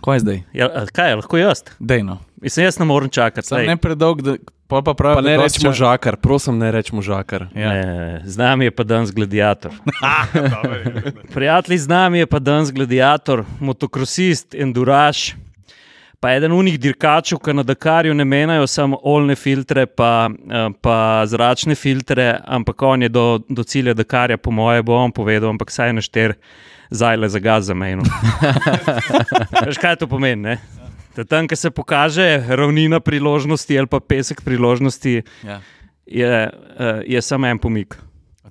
Kaj je zdaj? Ja, kaj, lahko jaz? Dejno. Mislim, jaz ne morem čakati. Sam ne predolg, da pol pa pravi, Pa ne rečemo ča- žakar, prosim, ne rečemo žakar. Ja. Ne, z nami je pa danes gladiator. Prijatelji, z nami je pa danes gladiator, motokrosist, enduraš. Pa eden unih dirkačev, ki na Dakarju ne menjajo samo olne filtre, pa, eh, pa zračne filtre, ampak on je do, do cilja Dakarja, po moje, bo on povedal, ampak saj našter zajle za gaz za mejno. Veš, kaj to pomeni? Ne? Da Tam, ko se pokaže ravnina priložnosti ali pa pesek priložnosti, Ja. je, eh, je samo en pomik.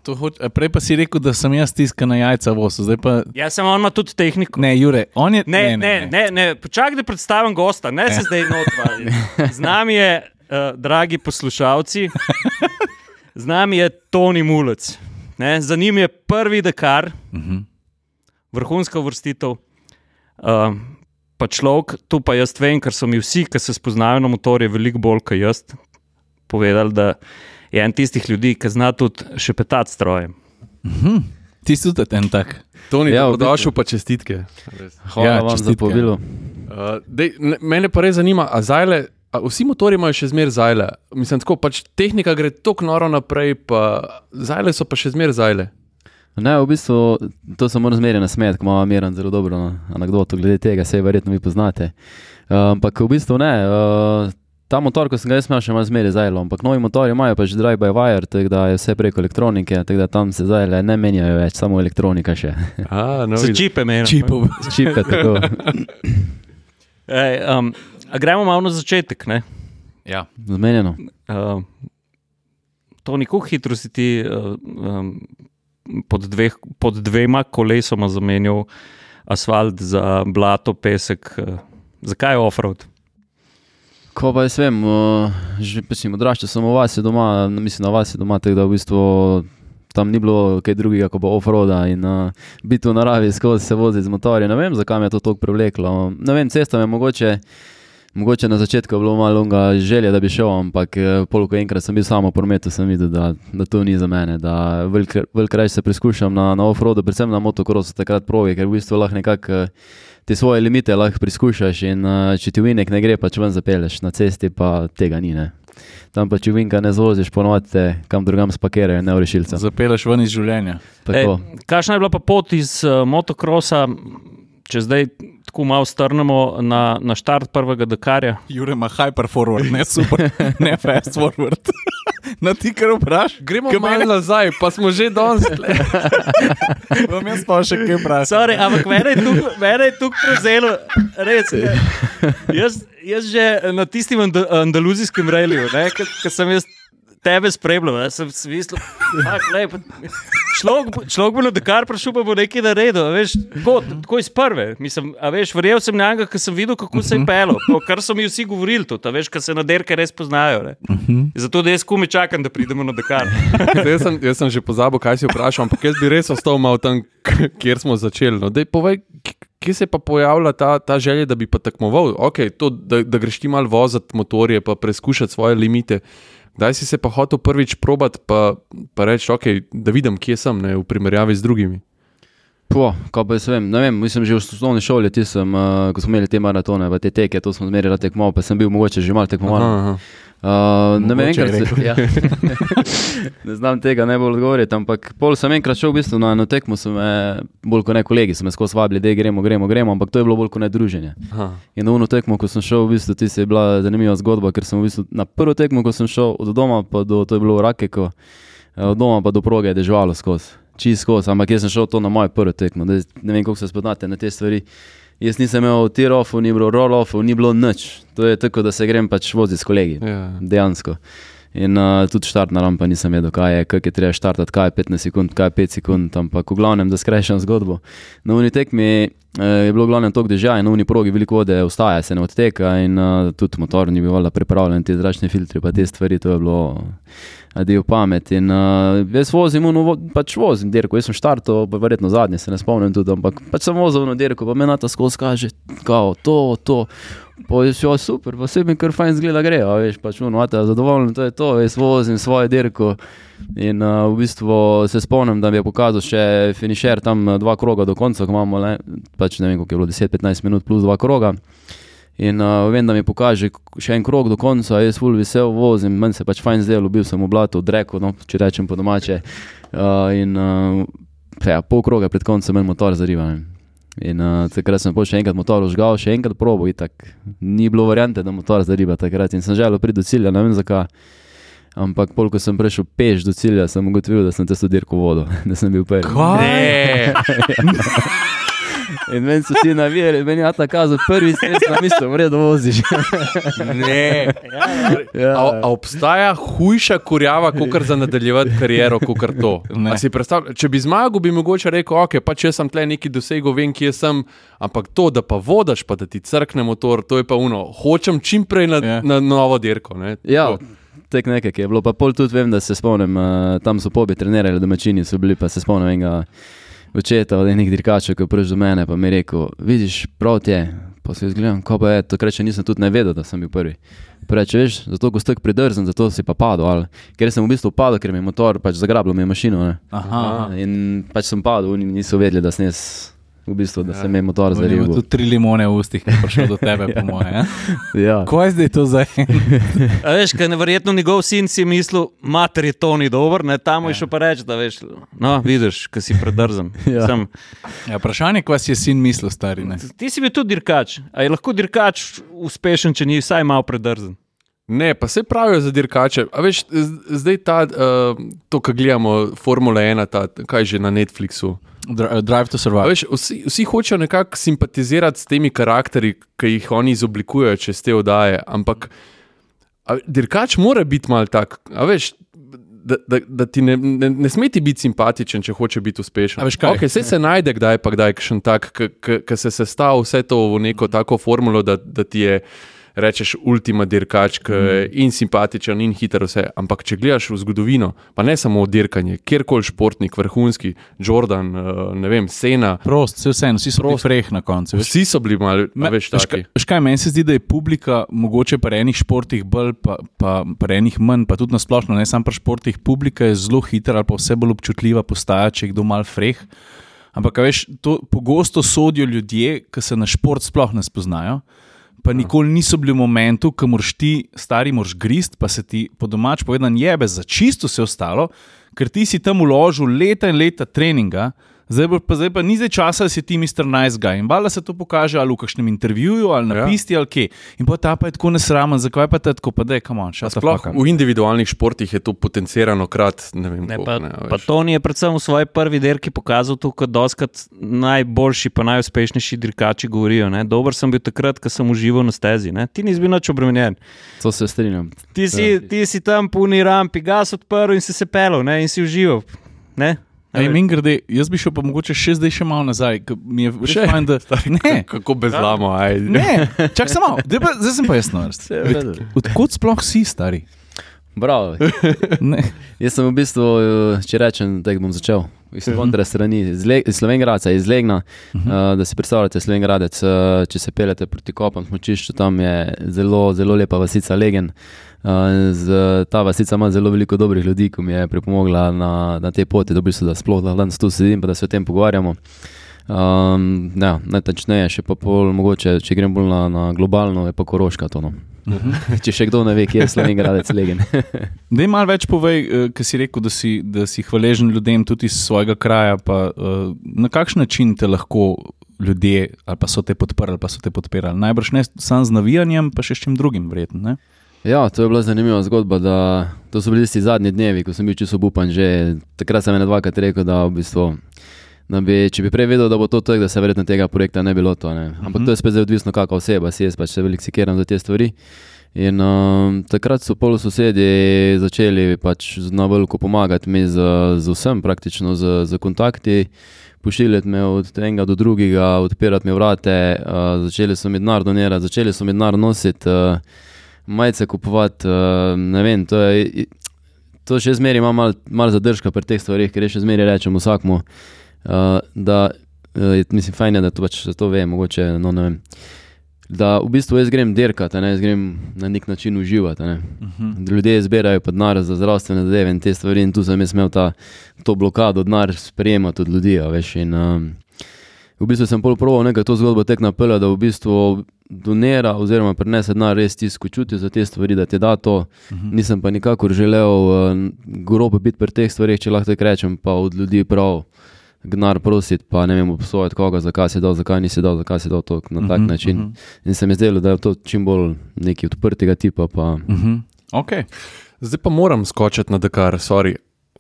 Hoč, prej pa si rekel, da sem jaz stiskal na jajca vosu, zdaj pa. Jaz sem on ima tudi tehniko. Ne, Jure, on je. Ne, ne, ne, ne, ne. počakaj, da predstavim gosta, ne se zdaj notvali. Z nami je, uh, dragi poslušalci, z nami je Toni Mulec. Ne? Za njim je prvi dekar, Mhm. Vrhunska vrstitev. Uh, pa človek, tu pa jaz vem, ker so mi vsi, ki se spoznajo na motorje, veliko bolj kot jaz, povedali, da je en tistih ljudi, ki zna tudi šepetati strojem. Mhm. Ti si tudi en tak. Toni, Ja, ja, dobrodošel pa čestitke. Res. Hvala Ja, vam za čestitke. povabilo. Uh, dej, ne, mene pa res zanima, a zajle. A vsi motori imajo še zmeraj zajle. Mislim, tako pač tehnika gre tako noro naprej, pa zajle so pa še zmeraj zajle. Ne, v bistvu to se moram zmeraj nasmejati, ko ima Miran zelo dobro no, anegdoto glede tega, se verjetno vi poznate. Uh, ampak v bistvu ne. Uh, Ta motor, ko sem ga jaz imel, še ima zmeraj zajlo, ampak novi motori imajo pač drive by wire, tako da je vse preko elektronike, tako da tam se zajle ne menjajo več, samo elektronika še. A, no, vidiš. čipe meni. Čipov. Čipe tako. Ej, um, a gremo malo na začetek. Ne? Ja. Zmenjeno. Uh, to ni kako hitro si ti uh, um, pod, dveh, pod dvema kolesoma zamenjal asfalt za blato, pesek. Uh, zakaj je offroad? Ko pa jaz vem, uh, že mislim, odraščal sem v vasi doma, mislim na vasi doma, tako da v bistvu tam ni bilo kaj drugega kot pa off-roada in uh, biti v naravi skozi se voziti z motorjem. Ne vem, zakaj me je to tako privleklo. Ne vem, cesta me je mogoče. Mogoče na začetku je bilo malo longa želje, da bi šel, ampak eh, pol, ko enkrat sem bil samo v prometu, sem videl, da, da to ni za mene. Da veliko raje se preizkušam na, na off-roadu, predvsem na motokrosu, takrat provi, ker v bistvu lahko nekako eh, te svoje limite lahko preizkušaš in uh, če ti vinek ne gre, pač ven zapeleš, na cesti pa tega ni. Ne. Tam pa če vinka ne zvoziš, ponovadi kam drugam spakirajo, ne v rešilca. Zapeleš ven iz življenja. Tako. Ej, kakšna je bila pa pot iz uh, motokrosa, če zdaj tako malo strnemo na, na štart prvega Dakarja? Jure ima hyper forward, ne super, ne fast forward. Na ti kar vprašaj. Gremo Kaj malo mene- nazaj, pa smo že danes. Bom jaz pa še kaj vprašal. Sorry, ampak mene je tukaj- mene je tukaj prevzelo, res. Jaz, jaz že na tistem and, andaluzijskem reliju, ki sem jaz tebe spremljal, sem da človek, človek bo na Dakar prišel, pa bo nekaj naredil. a Veš, tako, tako iz prve. Mislim, a veš, verjel sem na njega, ker sem videl, kako se je pelo. Kar so mi vsi govorili, a veš, ker se na derke res poznajo. Ne. Zato da jaz kume čakam, da pridemo na Dakar. jaz, sem, jaz sem že pozabil, kaj si vprašal, ampak jaz bi res ostal malo tam, kjer smo začeli. No, dej, povej, kje se je pa pojavila ta, ta želja, da bi pa tekmoval? Okay, to, da, da greš ti malo voziti motorje, pa preizkušati svoje limite. Kdaj si se pa hotel prvič probat, pa, pa reči, okay, da vidim, kje sem ne, v primerjavi z drugimi? Po, ko pa jaz vem, ne vem, mislim, že v osnovni šoli, ti sem, uh, ko smo imeli te maratone, te teke, to smo zmeraj tekmovali, pa sem bil mogoče že malo tekmoval. Uh, ne vem, enkrat se, ja. ne znam tega najbolj odgovoriti, ampak pol sem enkrat šel v bistvu na eno tekmo, so me, bolj kot ne kolegi, so me skozi vabili, da gremo, gremo, gremo, ampak to je bilo bolj kot ne druženje. Aha. In na eno tekmo, ko sem šel, v bistvu ti je bila zanimiva zgodba, ker sem v bistvu na prvo tekmo, ko sem šel od doma, pa do, to je bilo v Rakeko, eh, od doma pa do proge je deževalo skozi, čist skozi, ampak jaz sem šel to na moje prvo tekmo, ne vem, kako se spoznate na te stvari. Jaz nisem imel tir-offov, ni bilo roll-offov, ni bilo nič. To je tako, da se grem pač voziti s kolegi. Ja. Dejansko. In uh, tudi štartna rampa nisem vedel, kaj je, kaj je treba štartati, kaj je 15 sekund, kaj je 5 sekund, ampak v glavnem, da skrajšam zgodbo. Na uni tekmi uh, je bilo v glavnem tok dežja in na uni progi veliko vode ostaja, se ne odteka in uh, tudi motor ni bil pripravljen, te zračne filtre, pa te stvari, to je bilo del pamet. In uh, jaz vozim, vo- pač vozim dirko, jaz sem štartal, pa verjetno zadnji, se ne spomnim tudi, ampak pač sem vozil na dirko, pa me na ta skozi kaže, kao, to, to. Je šlo super, pa se mi kar fajn zgleda gre, a veš, pač uno, ata, zadovoljen, to je to, jaz vozim svoje dirko. In uh, v bistvu se spomnim, da mi je pokazal še finišer tam dva kroga do konca, ko imamo le, pač ne vem, koliko je bilo 10-15 minut plus dva kroga. In uh, vem, da mi pokaže še en krog do konca, jaz ful vesel vozim, meni se pač fajn zdelo, bil sem v blatu, odrekel, no, če rečem po domače. Uh, in uh, ja, pol kroga pred koncem meni motor zariva. Ne. In uh, takrat sem pol še enkrat motor užgal, še enkrat probo, itak. Ni bilo variante, da motor zariva takrat in sem želel priti do cilja, ne vem zakaj. Ampak, pol, ko sem prišel peš do cilja, sem ugotovil, da sem te dirko vodo, da sem bil prvi. Kaj? In meni so ti navijali, meni je ta kazal prvi stres, na misli, v redu voziš. Ne. ja, A, a obstaja hujša kurjava, kot za nadaljevati kariero, kot to? Če bi zmagal, bi mogoče rekel, ok, pa če sem tle neki dosegel, vem, kje sem, ampak to, da pa vodaš, pa da ti crkne motor, to je pa uno. Hočem čim prej na, Ja. na novo dirko. Ne? ja To. tek nekaj je bilo. Pa pol tudi vem, da se spomnim, uh, tam so pobi trenirali, domačini so bili, pa se spomnim enega očeta od enih dirkačev, ki je prišel do mene, pa mi je rekel, vidiš, prav ti je. Pa se izgledam, ko pa je, takrat še nisem tudi ne vedel, da sem bil prvi. Preče, veš, zato ko stek pridrzen, zato si pa padel. Ali, ker sem v bistvu padel, ker mi je motor pač zagrabil mi je mašino. Ne. Aha. In pač sem padel, oni niso vedeli, da sem jaz, v bistvu, da Ja. se mi je motor zarival. tudi tri limone v ustih, ki je prišel do tebe, po moje. Ja. Kaj je zdaj to za en? Veš, kaj neverjetno njegov sin si mislil, mater je to ni dober, ne tam je šel pa reči, da veš, no, vidiš, kaj si predrzen. Ja. Sem, Ja, vprašanje, kaj si je sin mislil, stari. Ne? ti si bil tudi dirkač. A je lahko dirkač uspešen, če ni vsaj malo predrzen? Ne, pa se pravijo za dirkače. A veš, zdaj ta, uh, to, kar gledamo, Formula 1, ta, kaj že na Netflixu. Dri- Drive to survive. Veš, vsi, vsi hočejo nekako simpatizirati s temi karakteri, ki jih oni izoblikujejo čez te oddaje. Ampak a, dirkač mora biti mal tak. A veš, da, da, da ti ne, ne, ne sme ti biti simpatičen, če hoče biti uspešen. Okay, se, se najde kdaj pa kdaj kakšen tak, ki se sestavlja vse to v neko tako formulo, da, da ti je. Rečeš, ultima dirkač, ki je in simpatičen, in hiter, vse. Ampak, če gledaš v zgodovino, pa ne samo dirkanje, kjerkoli športnik, vrhunski, Jordan, eh, ne vem, Sena, Prost, vse vseeno, vsi so bili freh na koncu. veš. Vsi so bili malo, veš taki. kaj- veš kaj, meni se zdi, da je publika, mogoče pri enih športih bolj, pa, pa pri enih manj, pa tudi na splošno, ne samo pri športih, publika je zelo hitra ali pa vse bolj občutljiva postaja, če je kdo mal freh. Ampak, veš, to pogosto sodijo ljudje, ki se na šport sploh ne spoznajo. Pa nikoli niso bili v momentu, ko moraš ti, stari, moraš grist, pa se ti po domač povedan jebe za čisto vse ostalo, ker ti si tam uložil leta in leta treninga, zdaj pa, pa, zdaj pa ni zdaj časa, da si ti Mr. Nice Guy. In valjda se to pokaže ali v kakšnem intervjuju, ali na Ja. pisti, ali kje. In pa ta pa je tako nesramen, zakaj pa te tako, pa da je kamon, Sploh v individualnih športih je to potencirano krat. Ne vem, Ne, koliko, pa, ne, pa. Toni je predvsem v svoji prvi dirki pokazal to, kot doskrat najboljši, pa najuspešnejši dirkači govorijo. Ne. Dober sem bil takrat, ko sem užival na stezi. Ne. Ti nisi bil nič obremenjen. To se strinjam. Ti si, ti si tam puni rampi, gas odprl in si se pelil ne, in si užival. Ne? Ej, min grede, jaz bi šel pa mogoče še zdaj še malo nazaj, ker mi je še fajn, da. Ne, Kako bezlamo, ajde. ne, čak sem malo, zdaj, pa, zdaj sem pa jaz na vrsti. Odkud sploh si stari? Bravo. Ne. Jaz sem v bistvu, eh, če rečem, da bom začel. Iz kontra strani, iz, iz Slovengraca, iz Legna. Uh -huh. uh, da si predstavljate Slovengradec, uh, če se pelete proti kopam smočišču, tam je zelo, zelo lepa vasica Legen. Uh, z, ta vasica ima zelo veliko dobrih ljudi, ki mi je pripomogla na, na tej poti, v bistvu, da sploh da danes tu sedim, pa da se o tem pogovarjamo. Um, ja, najtačneje, še pa pol, mogoče, če grem bolj na, na globalno, je pa Koroška to. No. Uh -huh. če še kdo ne ve, kje je Slovengradec Legen. Dej malo več povej, ker si rekel, da si, da si hvaležen ljudem tudi iz svojega kraja. Pa, uh, na kakšen način te lahko ljudje, ali pa so te podprli, ali pa so te podpirali? Najbrž ne samo z navijanjem, pa še s čim drugim, verjetno. Ja, to je bila zanimiva zgodba. Da, to so bili tisti zadnji dnevi, ko sem bil čisto upan. Že takrat sem ena dvakrat rekel, da, v bistvu, da bi, če bi prej vedel, da bo to tako, da se verjetno tega projekta ne bi bilo. To, ne. Ampak to je spet odvisno, kakšna oseba si jaz, pač se veliko sikiram za te stvari. In um, takrat so pol sosedje začeli pač na veliko pomagati mi z, z vsem, praktično z, z kontakti, pošiljati me od enega do drugega, odpirati mi vrate, uh, začeli so mi denar donirati, začeli so mi denar nositi. Uh, majice kupovati. Uh, ne vem, to je. To še zmeraj ima malo mal zadržka pri teh stvarih, ker še zmeraj rečem vsakmu, uh, da uh, je, mislim, fajn je, da to pač to ve, mogoče, no ne vem. Da v bistvu jaz grem dirkati, a ne, jaz grem na nek način uživati. a ne. Ljudje zbirajo pa denar za zdravstvene zadeve in te stvari, in tu sem jaz imel ta, to blokado, denar sprejemati od ljudi. Veš, in, um, v bistvu sem pol proval nekaj to zgodbo tek napela, da v bistvu donira oziroma prenese denar res tisto, ko čuti za te stvari, da ti da to. Mhm. Nisem pa nikakor želel uh, grobo biti pri teh stvarih, če lahko tako rečem, pa od ljudi prav gnar prositi, pa ne vem, obsojati koga, zakaj si dal, zakaj nisi dal, zakaj si dal to na tak Mhm, način. mhm. In se mi zdelo, da je to čim bolj neki odprtega tipa. Pa, Mhm. Okay. Zdaj pa moram skočiti na Dakar, sorry,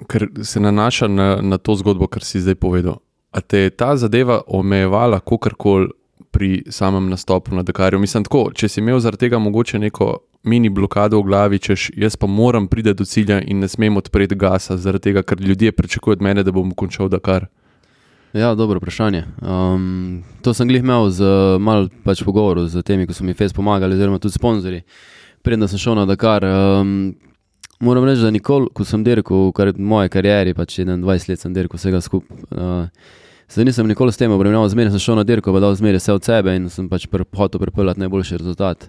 ker se nanaša na, na to zgodbo, kar si zdaj povedal. A te je ta zadeva omejevala kakorkoli pri samem nastopu na Dakarju? Mislim, tako, če si imel zaradi tega mogoče neko mini blokado v glavi, češ jaz pa moram priti do cilja in ne smem odpreti gasa, zaradi tega, ker ljudje pričakujejo od mene, da bom končal Dakar. Ja, dobro vprašanje. Um, to sem glih imel z malo pač pogovoru z temi, ki so mi fez pomagali, oziroma tudi sponzorji. Preden sem šel na Dakar, um, moram reči, da nikoli, ko sem dirkal kar, v moji karieri, pač 21 let sem dirkal vsega skupaj. Uh, Zdaj nisem nikoli s tem obremenjeval, zmeraj sem šel na dirko, pa dal zmeraj vse od sebe in sem pač pr hotel pripeljati najboljši rezultat.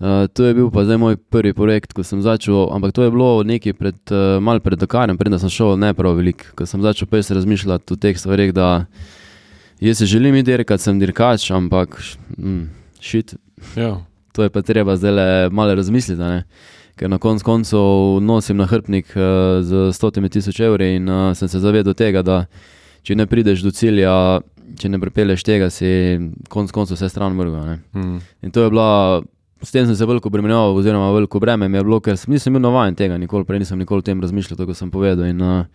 Uh, to je bil pa zdaj moj prvi projekt, ko sem začel, ampak to je bilo nekaj pred, uh, malo pred Dakarjem, preden sem šel ne prav veliko, ko sem začel pes razmišljati o teh stvarih, da jaz se želim iti dirkati, sem dirkač, ampak mm, šit, Ja. to je pa treba zdaj le malo razmisliti, ne. ker na koncu koncev nosim na hrbnik uh, z stotimi tisoč evri in uh, sem se zavedel tega, da če ne prideš do cilja, če ne pripelješ tega, si konec koncev vse stran mrga. Mm. In to je bila, s tem sem se veliko obremenjeval, oziroma veliko breme mi je bilo, ker sem- nisem bil navaden tega, nikoli prej nisem nikoli o tem razmišljal, tako kot sem povedal. In, uh,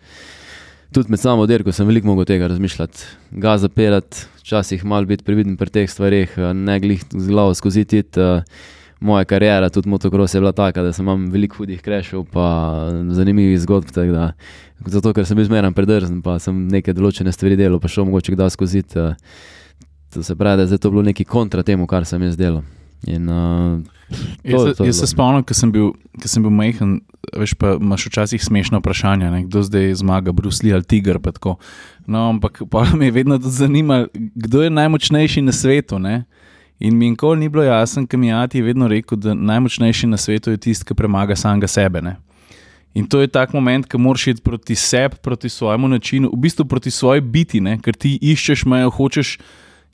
tudi med samo dirko sem veliko mogel tega razmišljati, ga zapeljati, včasih malo biti previden pri teh stvarih, uh, ne glih z glavo skozi tit. Uh, Moja karijera, tudi motocross je bila taka, da sem imel veliko hudih krešov, pa zanimivih zgodb. Da, zato, ker sem bil zmeraj predrzen, pa sem neke določene stvari delal, pa šel mogoče kdaj skozi. Uh, to se pravi, da je to bilo neki kontra temu, kar sem jaz delal. In, uh, Jaz, To- se- to jaz se spomnim, ko sem bil, ko sem bil majhen, veš, pa imaš včasih smešno vprašanje, ne, kdo zdaj zmaga, Brusli ali Tiger. No, ampak pa me je vedno zanimalo, kdo je najmočnejši na svetu. Ne? In mi nikoli ni bilo jasno, ker mi je Ati vedno rekel, da najmočnejši na svetu je tisti, ki premaga samega sebe. Ne? In to je tak moment, ko moraš iti proti sebi, proti svojemu načinu, v bistvu proti svoji biti, ne? ker ti iščeš mejo, hočeš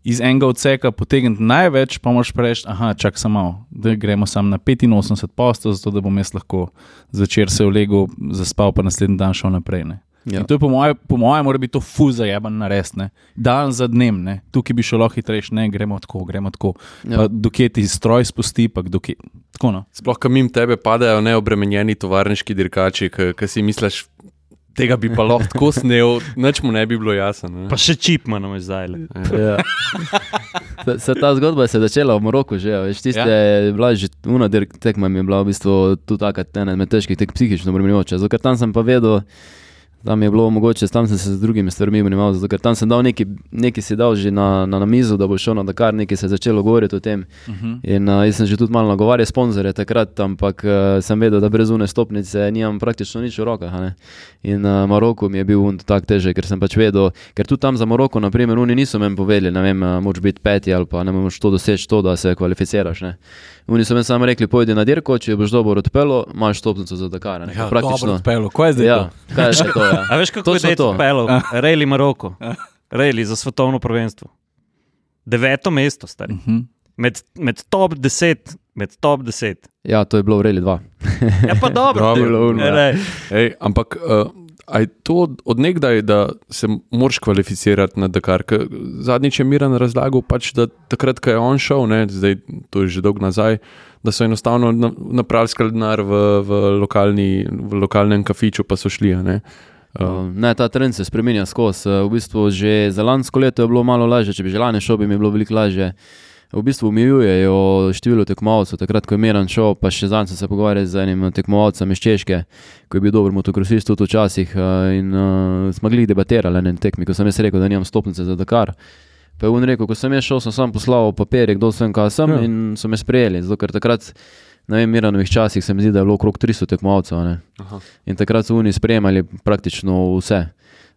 iz enega odseka potegniti največ, pa moraš reči, aha, čak samo, da gremo sam na 85 postov, zato da bom jaz lahko zvečer se ulegel, zaspal, pa naslednji dan šel naprej. Ne? Ja. In to je po mojem, po moje, mora biti to fuz za jeben nares, ne? dan za dnem, ne? tukaj bi šlo hitrejše, ne gremo tako, gremo tako. Ja. Ja. Dokje ti stroj spusti, pa dokje. Tako no. Sploh, ko mimo tebe padajo neobremenjeni tovarniški dirkači, ki si misliš, tega bi pa lahko tako snel, nič mu ne bi bilo jasno. ne. Pa še čip imamo zdaj. le. Ja. Se, se ta zgodba se je začela v Moroku, že veš, tiste Ja. ja. je bila že una tekma, mi je bila v bistvu tudi taka ena med težkih, tek psihično obremenjujoča. Zato ker tam sem pa vedel, tam je bilo mogoče, tam sem se z drugimi stvarmi obremenjeval, zato ker tam sem dal neki, neki si dal že na, na, na mizo, da bo šel na Dakar, nekaj se je začelo govoriti o tem. Uh -huh. In uh, jaz sem že tudi malo nagovarjal sponzorje takrat, ampak uh, sem vedel, da brez une stopnice nimam praktično nič v rokah. ne. In uh, Maroko mi je bil un tako težek, ker sem pač vedel, ker tudi tam za Maroko, naprimer, oni niso meni povedali, ne vem, uh, moč biti peti ali pa ne moš to doseči, to, da se kvalificiraš. Ne. Oni so meni samo rekli, pojdi na dirko, če boš dobro odpelo, imaš stopnico za Dakar. ne. Ja, praktično. dobro, odpelo. Kaj je zdaj? Ja, to? kaj je to? Ja. A veš, kako Točno je to. pelil? Rejli Maroko, rejli za svetovno prvenstvo. Deveto mesto, stari. Uh -huh. Med, med top 10, med top 10. ja, to je bilo v Reli 2. Ja, pa dobro. Dobro. Bilo uno, ja. Ej, ampak uh, a je to odnegdaj, da se moraš kvalificirati na Dakar? Zadnjič je Miran razlagal, pač, da takrat, ko je on šel, ne, zdaj to je že dolgo nazaj, da so enostavno na- napravili skaldenar v, v, lokalni, v lokalnem kafiču, pa so šli. a Ne. Uh, ne, ta trend se spremenja skozi. Uh, V bistvu že za lansko leto je bilo malo lažje, če bi že lani šel, bi mi bilo veliko lažje. V bistvu omejujejo število tekmovalcev. Takrat, ko je Miran šel, pa še zadnjič sem se pogovarjal z enim tekmovalcem iz Češke, ki je bil dober motokrosist tudi včasih. Uh, in uh, smo mogli debatirati na tekmi, ko sem jaz rekel, da nimam stopnice za Dakar. Pa je on rekel, ko sem jaz šel, sem sam poslal papirje, kdo sem, kaj sem, ja. in so me sprejeli. Zato, ker takrat, ne vem, Miranovih časih se mi zdi, da je bilo okrog 300 tekmovalcev. In takrat so oni sprejemali praktično vse.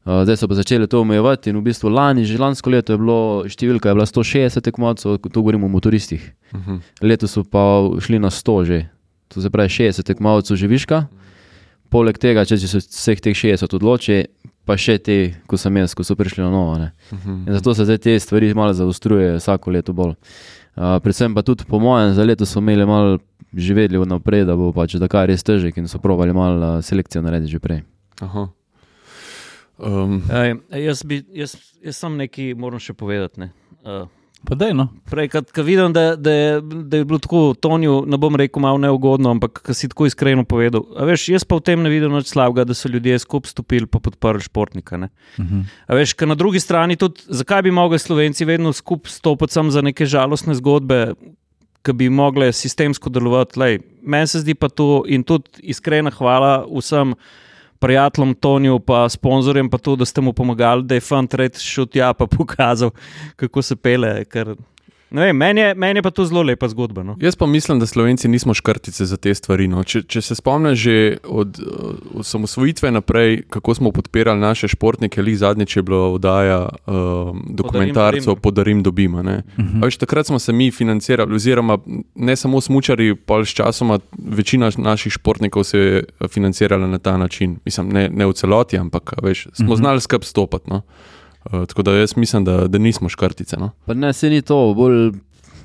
Uh, zdaj so pa začeli to omejevati, in v bistvu lani, že lansko leto je bilo številka je bila 160 tekmovcev, to govorimo o motoristih. Uh -huh. Letos so pa šli na 100 že, to se pravi 60 tekmovcev živiška. Poleg tega, če se vseh teh 60 odloči, pa še te, ko sem jaz, ko so prišli na novo. ne. Mhm. In zato se zdaj te stvari malo zaostrujejo, vsako leto bolj. Uh, predvsem pa tudi, po mojem, za leto smo imeli malo že vedeli vnaprej, da bo pač Dakar res težek in so provali malo uh, selekcijo narediti že prej. Aha. Um, Ej, jaz, bi, jaz, jaz sem nekaj, moram še povedati. Ne. Uh, Pa dej, no. Prej, ko vidim, da, da, je, da je bilo tako, Tonju, ne bom rekel, malo neugodno, ampak si tako iskreno povedal. A veš, jaz pa v tem ne vidim nič slabega, da so ljudje skupaj stopili in podprli športnika. Ne. Mhm. A veš, ker na drugi strani tudi, zakaj bi mogli Slovenci vedno skupaj stopiti za neke žalostne zgodbe, ki bi mogle sistemsko delovati. Lej, meni se zdi pa to in tudi iskrena hvala vsem. Prijateljem Toniju, pa sponzorjem, pa to, da ste mu pomagali, da je fant red šel tja in pokazal, kako se pele. Ker, ne vem, meni, je, meni je pa to zelo lepa zgodba. No. Jaz pa mislim, da Slovenci nismo škrtice za te stvari. No. Če, če se spomniš že od uh, osamosvojitve naprej, kako smo podpirali naše športnike, ali zadnjič je bila oddaja uh, dokumentarcev Podarim, dobima. Uh Mhm. -huh. Takrat smo se mi financirali, oziroma ne samo smočari, pa s časoma večina naših športnikov se je financirala na ta način. Mislim, ne, ne v celoti, ampak veš, smo uh Mhm. -huh. znali skrb stopati. No. Uh, tako da jaz mislim, da, da nismo škrtice. No. Pa ne, se ni to, bolj,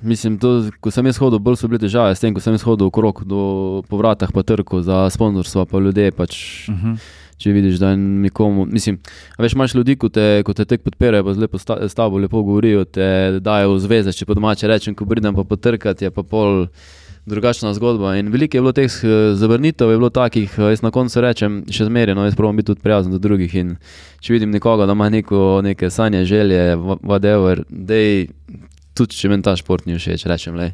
mislim, to, ko sem jaz hodil, bolj so bile težave s tem, ko sem jaz hodil okrog do povratah pa trkov za sponzorstvo, pa ljudje pač. Mhm. Če vidiš, da nikomu, mislim, a veš, imaš ljudi, ko te, ko te tek podpirajo, pa z lepo sta, s tabo lepo govorijo, te dajo v zveze, če po domače rečem, ko pridem pa potrkati, je pa pol drugačna zgodba. In veliko je bilo teh eh, zavrnitev, je bilo takih, eh, jaz na koncu rečem, še zmeraj, no, jaz pravim biti tudi prijazen do drugih. In če vidim nekoga, da ima neko, neke sanje, želje, wha- whatever, da je tudi, če meni ta šport ni všeč, rečem le.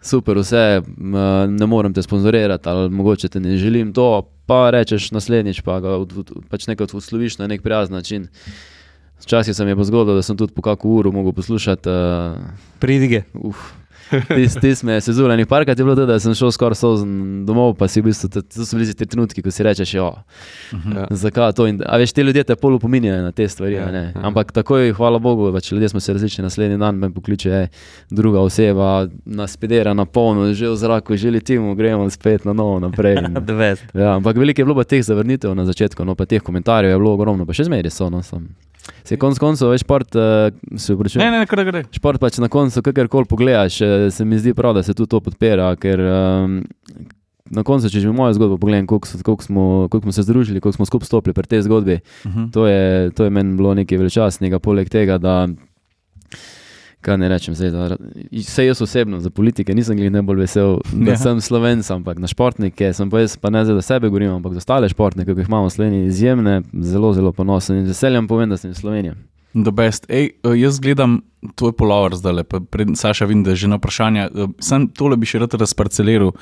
Super, vse, m, ne morem te sponzorirati, ali mogoče te ne želim to, pa rečeš naslednjič, pa ga od- od- pač nekaj odsloviš na nek prijazen način. Včasih se mi je pa zgodilo, da sem tudi po kakšno uro mogel poslušati. Uh, Pridige. Uf. Tisti tis me je sezul, enih parkrat je bilo to, da sem šel skoraj sozen domov, pa si v bistvu, to so bili ti trenutki, ko si rečeš, jo, Ja. zakaj to. In, a veš, ti ljudje te pol upominjajo na te stvari. Ja, ja. Ampak takoj, hvala Bogu, pač ljudje smo se različni, naslednji dan me pokliče ej, druga oseba, nas pedera na polno, že v zraku, že letimo, gremo spet na novo naprej. In, ja, ampak veliko je bilo pa teh zavrnitev na začetku, no pa teh komentarjev je bilo ogromno, pa še zmeraj so. No, sem. Se konc koncev, veš, šport, uh, se vprašuje. Ne, ne, kar gre. Šport pač na koncu, kakorkoli pogledaš, eh, se mi zdi prav, da se tudi to podpira. Ker um, na koncu, če že mojo zgodbo pogledam, koliko, koliko, smo, koliko smo se združili, koliko smo skupaj stopili pri tej zgodbi, Mhm. to je, to je meni bilo nekaj veličastnega. Poleg tega, da. Kaj ne rečem, zdaj, da, vse jaz osebno za politike nisem bil najbolj vesel, da Ja. sem slovenc, ampak na športnike sem pa jaz, pa ne za sebe govorim, ampak za ostale športnike, ki jih imamo v Sloveniji, izjemne, zelo, zelo ponosen in z veseljem povem, da sem iz Slovenije. The best. Ej, eh, jaz gledam tvoj polover zdaj, le, Saša, vidim, da je že na vprašanje. Eh, Sam tole bi še rad razparceliral.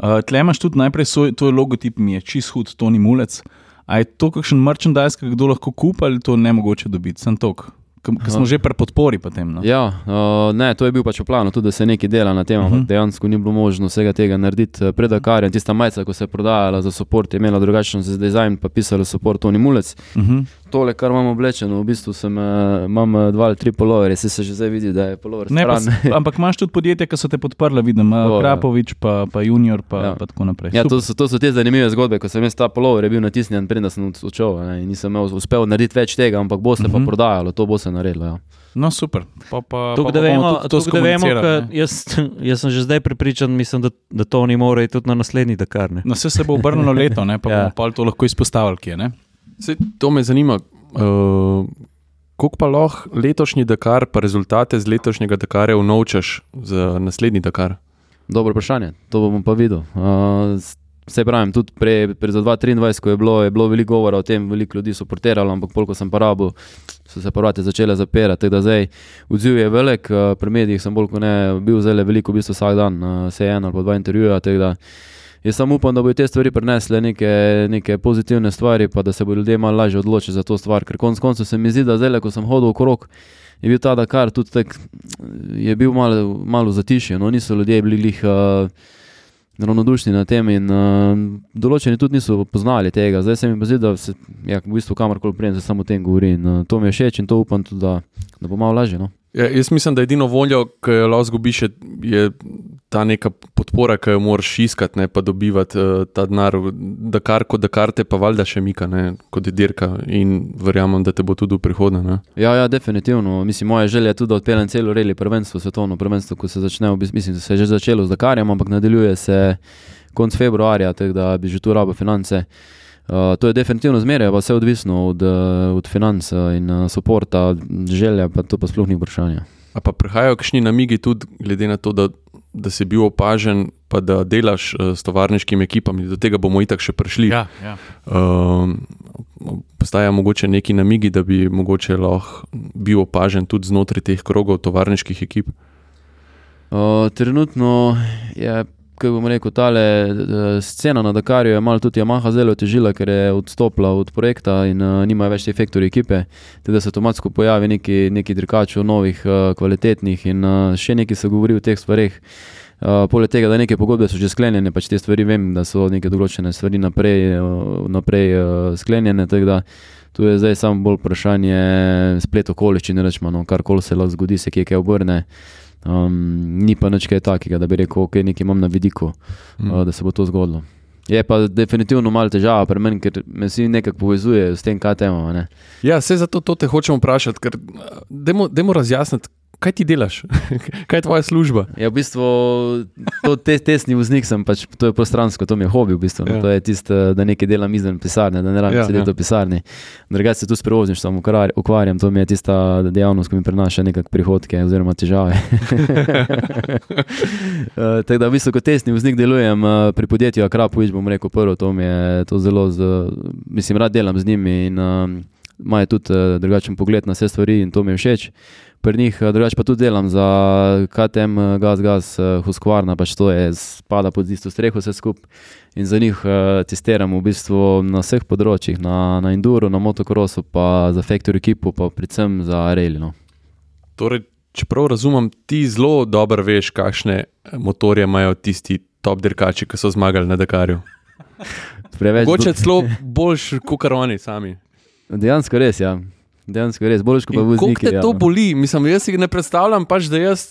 Uh, Tle imaš tudi najprej svoj, tvoj logotip, mi je čist hud, Toni Mulec. A je to kakšen merchandise, ki ga kdo lahko kupa ali to ne mogoče dobiti? Sem tok. Ker smo že pri podpori potem. No? Ja, uh, ne, to je bil pač v planu, tudi da se nekaj dela na tem, Mhm. ampak dejansko ni bilo možno vsega tega narediti eh, pred Dakarjem. Tista majica, ko se je prodajala za support, je imela drugačen za dizajn, pa pisalo support Toni Mulec. Uh -huh. Tole, kar imam oblečeno, v bistvu sem, uh, imam eh, dva ali tri polovere, se, se že zdaj vidi, da je polover ne, pa, ampak imaš tudi podjetja, ki so te podprla, vidim, O, ja. Krapovič, pa, pa Junior, pa, ja. Pa tako naprej. Ja, Super. to so, to so te zanimive zgodbe, ko sem jaz ta polover bil natisnjen, preden sem odšel in nisem imel, uspel narediti več tega, ampak bo se uh -huh. pa Mhm. prodajalo, to bo se naredilo. Ja. No, super. Pa, pa, Tukaj, pa da bomo vemo, tudi to tukaj, da vemo jaz, jaz sem že zdaj prepričan, mislim, da, da to ni more iti tudi na naslednji Dakar. Ne? No, vse se bo obrnilo leto, ne, pa Ja. ja. bomo pa to lahko izpostavili, kje ne. Sej, to me zanima. Uh, Kako pa lahko letošnji Dakar, pa rezultate z letošnjega Dakarja unovčaš za naslednji Dakar? Dobro vprašanje, to bom pa videl. Uh, Se pravim, tudi pre, pre za 2023, ko je bilo, je bilo veliko govora o tem, veliko ljudi so porterali, ampak polk sem porabil, so se porate začele zapirati. Tako da zdaj odziv je velik, uh, pri medijih sem bolj kot ne bil zelo veliko, v bistvu vsak dan, se en ali pa dva intervjuja. tako da Jaz samo upam, da bodo te stvari prinesle neke, neke pozitivne stvari, pa da se bodo ljudje malo lažje odločili za to stvar. Ker konec koncev se mi zdi, da zdaj, ko sem hodil okrog, je bil ta Dakar tudi tak, je bil malo, malo zatišje. No? Niso ljudje bili lih. Uh, ravnodušni na tem in uh, določeni tudi niso poznali tega. Zdaj se mi zdi, da se ja, v bistvu kamorkoli prijem, se samo o tem govori in uh, to mi je všeč in to upam tudi, da, da bo malo lažje. No? Ja, jaz mislim, da edino voljo, ki jo lahko zgubiš, je, je ta neka podpora, ki jo moraš iskati, ne pa dobivati uh, ta denar, da kar kot da karte, pa valjda še mika, ne, kot je dirka in verjamem, da te bo tudi v prihodnje. ne. Ja, ja, definitivno. Mislim, moja želja je tudi, da odpeljem celo reli prvenstvo, svetovno prvenstvo, ko se začne, mislim, da se je že začelo z Dakarjem, ampak nadaljuje se konec februarja, tako da bi že tu rabo finance. Uh, to je definitivno zmeraj, pa vse odvisno od, uh, od financ in uh, podporta, želja, pa to pa sploh ni vprašanje. A pa prihajajo kakšni namigi tudi, glede na to, da, da si bil opažen, pa da delaš uh, s tovarniškimi ekipami, do tega bomo itak še prišli. Ja, ja. Um, Postaja mogoče neki namigi, da bi mogoče lahko bil opažen tudi znotraj teh krogov tovarniških ekip. Uh, trenutno je, kako bom rekel, ta scena na Dakarju je malo tudi Yamaha zelo težila, ker je odstopila od projekta in uh, nimajo več te faktori ekipe. Teda se avtomatsko pojavi neki, neki dirkačev, novih, uh, kvalitetnih in uh, še nekaj se govori o teh stvareh. Uh, poleg tega, da neke pogodbe so že sklenjene, pač te stvari vem, da so neke določene stvari naprej, uh, naprej uh, sklenjene. tako da Tu je zdaj samo bolj vprašanje splet okoliščin, rečemo, no, kar koli se lahko zgodi, se kje kaj obrne. Um, ni pa nič kaj takega, da bi rekel, ok, nekaj imam na vidiku, mm. uh, da se bo to zgodilo. Je pa definitivno malo težava pri meni, ker me vsi nekako povezujejo s tem, kaj temo. Ne? Ja, vse zato to te hočemo vprašati, ker dajmo razjasniti, kaj ti delaš, kaj je tvoja služba. Ja, v bistvu to te, tesni voznik sem, pač, to je prostransko, to mi je hobi. V bistvu, no. Ja. To je tisto, da nekaj delam izven pisarne, da ne rabim Ja, sedeti ja. v pisarni. Drugače se tu s prevozništvom ukvar- ukvarjam, to mi je tista dejavnost, ki mi prinaša nekakšne prihodke oziroma težave. Eh, Tako da v bistvu kot tesni voznik delujem eh, pri podjetju Akrapovič, bom rekel prvo, to mi je to zelo, z, mislim, rad delam z njimi in um, imajo tudi uh, drugačen pogled na vse stvari in to mi je všeč. Pri njih, eh, drugače pa tudi delam za KTM, eh, Gas, Gas, eh, Husqvarna, pač to je, spada pod isto streho vse skupaj. In za njih uh, testiram v bistvu na vseh področjih, na, na Enduro, na motokrosu, pa za Factory ekipo, pa predvsem za Rail. No. Torej, čeprav razumem, ti zelo dobro veš, kakšne motorje imajo tisti top dirkači, ki so zmagali na Dakarju. Preveč Mogoče celo boljš kot oni sami. Dejansko res, ja. Dejansko res, bolj kot pa In Kako te ja. to boli? Mislim, jaz si ne predstavljam, pač, da jaz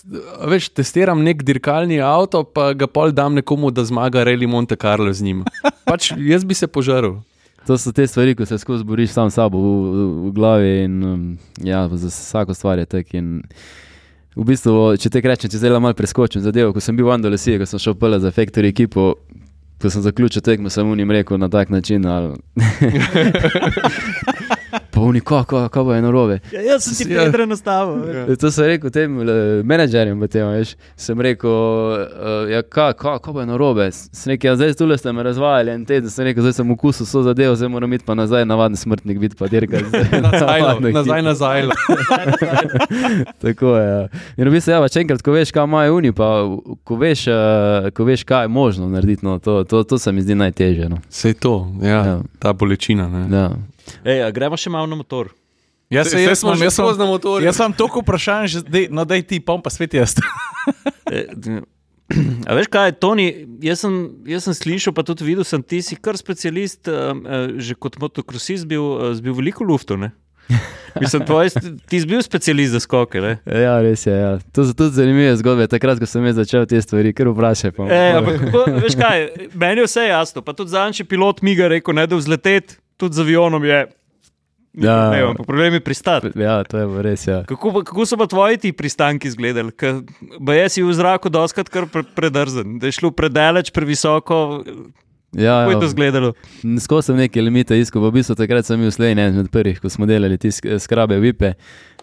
več testiram nek dirkalni avto, pa ga pol dam nekomu, da zmaga Reli Monte Carlo z njim. Pač jaz bi se požaril. To so te stvari, ko se skozi boriš sam s sabo v, v, v glavi. In, um, ja, za vsako stvar je tako. in V bistvu, če te rečem, če zdaj malo preskočim zadevo, ko sem bil v Andalesiji, ko sem šel pele za Factory ekipo, ko sem zaključil tekmo, sem unim rekel na tak način. Ali... Pa uni, kako ko bo je narobe. Ja, jaz sem si Ja. Pedro nastavil. Ja. To sem rekel tem menedžerjem, potem, veš, sem rekel, uh, ja, kako ka, ka bo je narobe. Sem rekel, ja, zdaj tule ste me razvajali en teden, sem rekel, zdaj sem okusil so zadevo, zdaj moram iti pa nazaj, navaden smrtnik biti pa dirka. Nazaj, nazaj, nazaj. Tako je. Ja. In v bistvu, ja, če enkrat, ko veš, kaj imajo oni, pa ko veš, uh, ko veš, kaj je možno narediti, no, to, to, to se mi zdi najtežje. No. Vse to, ja, Ja. ta bolečina. ne. Ja. Ej, gremo še malo na motor. Ja, saj smo že jaz sem, na motorju. jaz sem toliko vprašanj, že zdaj, no daj ti, pa bom pa svet jaz. A veš kaj, Toni, jaz sem, jaz sem slišal, pa tudi videl, sem, ti si kar specialist, uh, že kot motokrosist bil, uh, zbil veliko luftov. ne? Mislim, tvoj, ti si bil specialist za skoke. Ne? ja, res je. Ja. To so tudi zanimive zgodbe. Takrat, ko sem jaz začel te stvari, ker vprašaj. Pa, E, ampak, kako, veš kaj, meni je vse jasno. Pa tudi zadnji pilot mi ga rekel, ne da vzleteti, tudi z avionom je. Ja. Ne, ampak problem je pristati. Ja, to je res. Ja. Kako, pa- kako so pa tvoji ti pristanki izgledali? Baj si v zraku doskrat kar pre, predrzen, da je šlo predaleč, previsoko. Ja, Kako je ja. to izgledalo? Skozi sem neke limite iskal, v bistvu takrat sem bil Sloveniji eden od prvih, ko smo delali sk- skrabe, vipe.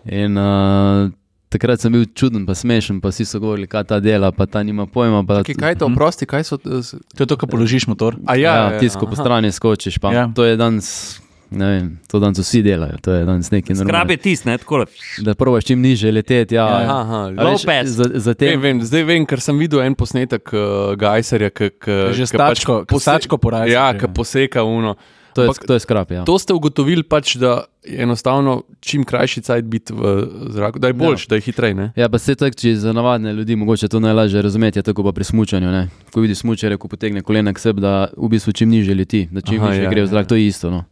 In uh, takrat sem bil čuden, pa smešen, pa vsi so govorili, kaj ta dela, pa ta nima pojma. Pa, Kaj, kaj je to, oprosti, kaj so? eh, To je to, ko položiš motor. A ja, ja, ja, tisko po aha. strani skočiš. Pa, Ja. ja. To je danes, ne vem, to danes vsi delajo, to je danes neki Skrab normalno. je tis, ne tako. Da probaš čim niže leteti. Ja, Aha, ja. aha, veš. Za, za Vem, tem, vem, zdaj vem, ker sem videl en posnetek uh, Gajserja, ki Že stačko, pose- stačko poraja. Ja, ki poseka uno. To je, to je skrap. Ja. To ste ugotovili, pač, da je enostavno čim krajši cajt biti v zraku, da je boljši, ja. da je hitrej. Ne? Ja, pa se tako, če za navadne ljudi mogoče to najlažje razumeti, je tako pa pri smučanju. Ne? Ko vidiš smučare, ko potegne kolena k sebi, da v bistvu čim niže leti, da čim Aha, niže ja, gre v zrak, ja. to je isto. No?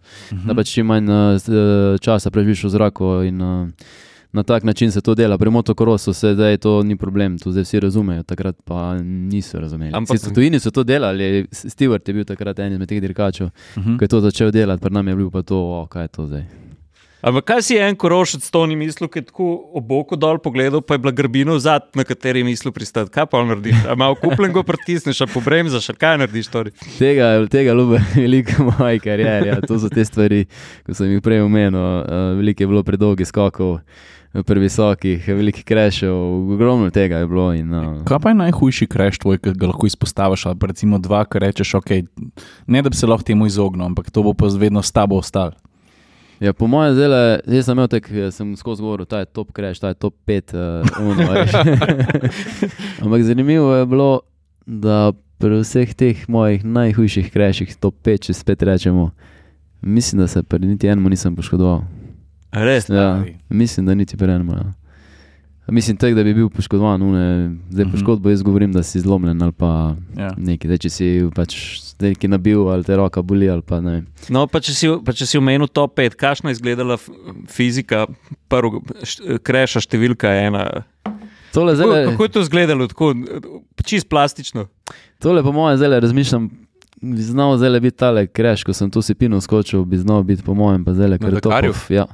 Da pač čim manj uh, časa preživiš v zraku in uh, na tak način se to dela. Pri motokrosu se zdaj to ni problem, to zdaj vsi razumejo, takrat pa niso razumeli. Ampak- Ampak tujini so to delali, Stewart je bil takrat en izmed teh dirkačev, Uh -huh. ki je to začel delati, pri nam je bil pa to, o, kaj je to zdaj. Ampak kaj si je en korošec to ni mislil, ki je tako oboko dol pogledal, pa je bila grbina vzad, na kateri je mislil pristati. Kaj pa narediš? A malo kupljen go pritisneš, a pobremzaš, a kaj narediš? Torej? Tega, tega ljube veliko v moji karieri. Ja. To so te stvari, ki sem jih prej omenil. Uh, veliko je bilo predolgih skokov, previsokih, veliko krešev, ogromno tega je bilo. In, uh, Kaj pa je najhujši kreš tvoj, ki ga lahko izpostaviš? Ali recimo dva, ki rečeš, ok, ne da bi se lahko temu izognil, ampak to bo pa vedno s tabo ostalo. Ja, po mojem, zdaj zdaj sem imel tak, eh, sem skozi govoril, ta je top crash, ta je top 5. Uh, uno, veš. Ampak zanimivo je bilo, da pri vseh teh mojih najhujših crashih, top 5, če spet rečemo, mislim, da se pri niti enemu nisem poškodoval. Res? Ja, Stari. mislim, da niti pri enemu. Ja. Mislim, tek, da bi bil poškodovan, une, zdaj Mhm. poškodbo jaz govorim, da si zlomljen ali pa Ja. nekaj, zdaj, če si pač nekaj nabil ali te roka boli ali pa. No, pa če si, pa če si omenil top 5, kakšna je izgledala fizika, prvo št- kreša številka ena. Tole Kako, zdaj, kako je to izgledalo, tako čist plastično? Tole, po mojem, zdaj razmišljam, bi znal zdaj biti tale kreš, ko sem tu si pino skočil, bi znal biti, po mojem, pa zdaj Na kar Dakarju? top. of- Ja.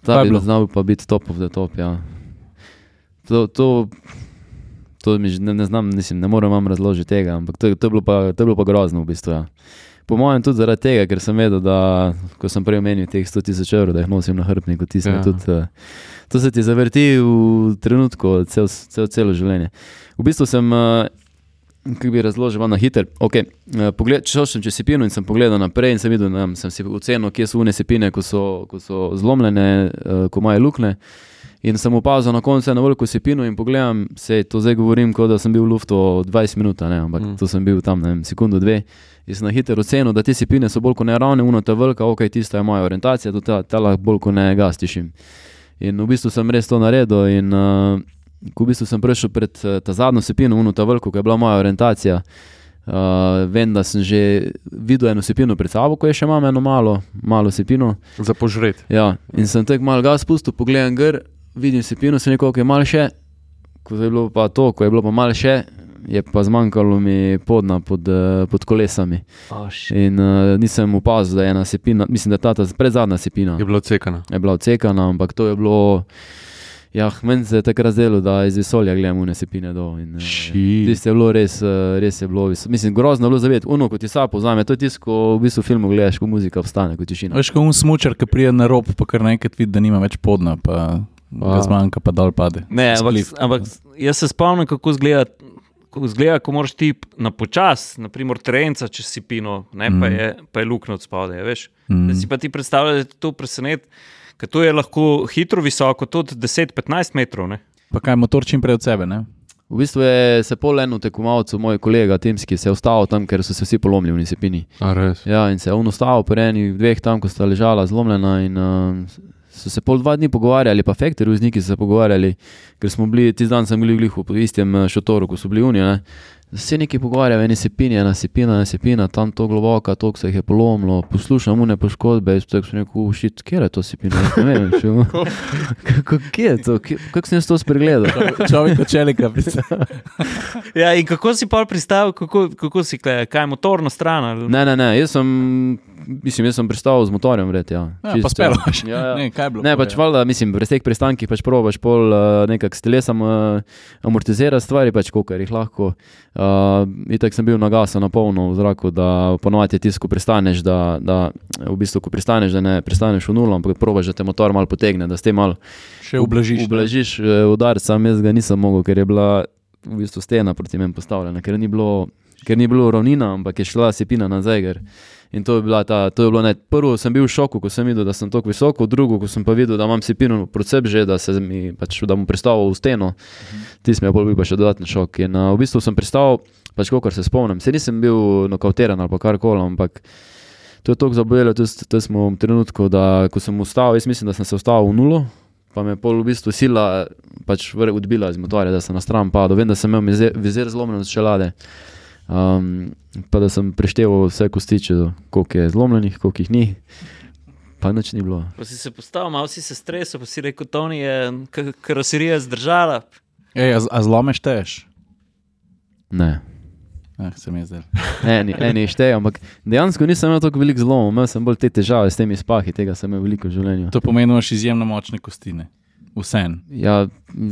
Ta bi bilo? znal pa biti top of the top. Ja. To, to, to mi že ne, ne znam, mislim, ne morem vam razložiti tega, ampak to, to, je bilo pa, to je bilo pa grozno v bistvu. Ja. Po mojem, tudi zaradi tega, ker sem vedel, da ko sem prej omenil teh 100 tisoč evrov, da jih nosim na hrbtniku, ti Ja. tudi. Uh, to se ti zavrti v trenutku, cel, cel, celo življenje. V bistvu sem, kako bi razložil, na hiter. Okay. Uh, pogled, šel sem čez sepino in sem pogledal naprej in sem videl, da sem si ocenil, kje so une sepine, ko so, ko so zlomljene, uh, ko imajo luknje. In sem opazil na koncu eno veliko sepino in pogledam, se to zdaj govorim, kot da sem bil v luftu 20 minut, ne, ampak Mm. to sem bil tam, ne vem, sekundo, dve. In sem na hiter ocenil, da te sepine so bolj kot ne ravne, uno ta velika, ok, tista je moja orientacija, tudi ta, ta lahko bolj kot ne gastišim. In v bistvu sem res to naredil in uh, ko v bistvu sem prišel pred uh, ta zadnjo sepino, uno ta veliko, ki je bila moja orientacija. Uh, vem, da sem že videl eno sepino pred sabo, ko je še imam eno malo, malo sepino. Za požret. Ja, in sem tako malo gas spustil, pogledam gor, vidim sepino, se nekoliko je malo še, ko je bilo pa to, ko je bilo pa malo še, je pa zmanjkalo mi podna pod, eh, pod kolesami. Oh, In uh, nisem opazil, da je ena sepina, mislim, da je ta, ta predzadnja sepina Je bilo odsekano. je bila odsekana, ampak to je bilo. Ja, meni se je takrat zdelo, da iz vesolja gledamo ne sepine dol. in, eh. Tisto je bilo res, eh, res je bilo, mislim, grozno je bilo zavedati. Uno, kot ti sapo vzame, to je tisto, ko v bistvu filmu gledaš, ko muzika vstane, kot tišina. Veš, kot un smočar, ki pride na rob, pa kar naenkrat vidi, da nima več podna, pa ga Wow. zmanjka, pa dol pade. Ne, ampak, ampak jaz se spomnim, kako izgleda. Ko zgleda, ko moraš ti na počas, naprimer, terenca čez sipino, ne, mm. pa, je, pa je luknjo od spodaj. Veš? Mm. Da si pa ti predstavljaš, da je to presenet, ker to je lahko hitro visoko, tudi 10-15 metrov. Ne? Pa kaj motor čim prej od sebe, ne? V bistvu je se pol eno tekmovalcu, moj kolega Timski, se je ustavil tam, ker so se vsi polomili v sepini. A res. Ja, in se je on ustavil pri enih dveh tam, ko sta ležala zlomljena. In, uh, so se pol dva dni pogovarjali, pa fektori vzniki so se pogovarjali, ker smo bili, ti dan sem bili v Glihu, po istem eh, šotoru, ko so bili unije. Vse neki pogovarjajo, eni sepini, ena sepina, ena sepina, tam to globoka, to se jih je polomilo, poslušam une poškodbe, jaz tako sem rekel, ušit, kje je to sepina, jaz ne vem, še kako kje je to, kako sem jaz to spregledal. Človek kot čelika. Ja, in kako si pa pristal, kako, kako si kaj, kaj je motorna stran? ali- Ne, ne, ne, jaz sem, mislim, jaz sem pristal z motorjem, vred, ja. Ja, Čisto, pa speloš. Ja, ja. Ne, kaj je bilo? Ne, pač valjda, mislim, pri teh pristankih pač probaš pol uh, nekako s telesom uh, amortizirati stvari, pač kolikor jih lahko. Uh, itak sem bil na gasu na polno v zraku, da ponovadi tisto, ko pristaneš, da, da v bistvu, ko pristaneš, da ne pristaneš v nulo, ampak probaš, da te motor malo potegne, da s tem malo Še ublažiš. ublažiš udar, sam jaz ga nisem mogel, ker je bila v bistvu stena proti meni postavljena, ker ni bilo, ker ni bilo ravnina, ampak je šla sepina nazaj. Ker. In to je, ta, to je bilo ne. Prvo sem bil v šoku, ko sem videl, da sem tako visoko, drugo, ko sem pa videl, da imam sepino proti sebi že, da, mi, pač, da bom pristal v steno. Ti smo bil pa še dodatni šok. In uh, v bistvu sem pristal, pač kot se spomnim. Se nisem bil nokautiran ali pa karkoli, ampak to je tako zabojelo, to smo v trenutku, da ko sem vstal, jaz mislim, da sem se vstal v nulo. Pa me je pol v bistvu sila pač odbila iz motorja, da sem na stran padel. Vem, da sem imel vizer zlomljen z čelade. Um, pa da sem prešteval vse kostiče, koliko je zlomljenih, koliko jih ni. Pa nič ni bilo. Pa si se postavil, malo si se stresel, pa si rekel, Toni je karoserija zdržala. Ej, a, a zlome šteješ? Ne. Eh, se mi je zdelo. Eni, eni štejejo, ampak dejansko nisem imel tako veliko zlomov, imel sem bolj te težave s temi spahi, tega sem imel veliko v življenju. To pomeni, da imaš izjemno močne kostine. Vsem. Ja,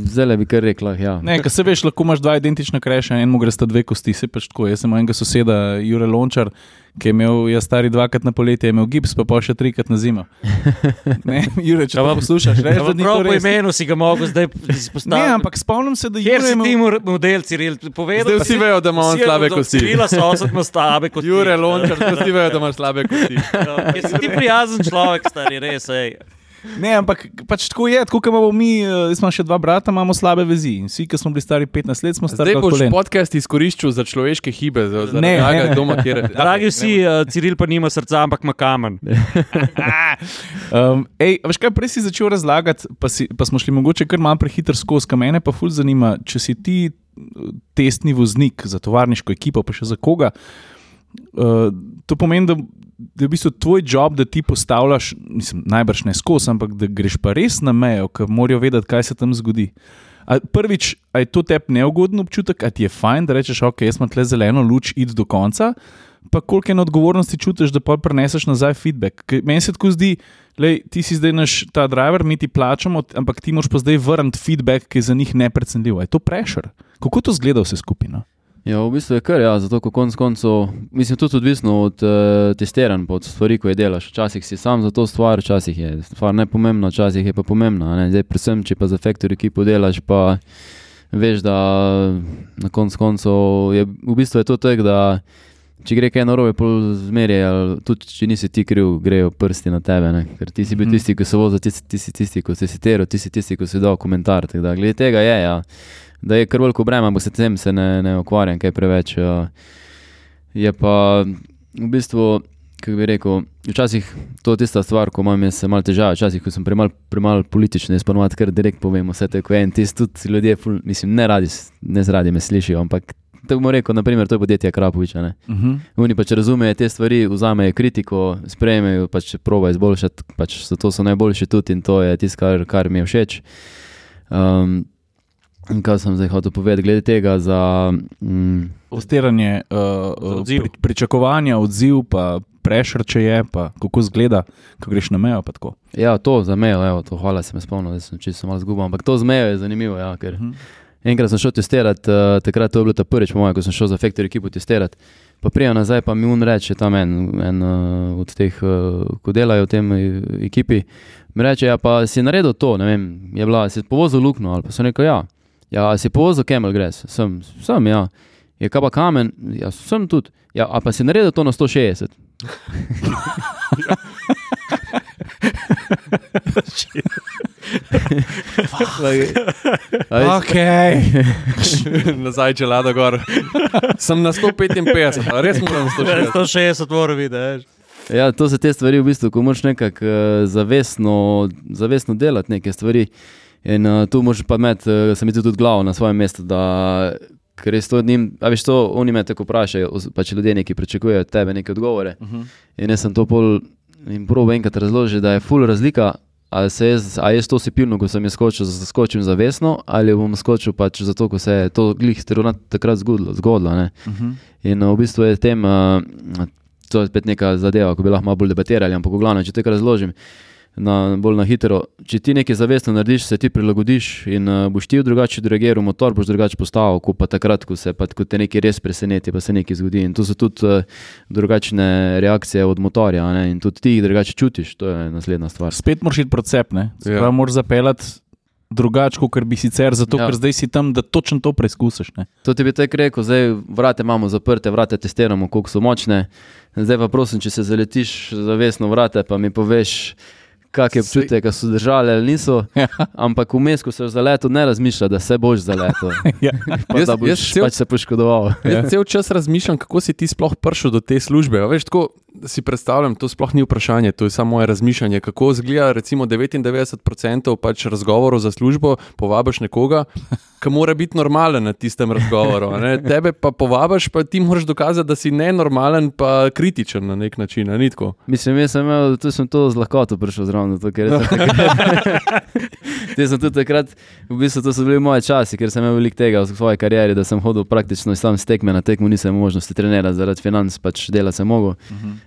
zelo bi kar rekla, ja. Ne, ker se veš, lahko imaš dva identična kreša, enemu gre sta dve kosti, se pač tako. Jaz sem enega soseda, Jure Lončar, ki je imel, jaz stari dvakrat na poletje, je imel gips, pa pa še trikrat na zimo. Ne, Jure, če pa poslušaš, reš, Ja, da ni prav to po res. imenu si ga mogel zdaj izpostaviti. Ne, ampak spomnim se, da Jure je ti imel... mo- model, Ciril? Povedal, Zdaj pa vsi si- vejo, da ima on vsi slabe kosti. Cirila so osetno slabe kosti. Jure Lončar, vsi vejo, da imaš slabe kosti. Ja, Ker si ti prijazen človek, stari, res. Ej. Ne, ampak pač tako je, tako kot imamo mi, eh, jaz imam še dva brata, imamo slabe vezi. In Vsi, ki smo bili stari 15 let, smo stari Zdaj boš kolen. podcast izkoriščal za človeške hibe, za, draga ne. doma, kjer Dragi vsi, uh, Ciril pa nima srca, ampak ima kamen. Um, ej, veš kaj, prej si začel razlagati, pa, si, pa smo šli mogoče kar malo prehiter skozi, kaj mene pa ful zanima, če si ti eh, testni voznik za tovarniško ekipo, pa še za koga. Uh, to pomeni, da, da je v bistvu tvoj job, da ti postavljaš, mislim, najbrž ne skozi, ampak da greš pa res na mejo, ker morajo vedeti, kaj se tam zgodi. A prvič, a je to tebi neugoden občutek, a ti je fajn, da rečeš, ok, jaz imam tle zeleno luč, id do konca, pa koliko je odgovornosti čutiš, da pa preneseš nazaj feedback. Ker Meni se tako zdi, da ti si zdaj naš ta driver, mi ti plačamo, ampak ti moraš pa zdaj vrniti feedback, ki je za njih neprecenljiv. Je to prešer? Kako to zgleda vse skupino? Ja, v bistvu je kar, ja, zato ko konc koncev, mislim, tudi odvisno od uh, testiranj, od stvari, ko je delaš. Včasih si sam za to stvar, včasih je stvar nepomembna, včasih je pa pomembna. Ne? Zdaj, predvsem, če pa za factory ekipo delaš, pa veš, da na konc koncev je v bistvu je to tako, da če gre kaj narobe, pol zmerje, ali tudi če nisi ti kriv, grejo prsti na tebe. Ne? Ker ti si bil Mhm. tisti, ki so vozil, ti si tisti, ki si citiral, ti si tisti, ki si dal komentar. Da, glede tega je, ja da je kar veliko breme, ampak se tem se ne, ne ukvarjam kaj preveč. uh, Je pa v bistvu, kako bi rekel, včasih to je tista stvar, ko imam jaz malo težave, včasih, ko sem premal, premal političen, jaz ponovadi kar direkt povem vse te, ko je en tisti, tudi ljudje, ful, mislim, ne radi, s- ne zradi me slišijo, ampak tako bom rekel, naprimer, to je podjetje Krapoviča. Ne. Uh -huh. Oni pač razumejo te stvari, vzamejo kritiko, sprejmejo, pač proba izboljšati, pač zato so najboljši tudi in to je tisto, kar, kar mi je všeč. Um, in kaj sem zdaj hotel povedati, glede tega za. Mm, Ostiranje, uh, odziv. pri, pričakovanja, odziv, pa prešer, če je, pa kako zgleda, ko greš na mejo. pa tako. ja, to za mejo, evo, to hvala, se me spomnil, da sem čisto malo zgubil, ampak to z mejo je zanimivo, ja, ker Mhm. enkrat sem šel testirati, uh, takrat to je bilo ta prvič, po mojem, ko sem šel za Factory ekipo testirati. Pa prijem nazaj, pa mi un reče tam en, en uh, od teh, uh, ko delajo v tem eh, ekipi, mi reče, ja, pa si naredil to, ne vem, je bila, si povozil luknjo, ali pa sem rekel, ja, ja si povozil Camel Grass, sem, sem, ja, je kaj pa kamen, ja, sem tudi, ja, a pa si naredil to na 160. A veš, Okay. Nazaj, če lada gor. Sem na 155, a res moram 160. 160 mora videti. Ja, to so te stvari, v bistvu, ko moraš nekako uh, zavestno, zavestno delati neke stvari. In uh, tu moraš pa imeti, uh, se mi zdi, tudi glavo na svojem mestu, da ker res to njim, a veš to, oni me tako vprašajo, os- pač ljudje neki pričakujejo od tebe neke odgovore. Uh -huh. In jaz sem to pol in probo enkrat razložiti, da je full razlika. Ali se jaz, a jaz to si pilno, ko sem jaz skočil, skočim zavestno, ali bom skočil pač zato, ko se je to glih takrat zgodilo. zgodilo ne. Uh -huh. In uh, v bistvu je tem, uh, to je spet neka zadeva, ko bi lahko malo bolj debatirali, ampak v glavnem, če te kar razložim, na, bolj na hitro. Če ti nekaj zavestno narediš, se ti prilagodiš in uh, boš ti drugače reagiral, motor boš drugače postavil, kot pa takrat, ko, se, pa, ko te nekaj res preseneti, pa se nekaj zgodi. In to so tudi uh, drugačne reakcije od motorja a ne, in tudi ti jih drugače čutiš, to je naslednja stvar. Spet moraš iti procep, ne? Ja. Ja. Moraš zapeljati drugače, kot bi sicer, zato Ja. ker zdaj si tam, da točno to preizkusiš. Ne? To ti bi tako rekel, zdaj vrate imamo zaprte, vrate testiramo, koliko so močne. Zdaj pa prosim, če se zaletiš zavestno vrate, pa mi poveš, kak je občutek, da so držali ali niso. Ja. Ampak vmes, ko se zaletel, ne razmišlja, da se boš zaletel. Ja. Pa Jaz- da boš jaz cel- pač se poškodoval. Jaz cel čas razmišljam, kako si ti sploh prišel do te službe. A Veš, tako si predstavljam, to sploh ni vprašanje, to je samo moje razmišljanje. Kako izgleda, recimo, 99% pač razgovorov za službo, povabiš nekoga, ki mora biti normalen na tistem razgovoru. ne. Tebe pa povabiš, pa ti moraš dokazati, da si nenormalen, pa kritičen na nek način. tako? Mislim, jaz sem, imel, tu sem to z lahkoto prišel zraven, zato, ker sem takrat, te sem tudi takrat, v bistvu to so bili moje časi, ker sem imel veliko tega v svoji karieri, da sem hodil praktično sam s tekme na tekmo, nisem imel možnosti trenirati zaradi financ, pač dela sem mogel.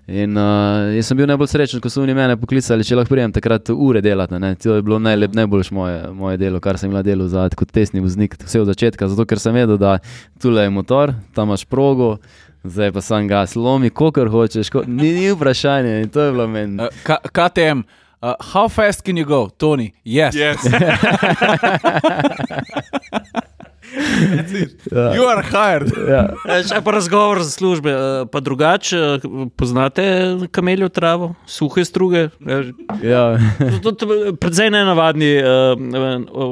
In uh, jaz sem bil najbolj srečen, ko so oni mene poklicali, če lahko prijem takrat ure delati. Ne? To je bilo najlep, najboljše moje, moje delo, kar sem imel delo za, kot tesni voznik, vse od začetka, zato ker sem vedel, da tule je motor, tam imaš progo. Zdaj pa sam gas, lomi, kolikor hočeš, ko, ni, ni vprašanje. To je bilo meni. Uh, K- KTM, uh, how fast can you go, Tony? Yes. yes. you are hired. Ja. Še pa razgovor za službe, eh, pa drugače, eh, poznate kameljo travo, suhe struge? Eh, Ja. Predvsej nenavadni uh,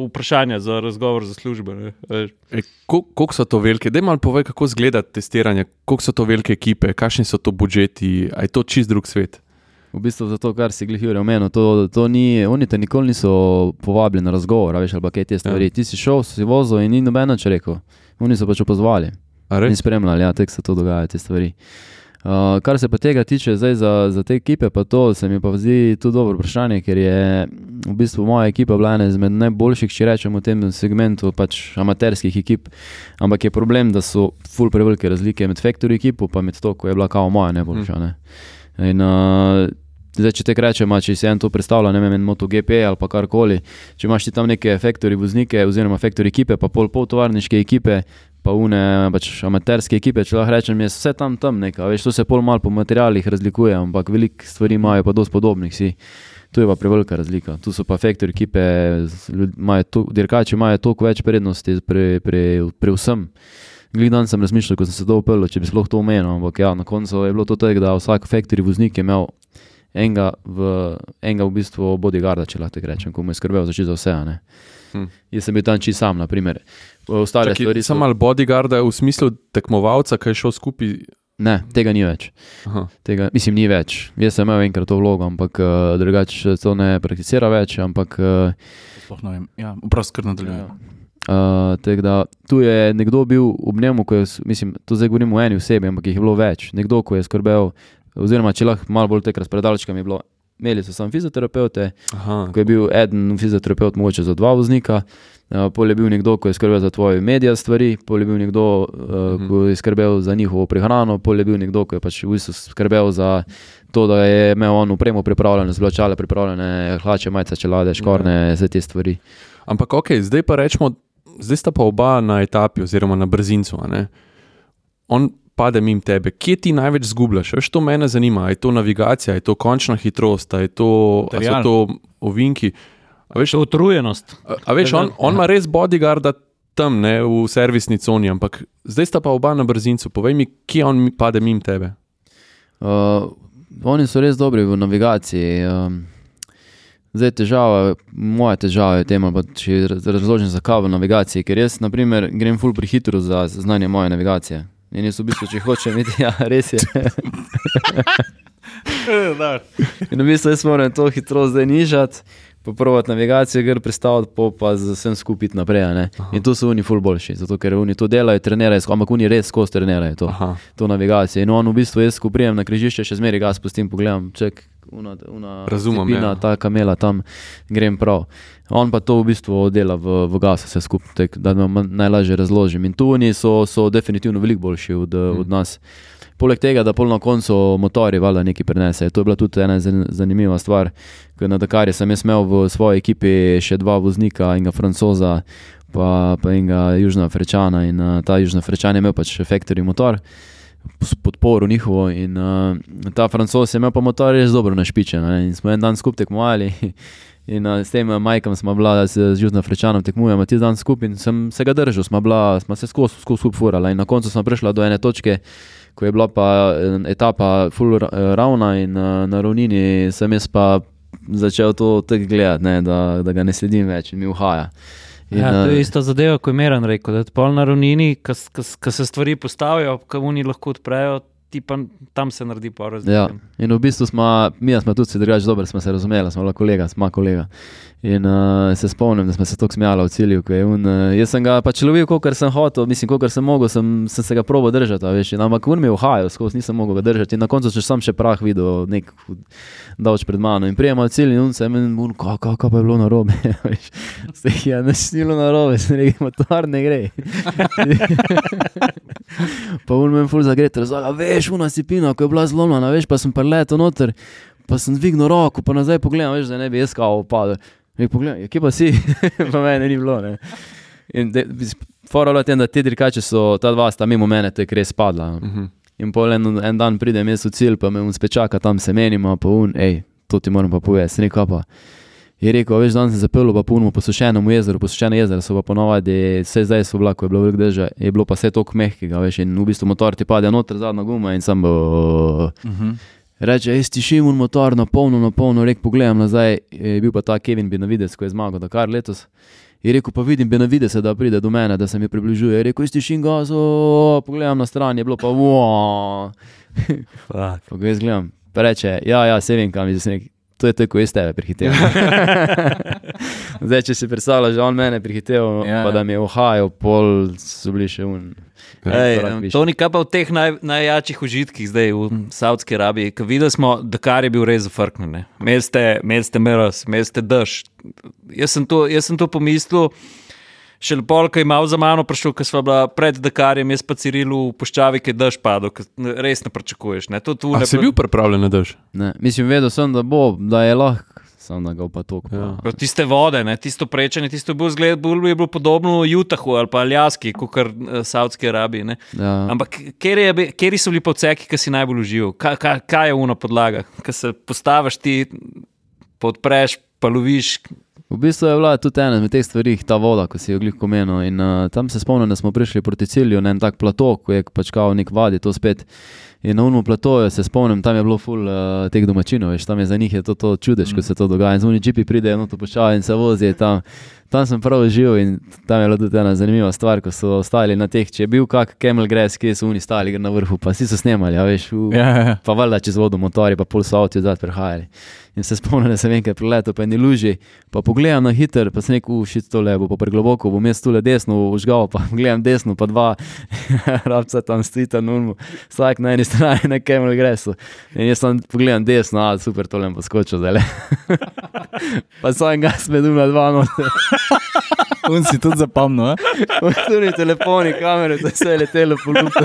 vprašanja za razgovor za službe. ne. Veš. E, Koliko so to velike? Dej malo povej, kako izgleda testiranje, koliko so to velike ekipe, kakšni so to budžeti, a je to čist drug svet. V bistvu za to, kar si glihil omenil, to, to ni, oni te nikoli niso povabili na razgovor, veš, ali pa kaj te stvari. Ja. Ja. Ti si šel, si vozil in ni noben nič rekel. Oni so pač opozvali in spremljali, ja, tek se to dogaja, te stvari. Uh, kar se pa tega tiče zdaj za, za te ekipe, pa to se mi pa zdi tudi dobro vprašanje, ker je v bistvu moja ekipa bila ena izmed najboljših, če rečemo, v tem segmentu pač amaterskih ekip. Ampak je problem, da so ful prevelike razlike med Factory ekipo in to, ko je bila kao moja najboljša. Ne? In, uh, Zdaj, če te rečemo, če si en to predstavlja, ne vem, en MotoGP ali pa karkoli, če imaš ti tam neke faktori voznike, oziroma faktori ekipe, pa pol poltovarniške ekipe, pa une pač amaterske ekipe, če lahko rečem, je vse tam tam nekaj. Veš, to se pol malo po materialih razlikuje, ampak veliko stvari imajo pa dosti podobnih si. Tu je pa prevelika razlika. Tu so pa faktori ekipe, imajo to- dirkači imajo toliko več prednosti pri, pri, pri vsem. Glej, dan sem razmišljal, ko sem se to upel, če bi sploh to omenil, ampak ja, na koncu je bilo to tako, da vsak faktori voznik je imel enega v, enega v bistvu bodyguarda, če lahko rečem, ko mu je skrbel za čisto vse. a ne. Hm. Jaz sem bil tam čisto sam, naprimer. Ostale Čakaj, stvari so. Sam ali bodyguarda v smislu tekmovalca, ki je šel skupaj. Ne, tega ni več. Aha. Tega, mislim, ni več. Jaz sem imel enkrat to vlogo, ampak uh, drugače to ne prakticira več. Ampak uh, Sploh ne vem. Ja, Prost, kar nadaljujem. Uh, tako da tu je nekdo bil ob njemu, ko je, mislim, to zdaj govorimo o eni osebi, ampak jih je bilo več. Nekdo, ko je skrbel, oziroma če lahko malo bolj tekrat s predalčkami, je bilo. Imeli so samo fizioterapeute, Aha. ko je bil eden fizioterapeut, mogoče za dva voznika, uh, pol je bil nekdo, ko je skrbel za tvoje medije stvari, pol je bil nekdo, uh, Mhm. ko je skrbel za njihovo prehrano, pol je bil nekdo, ko je pač v bistvu skrbel za to, da je imel on upremo pripravljeno, zločale pripravljene, hlače, majice, čelade, škorne, vse te stvari. Ampak ok, zdaj pa rečemo, zdaj sta pa oba na etapi oziroma na brzincu. On pade mimo tebe, kje ti največ zgubljaš? Veš, to mene zanima. Je to navigacija, je to končna hitrost, je to, so to ovinki. A veš, To je utrujenost. a, a veš on, on ima res bodyguarda tam, ne, v servisni coni, ampak zdaj sta pa oba na brzincu. Povej mi, kje on pade mimo tebe. Uh, oni so res dobri v navigaciji. Um, zdaj težava, moja težava je v tem, ali pa če raz- razložim zakaj v navigaciji, ker jaz, na primer, grem full prehitro za znanje moje navigacije. In jaz v bistvu, če hočem iti, ja, res je. In v bistvu jaz moram to hitrost zdaj nižati, popraviti navigacijo, gre predstaviti, po pa z vsem skupaj naprej. In tu so oni full boljši, zato ker oni to delajo, trenirajo, ampak oni res skozi trenirajo to Aha. to navigacijo. In on v bistvu, jaz, ko prijem na križišče, še zmeraj gas pustim, pogledam, ček, una, una Razumem, cepina, ja. ta kamela tam, grem prav. On pa to v bistvu dela v, v gasu, vse skupaj, da vam najlažje razložim. In tu oni so, so definitivno veliko boljši od, hmm. od nas. Poleg tega, da pol na koncu motori valjda nekaj prenesejo. To je bila tudi ena zan- zanimiva stvar. Ker na Dakarju sem jaz imel v svoji ekipi še dva voznika, enega francoza, pa, pa enega južnoafričana. In uh, ta južnoafričan je imel pač factory motor, podporo njihovo. In uh, ta francos je imel pa motor res dobro našpičen. ne. In smo en dan skupaj tekmovali. In uh, s tem uh, Majkom smo bila z, z Južnoafričanom tekmujemo ti dan skupaj in sem se ga držal, smo, bila, smo se skozi skupaj furala. In na koncu smo prišla do ene točke, ko je bila pa eh, etapa full ra- eh, ravna in uh, na ravnini sem jaz pa začel to tako gledati, ne, da, da ga ne sledim več in mi uhaja. In, Ja, to eh, je isto zadeva, kot je Meran rekel. Da je pol na ravnini, ko se stvari postavijo, ko oni lahko odprejo, ti pa tam se naredi pa Ja, razlika. in v bistvu smo, mi smo tudi drugače dobro, smo se razumeli, smo bila kolega, smo kolega. In uh, se spomnim, da smo se tako smejali v cilju. je Un, uh, jaz sem ga pač lovil, kot sem hotel, mislim, kot sem mogel, sem, sem se ga probo držati. Veš, in, ampak on mi je uhajal, skozi nisem mogel ga držati. In na koncu sem še prah videl, nek davč pred mano. In prijemo v cilj in on se mi je, kako ka, ka pa je bilo na robe. Ste jih ja, naštilo na robe, se rekel, motor ne gre. pa on me je ful zagret, razlaga, veš, una sipina, ko je bila zlomljena, veš, pa sem preletel noter. Pa sem dvignil roko, pa nazaj pogledam, veš, da ne bi jaz kao Rekel, pogledaj, kje pa si, pa mene ni bilo. Ne. In Fora je da te dirkače so, ta dva sta mimo mene, to je res padla. Uh -huh. In pol en, en dan pridem jaz v cilj, pa me un spečaka, tam se menimo, pa un, hej, to ti moram pa povedati, sem rekel pa. Je rekel, veš, danes sem zapel pa punmo posušenemu jezeru, posušeno jezero so pa ponovadi, vse zdaj so vlako, je bilo veliko dežja, je bilo pa vse toliko mehkega, veš, in v bistvu motor ti pade noter, zadnja guma in sam bo. Uh -huh. Reče, jaz tišim un motor na polno, na polno, rek pogledam nazaj, je bil pa ta Kevin Benavides, ko je zmagal Dakar letos. Je rekel, pa vidim Benavidesa, da pride do mene, da se mi približuje. Je rekel, jaz tišim ga, pogledam na stran, je bilo pa wow. Jaz gledam, pa reče, ja, ja, se vem, kam je zdaj. To je tako, jaz tebe prehitevam. Zdaj, če si predstavljaš, da on mene prehiteval, Ja, pa ja. da mi je ohajal, pol so bili še un. Ej, korak višje. to ni kaj pa v teh naj, najjačih užitkih zdaj v Saudski Arabiji, videli smo, da kar je bil res zafrknjen. Imeli ste, imeli ste meros, imeli ste dež. Jaz sem to, jaz sem to pomislil. Še lepo, ko je malo za mano prišel, ko smo bila pred Dakarjem, jaz pa Cirilu v puščavi, ki je dež padel, res ne pričakuješ. Ne? To, tu A ne si bil pripravljen na dež? Ne, mislim, vedel sem, da bo, da je lahko, samo da ga pa tok. Ja. Pa Tiste vode, ne, tisto prečanje, tisto je bilo, zgled, bolj je bilo podobno Utahu ali pa Aljaski, kot kar uh, Saudski Arabiji. Ne. Ja. Ampak kjer, je, bi- kjeri so bili povceki, ki si najbolj užival? Kaj, kaj, kaj je uno podlaga? Kaj se postaviš ti, podpreš, pa loviš. V bistvu je bila tudi ena izmed teh stvari, ta voda, ko si jo glih omenil. In uh, tam se spomnim, da smo prišli proti cilju na en tak plato, ko je pač kao nek vadi, to spet. In na unmu platoju se spomnim, tam je bilo ful uh, teh domačinov, veš, tam je za njih je to, to čudež, ko se to dogaja. In zunaj džipi pridejo, no to počajo in se vozijo tam. Tam sem prav živel in tam je bila tudi ena zanimiva stvar, ko so ostali na teh, če je bil kak Camel Grass, kje so oni stali na vrhu, pa vsi so snemali, a veš, v, Ja, ja, ja. pa valjda čez vodo motori, pa pol so avti odzad prihajali. In se spomnim, da sem enkrat preletel, pa ni luži, pa pogledam na hiter, pa sem rekel, šit tole bo pa pregloboko, bom jaz tole desno užgal, pa gledam desno, pa dva rabca tam stojita na unmu, vsak na eni strani na Camel Grassu. In jaz tam pogledam desno, a super, tole bom poskočil zdaj. pa sam gas med uma dva noter. Un si tudi zapomnil. eh? Tudi telefoni, kamere, da se je letelo po luku.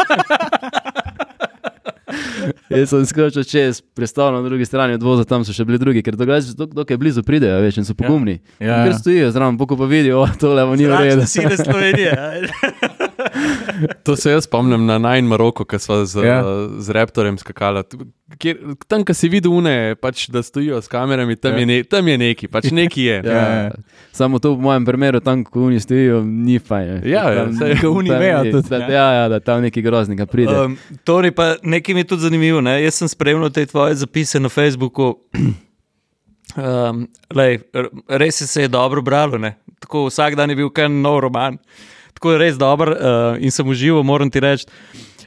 Jaz sem skočil čez, prestal na drugi strani odvoza, tam so še bili drugi, ker drugače dok, dokaj blizu pridejo, veš, in so pogumni. Ja, Ja, ker ja. stojijo zraven, poko pa vidijo, o, tole bo ni v redu. Sile Slovenije. To se jaz spomnim na najn Maroko, ki smo z, Ja. ja. z Raptorjem skakali. Kjer, tam, ki si videl une, pač, da stojijo s kamerami, tam, Ja. ja. je, ne, tam je neki, pač neki je. Ja, Ja, ja. Samo to v mojem primeru, tam, ko oni stojijo, ni fajn. Ja, ja, Tam- saj- ko oni tam vejo ja. Ja, ja, da tam neki groznika pride. Um, Toni, pa nekaj mi je tudi zanimivo. Ne? Jaz sem spremljal te tvoje zapise na Facebooku. Um, lej, res je se je dobro bralo. Ne? Tako vsak dan je bil kar nov roman. Tako je res dober uh, in sem užival, moram ti reči.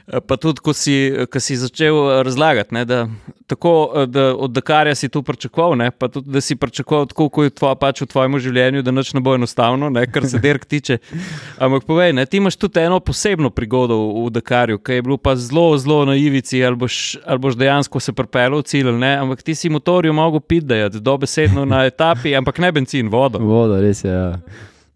Eh, Pa tudi, ko si, ko si začel eh, razlagati, ne, da, tako, eh, da od Dakarja si to pričakoval, ne, pa tudi, da si pričakoval tako, kot je tvoja, pač v tvojem življenju, da nič ne bo enostavno, ne, kar se derk tiče. Ampak povej, ne, ti imaš tudi eno posebno prigodo v, Dakarju, ki je bilo pa zelo, zelo na ivici, ali boš, ali boš dejansko se pripeljal v cilj, ne, ampak ti si motorju mogel piti, dobesedno na etapi, ampak ne benzin, vodo. Voda, res je. Ja.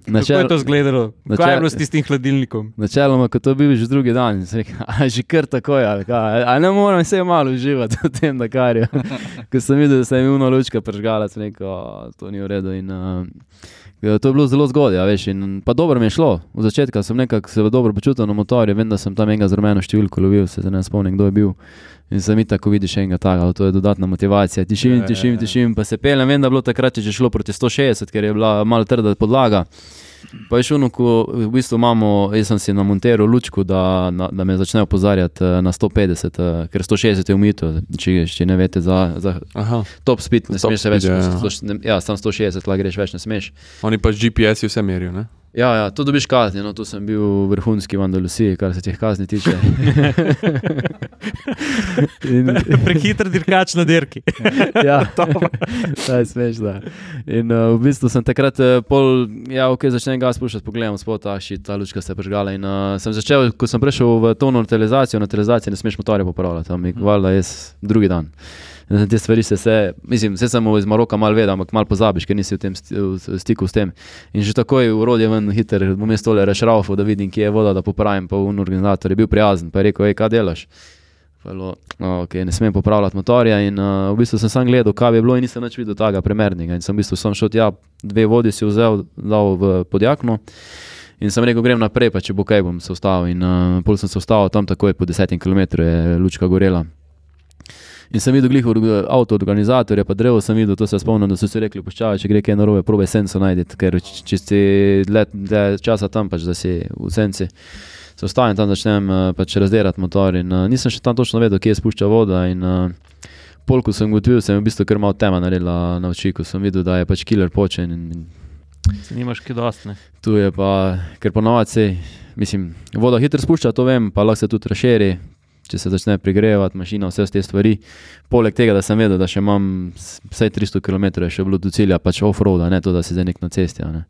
Kako je to izgledalo? Kaj je načel- bilo s tistim hladilnikom? Načeloma, ko to bil že drugi dan, sem rekel, a že kar tako je, ali kaj, a ne morem se malo uživati v tem Dakarju. Ko sem videl, da se je mi uno lučka pržgala, sem rekel, "A, to ni v redu. In, uh, To je bilo zelo zgodaj, a veš, in pa dobro mi je šlo. V začetku sem nekako se dobro počutil na motorju, vem, da sem tam enega z rumeno številko lovil, se ne spomnim, kdo je bil. In sem jih tako vidiš enega takega, to je dodatna motivacija. Tišim, Ja, tišim, ja, ja. tišim, pa se pelem, vem, da je bilo takrat že šlo proti 160, ker je bila malo trda podlaga. Pa je šlo, ko v bistvu imamo, jaz sem si na monteru lučku, da, na, da me začne opozarjati eh, na 150, eh, ker 160 je umito, če, če ne veste za, za Aha. top speed, ne Top smeš speed, več. ja, ja. ne- Ja, sam 160, lahko greš več, ne smeš. Oni pač GPS-ji vse merijo. Ne? Ja, ja, to dobiš kazni, no, tu sem bil vrhunski v Andalusiji, kar se teh kazni tiče. In, Prehiter dirkač na dirki. ja, to je smešno. In uh, v bistvu sem takrat uh, pol, ja, ok, začnem gas puščati, pogledam spot, ah, šit, ta lučka se je prižgala. In uh, sem začel, ko sem prišel v to neutralizacijo, neutralizacijo ne smeš motorja popravljati, tam je valjda jaz drugi dan. In Te stvari se, se mislim, vse sem iz Maroka malo vedel, ampak malo pozabiš, ker nisi v tem v stiku s tem. In že takoj urodje ven hiter, bom jaz tole rešrafal, da vidim, kje je voda, da popravim, pa un organizator je bil prijazen, pa je rekel, hej, kaj delaš? Bilo, no, okay, ne smem popravljati motorja. In, uh, v bistvu sem sam gledal, kaj je bilo, in nisem več videl tega primernega. In sem v bistvu sam šel tja, dve vodi si vzel, dal v podjakno. In sem rekel, grem naprej, pa če bo kaj, bom se ustavil. In uh, pol sem se ustavil tam, takoj po desetim kilometru je lučka gorela. In sem videl, glih avto organizatorja, pa drevo sem videl, to se spomnim, da so si rekli, puščavaj, če gre kaj narobe, probe senco najti, ker če si dlje dlje časa tam, pač da si v senci. Se ostanem tam, začnem eh, pač razdelati motor in uh, nisem še tam točno vedel, kje je spušča voda in uh, pol, ko sem gotovil, sem v bistvu kar malo tema naredila na oči, ko sem videl, da je pač killer počen in, in Se nimaš kaj dosti. Tu je pa, ker ponovadi se, mislim, voda hitro spušča, to vem, pa lahko se tudi raširi, če se začne pregrevati mašina, vse te stvari. Poleg tega, da sem vedel, da še imam vsaj 300 km še bilo do cilja, pač off-road, ne to, da si zdaj nek na cesti. Ne.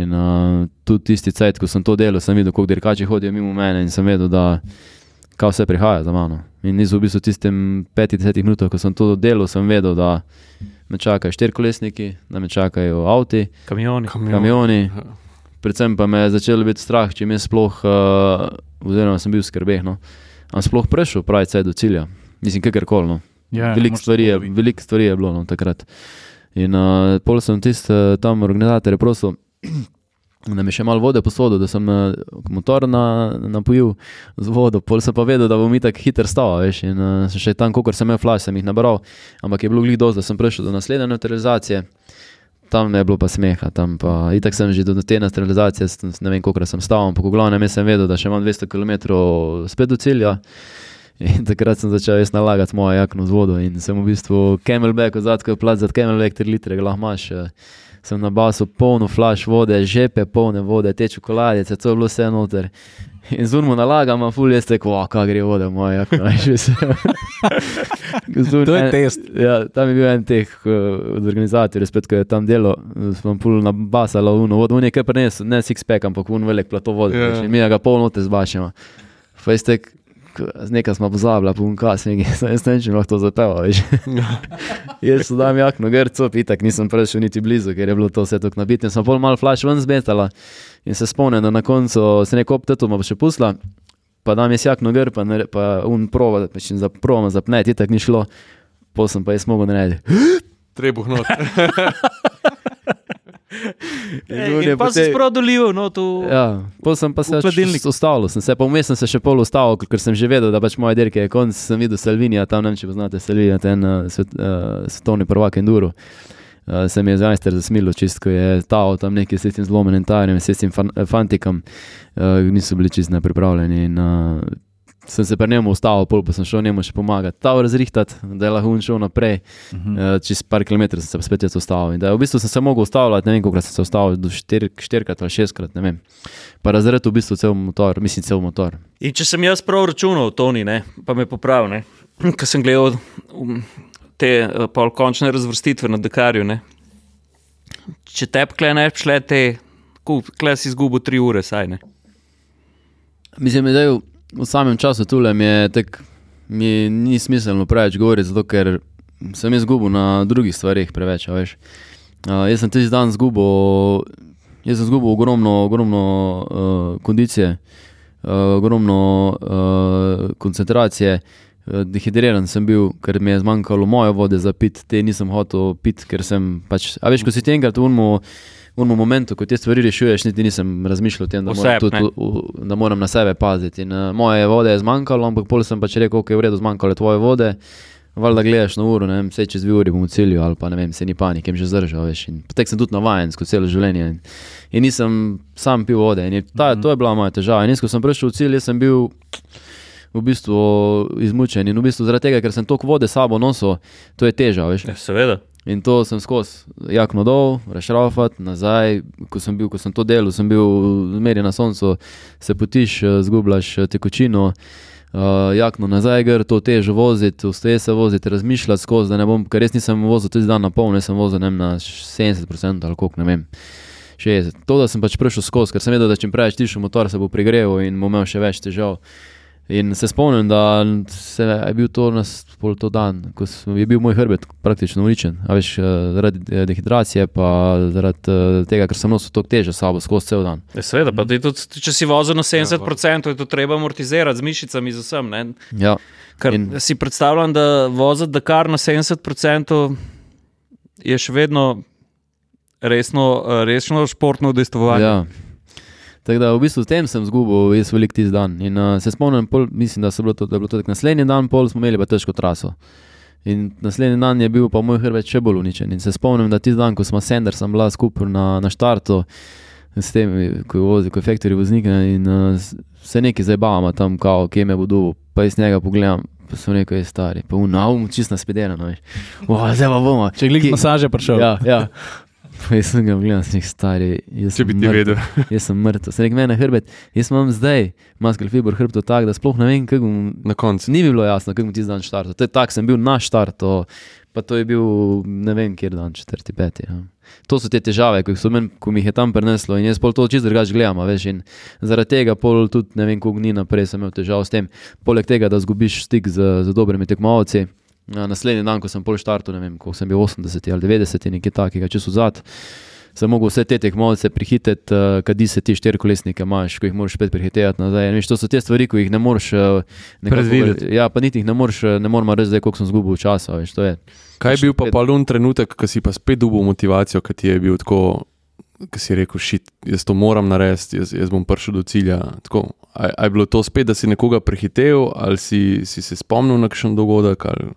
In uh, tudi tisti cajt, ko sem to delal, sem videl, koliko dirkači hodijo mimo mene in sem vedel, da kaj vse prihaja za mano. In nisem v bistvu v tistem 5-10 minutah, ko sem to delal, sem vedel, da me čakajo štirikolesniki, da me čakajo avti Kamioni. kamioni. Predvsem pa me je začelo biti strah, če mi je sploh, uh, oziroma sem bil skrbeh, no, am sploh prišel pravi caj do cilja. Mislim, kakorkoli. No. Ja, Veliko moraš stvari, je- veliko stvari je bilo no, takrat. In uh, pol sem tiste uh, tam organizatorje prosil, da mi še malo vode posodil, da sem uh, motor na, napojil z vodo. Pol sem pa vedel, da bom itak hiter stal, veš. In uh, še tam, kolikor sem imel flash, sem jih nabral, ampak je bilo glih dosti, da sem prišel do naslednje neutralizacije. Tam je bilo pa smeha, tam pa itak sem že do te neutralizacije, sem- ne vem koliko sem stal, ampak v glavnem sem vedel, da še imam 200 km spet do cilja. In takrat sem začel jaz nalagati mojo jakno z vodo in sem v bistvu camelback, zadko je plat za camelback 3 litre, lahko imaš. eh, Sem na basu polno flash vode, žepe polne vode, te čokoladice, to je bilo vse noter. In zunmo nalagam, a ful tako, kaj gre voda, moja jakna, veš, vse. To je test. Ja, tam je bil en teh uh, od organizatorjev, spet, ko je tam delo, sem pol na basala uno vodo, on je kar prenesel, ne six-pack, ampak un velik plato vode, Ja. yeah. in mi ga pol note zbašemo. Fejstek, nekaj smo pozabili, pa unkas, jaz ne vem, če lahko to zapeval, veš. Jaz sem dam jakno grco, pitak nisem prišel niti blizu, ker je bilo to vse tako nabito. In sem pol malo flash ven zmetala in se spomnim, da na koncu se neko opteto ma še pusla, pa dam jaz jakno gr, pa, nare- pa un prova, pa če za provo zapneti, tako ni šlo, pol sem pa jaz mogel narediti. Trebuh not. Je in pa si potem- sprav dolil, no, tu. Ja, pol sem pa se ustavil, sem se pa vmes sem se še pol ustavil, ker sem že vedel, da pač moja dirka je konc, sem videl Salvinija, tam ne vem, če poznate Salvinija, ten uh, svet, uh, svetovni prvak Enduro. Uh, se mi je zvajster zasmilo, čist, ko je tao tam neki s tem zlomenim tajerjem, s tem fan, eh, fantikom, uh, niso bili čist nepripravljeni. In, uh, sem se pri njemu ustavil, pol pa sem šel njemu še pomagati, tao razrihtati, da je lahko šel naprej. Mhm. Uh, čez par kilometrov sem se spet jaz ustavil. In da, v bistvu sem se mogel ustavljati, ne vem, koliko sem se ustavil, do štir, štirikrat ali šestkrat, ne vem. Pa razred v bistvu cel motor, mislim, cel motor. In če sem jaz prav računal, Toni, ne, pa me popravi, ne, ker sem gledal um, te uh, pol končne razvrstitve na Dakarju. Ne. Če te pkle ne bi šle, te kle si izgubil tri ure, saj ne. Mislim, da je v samem času tule mi je tek, mi ni smiselno preveč govoriti, zato ker sem izgubil na drugih stvarih preveč. Uh, jaz sem tisti dan izgubil, jaz sem izgubil ogromno, ogromno uh, kondicije, uh, ogromno uh, koncentracije. Uh, Dehidriran sem bil, ker mi je zmanjkalo moje vode za pit, te nisem hotel pit, ker sem pač. A veš, ko si ti enkrat v unmu, v unmu momentu, ko te stvari rešuješ, niti nisem razmišljal o tem, da moram, Oseb, tudi, v- da moram na sebe paziti. In, uh, moje vode je zmanjkalo, ampak pol sem pač rekel, ok, v redu, zmanjkalo je tvoje vode, Valjda gledaš na uro, ne vem, vse čez dve uri bom v cilju, ali pa ne vem, se ni panik, jem že zdržal, veš. In potek sem tudi navajen skozi celo življenje. In, in nisem sam pil vode. In je, ta, to je bila moja težava. In jaz, ko sem prišel v cilj, sem bil v bistvu izmučen. In v bistvu zaradi tega, ker sem toliko vode sabo nosil, to je teža, veš. Ja, seveda. In to sem skozi, jakno dol, rešrafat, nazaj. Ko sem, bil, ko sem to delal, sem bil zmeraj na soncu, se potiš, eh, zgubljaš eh, tekočino. Uh, jakno nazaj, ker to težo voziti, vstaje se voziti, razmišljati skozi, da ne bom, ker res nisem vozil tudi dan na pol, ne sem vozil ne vem, na 70% ali koliko, ne vem, 60%. To, da sem pač prišel skozi, ker sem vedel, da čim prej tišel motor, se bo pregreval in bom imel še več težav. In se spomnim, da se je bil to nas pol to dan, ko je bil moj hrbet praktično uničen. A veš, eh, zaradi eh, dehidracije, pa zaradi eh, tega, ker sem nosil to teže sabo skozi cel dan. Ja, seveda, pa tudi, če si vozil na 70%, je to treba amortizirati z mišicami, z vsem. Ne? Ja. Ker In- si predstavljam, da voziti Dakar na 70% je še vedno resno, resno športno udejstvovanje. Ja. Tako da v bistvu s tem sem zgubil, jaz velik tisti dan. In uh, se spomnim, pol, mislim, da, bilo to, da je bilo to tako naslednji dan, pol smo imeli pa težko traso. In naslednji dan je bil pa moj hrbet še bolj uničen. In se spomnim, da tisti dan, ko smo s Sandersom bila skupaj na, na štartu, s tem, ko je vozil, ko je faktori voznik, in uh, se neki zabavamo tam, kao, kje me bodo, pa iz njega pogledam. Pa sem rekel, je stari, pa unavum, čist naspedeno. No, veš. "O, zdaj pa bomo. Če Kje- masaže prišel. Ja, ja. Jaz sem ga gledal, sem rekel, stari. jaz Če sem bi ti mrtev." vedel. Jaz sem mrtev. Sem rekel, meni je hrbet, jaz imam zdaj maskel fiber hrbto tako, da sploh ne vem, kako bom. Na koncu. Ni bilo jasno, kako bom ti dan štartal. To je tako, sem bil na štartu, pa to je bil ne vem, kjer dan, četrti, peti. Ja. To so te težave, ki, so men, ko mi jih je tam preneslo in jaz pol to čisto drugače gledam, veš. In zaradi tega pol tudi ne vem, koliko dni naprej sem imel težav s tem. Poleg tega, da zgubiš stik z, z dobrimi tekmovalci. Ja, naslednji dan, ko sem pol štartu, ne vem, ko sem bil 80 ali 90, nekaj takega, če so zad. Sem mogel vse te tekmovce prihiteti, uh, kadi se ti štirikolesnike imaš, ko jih moraš spet prihiteti nazaj. Veš, to so te stvari, ki jih ne moreš uh, Predvideti. Ja, pa niti jih ne moreš, eh, ne moremo reči, zdaj, koliko sem izgubil časa. Veš. Kaj je bil pa palun trenutek, ko si pa spet dubil motivacijo, ki ti je bil tako, ki si rekel, šit, jaz to moram narediti, jaz, jaz bom prišel do cilja. Tako, a, a je bilo to spet, da si nekoga prehitev, ali si, si se spomnil na kakšen dogodek, ali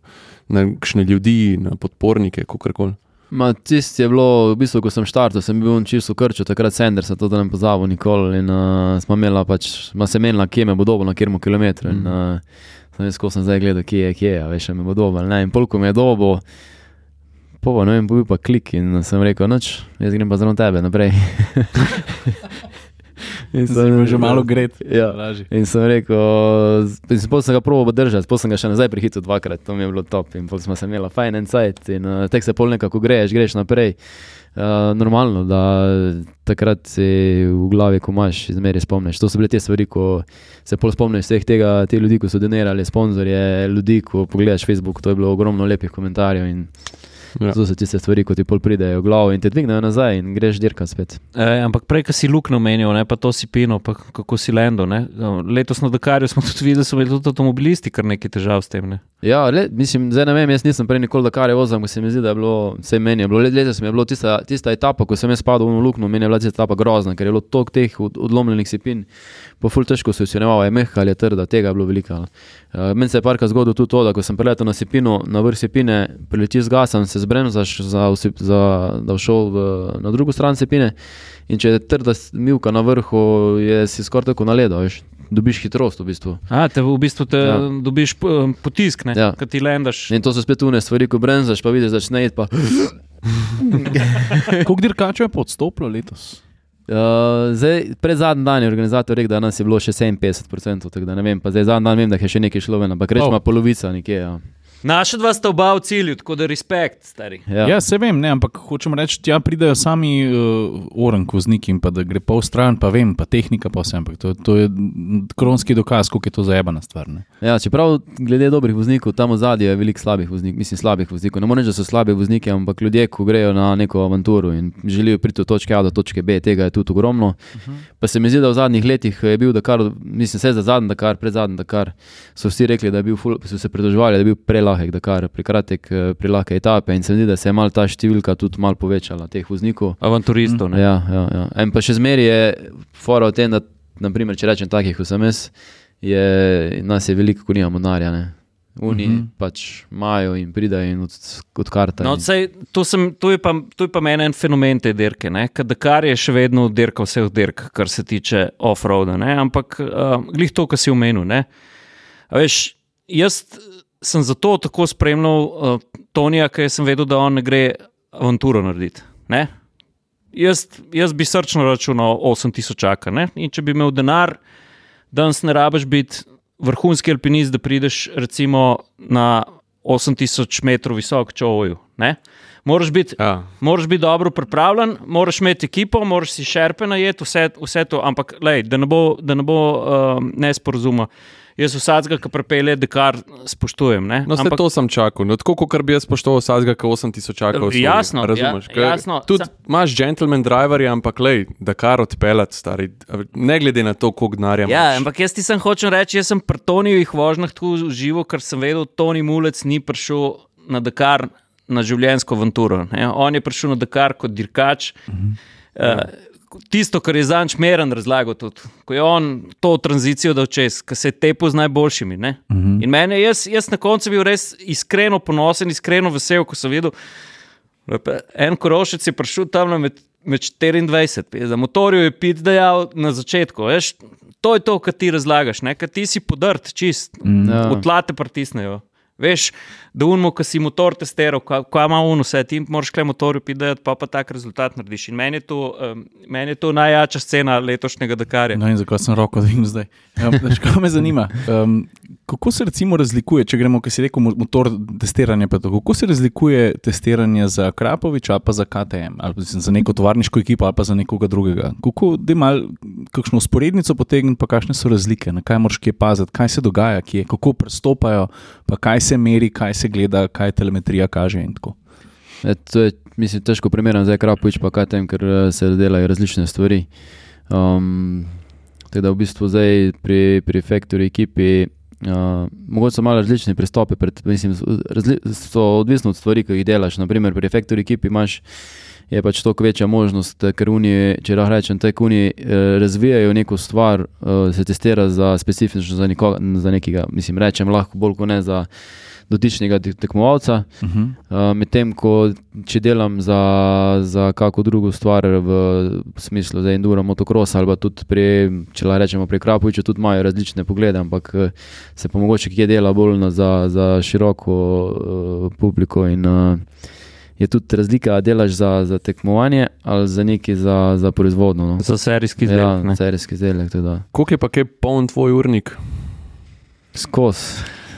na kakšne ljudi, na podpornike, kako koli. Ma, tisti je bilo, v bistvu, ko sem štartal, sem bil čisto krčil, takrat Sanders, to da ne pozabil nikoli. In uh, smo imeli pač, smo se menila, kje me bo dobro, na kjermu kilometru. In uh, sem jaz, ko sem zdaj gledal, kje je, kje je, veš, me bo dobro. ali Ne, in polko me je dobro. Po, ne vem, bil pa klik in sem rekel, noč, jaz grem pa zraven tebe naprej. In Zdaj je že malo gret. Ja. Lažje. In sem rekel, sploh sem ga proval držati, sploh sem ga še nazaj prehitil dvakrat, to mi je bilo top. In pol smo se imeli fajn en sajt in uh, tek se pol nekako greš, greš naprej. Uh, normalno, da takrat si v glavi, ko imaš, izmeri spomniš. To so bile te stvari, ko se pol spomniš vseh tega, te ljudi, ki so donirali, sponzorje, ljudi, ko pogledaš Facebook, to je bilo ogromno lepih komentarjev in Ja. to so tiste stvari, ko ti pol pridejo v glavo in te dvignejo nazaj in greš dirka spet. E, ampak prej, ko si luknjo menil, ne, pa to si pino, pa kako si lendo. Ne. Letos na Dakarju smo tudi videli, da so imeli tudi avtomobilisti kar nekaj težav s tem. Ne. Ja, le, mislim, zdaj ne vem, jaz nisem prej nikoli Dakar vozil, ampak se mi zdi, da je bilo vse meni. je Bilo, let, letos mi je bilo tista, tista etapa, ko sem jaz spadal v luknjo, meni je bila tista etapa grozna, ker je bilo toliko teh od, odlomljenih sipin, po ful težko se ocenjeval, je mehka ali je trda, tega je bilo veliko. Uh, meni se je parka zgodilo tudi to, da ko sem preletel na sipino, na vrh sipine, preletiš gasom, se zbremzaš, za, za, da bi šel v, na drugo stran sipine. In če je trda milka na vrhu, je si skoraj tako na ledu, veš. Dobiš hitrost v bistvu. A, te v bistvu te Ja. ja. dobiš po- potisk, ne, Ja. ki ti lendaš. In to so spet tune stvari, ko bremzaš, pa vidiš, da začne iti. Pa, Koliko dirkačev je podstopilo letos? Uh, zdaj, pred zadnjim dan je organizator rekel, da nas je bilo še 57%, tako da ne vem, pa zdaj zadnji dan vem, da je še nekaj šlo ven, ampak rečemo Oh. polovica nekje. Ja. Naša dva sta oba v cilju, tako da respekt, stari. Ja, ja se vem, ne, ampak hočem reči, tja pridejo sami uh, orank vozniki in pa da gre pol stran, pa vem, pa tehnika pa vse, ampak to, to je kronski dokaz, koliko je to zajebana stvar. Ne. Ja, čeprav glede dobrih voznikov, tam v zadju je veliko slabih voznikov, mislim slabih voznikov. Ne morem reči, da so slabi vozniki, ampak ljudje, ko grejo na neko avanturo in želijo priti od točke A do točke B, tega je tudi ogromno. Uh -huh. Pa se mi zdi, da v zadnjih letih je bil Dakar, mislim, se za zadnji Dakar, pred zadnjim Dakar, so vsi rekli, da je bil, ful, so se pritoževali, da je bil prelahek Dakar, prekratek, eh, prelahke etape in se mi zdi, da se je mal ta številka tudi mal povečala teh voznikov. Avanturistov. ne. Ja, ja, ja. In pa še zmeraj je fora v tem, da naprimer, če rečem takih, kot sem jaz, je, nas je veliko, ko nimamo denarja. ne. Oni mm -hmm. pač imajo in pridajo in od, od karta. No, sej, to, sem, to, je pa, to je pa meni en fenomen te dirke. Dakar je še vedno dirka vseh dirk, kar se tiče off-roada. Ampak uh, glih to, kar si omenil. Veš, jaz sem zato tako spremljal uh, Tonija, ker sem vedel, da on ne gre avanturo narediti. Ne? Jaz, jaz bi srčno računal 8000 čaka. Ne? In če bi imel denar, danes ne rabiš biti vrhunski alpinist, da prideš recimo na 8000 metrov visok čovju. Moraš biti Ja. Moraš biti dobro pripravljen, moraš imeti ekipo, moraš si šerpe najeti, vse, vse to. Ampak, lej, da ne bo, da ne bo uh, nesporazuma. Jaz vsakega, ki prepelje dekar, spoštujem. Ne? No, Ampak, to sem čakal. No, tako kot bi jaz spoštoval vsakega, ki 8000 čaka v Sloveniji. Jasno, razumeš? ja, jasno. Tudi imaš gentleman driverje, ampak lej, da kar odpeljati, stari. Ne glede na to, koliko denarja Ja, imaš. ampak jaz ti sem hočem reči, jaz sem pri Tonijih vožnjah tako užival, ker sem vedel, da Toni Mulec ni prišel na Dakar na življenjsko avanturo. Ne? On je prišel na Dakar kot dirkač. Mhm. Uh, tisto, kar je zanj Šmeren razlagal, tudi, ko je on to tranzicijo dal čez, ki se je tepel z najboljšimi. Ne? In meni, jaz, jaz na koncu bil res iskreno ponosen, iskreno vesel, ko sem videl, En korošec je prišel tam med, med 24, za motorju je pit dejal na začetku. Veš, to je to, kar ti razlagaš, ker ti si podrt, čist, mm. Ja. v tlate pritisnejo. Veš, da unmo, ki si motor testiral, kaj ima un vse, ti moraš kle motorju pidati, pa pa tak rezultat narediš. In meni je to, um, meni je to najjača scena letošnjega Dakarja. No in zakaj sem roko dvignil zdaj? Um, kaj me zanima? Um, kako se recimo razlikuje, če gremo, ki si rekel, mo- motor testiranja, pa tako, kako se razlikuje testiranje za Krapoviča, pa za KTM, ali mislim, za neko tovarniško ekipo, ali pa za nekoga drugega? Kako, da mal kakšno usporednico potegniti, pa kakšne so razlike, na kaj moraš kje paziti, kaj se dogaja, kje, kako prestopajo, pa kaj se meri, kaj se gleda, kaj telemetrija kaže. E, to je, mislim, težko primerjati zdaj krapovič, pa kaj tem, ker eh, se delajo različne stvari. Um, tako da v bistvu zdaj pri, pri Factory ekipi. Uh, mogoče so malo različni pristopi, pred, mislim, razli, so odvisni od stvari, ki jih delaš. Naprimer, pri Factory ekipi imaš je pač toliko večja možnost, ker oni, če lahko rečem, te kuni eh, razvijajo neko stvar, eh, se testira za specifično za, nekoga, za nekega, mislim, rečem lahko bolj kot ne za dotičnega tek- tekmovalca. Uh -huh. Uh, Medtem ko če delam za, za kako drugo stvar v smislu za enduro, motocross ali pa tudi pri, če la rečemo pri Krapoviču, tudi imajo različne poglede, ampak eh, se pa mogoče kje dela bolj na, za, za široko uh, publiko in uh, je tudi razlika, a delaš za, za tekmovanje ali za neki za, za proizvodno. No. Za serijski izdelek. Ja, ne. serijski izdelek. Koliko je pa kaj poln tvoj urnik? Skozi.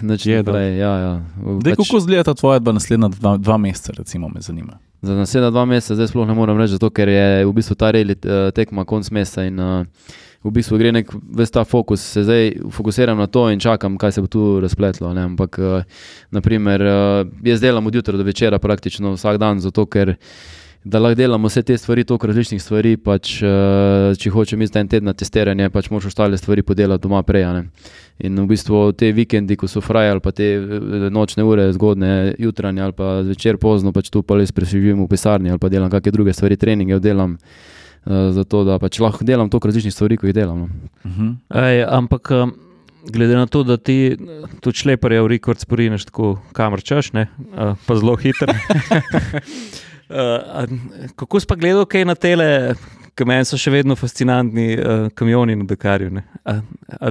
Nič Je, ne da. prej, ja, ja. Dej, kako izgleda ta tvoja dva naslednja dva, dva meseca, recimo, me zanima. Za naslednja dva meseca zdaj sploh ne morem reči, zato ker je v bistvu ta reli eh, tekma konc meseca in uh, v bistvu gre nek ves ta fokus, se zdaj fokusiram na to in čakam, kaj se bo tu razpletlo. Ne? Ampak, uh, naprimer, uh, jaz delam od jutra do večera praktično vsak dan, zato ker da lahko delamo vse te stvari, toliko različnih stvari, pač, uh, če hočem iti en teden testiranje, pač moraš ostale stvari podelati doma prej. ne. In v bistvu te vikendi, ko so fraj ali pa te eh, nočne ure, zgodne, jutranje ali pa zvečer pozno, pač tu pa res preživim v pisarni ali pa delam kakšne druge stvari, treninge delam. Uh, zato da pač lahko delam toliko različnih stvari, kot jih delam. No. Uh -huh. Ej, ampak um, glede na to, da ti eh, tudi šleparje v rekord sporineš tako, kamor češ, ne, uh, pa zelo hiter. Uh, kako si pa gledal, kaj na tele, ki meni so še vedno fascinantni uh, kamioni na Dakarju? ne? A, a,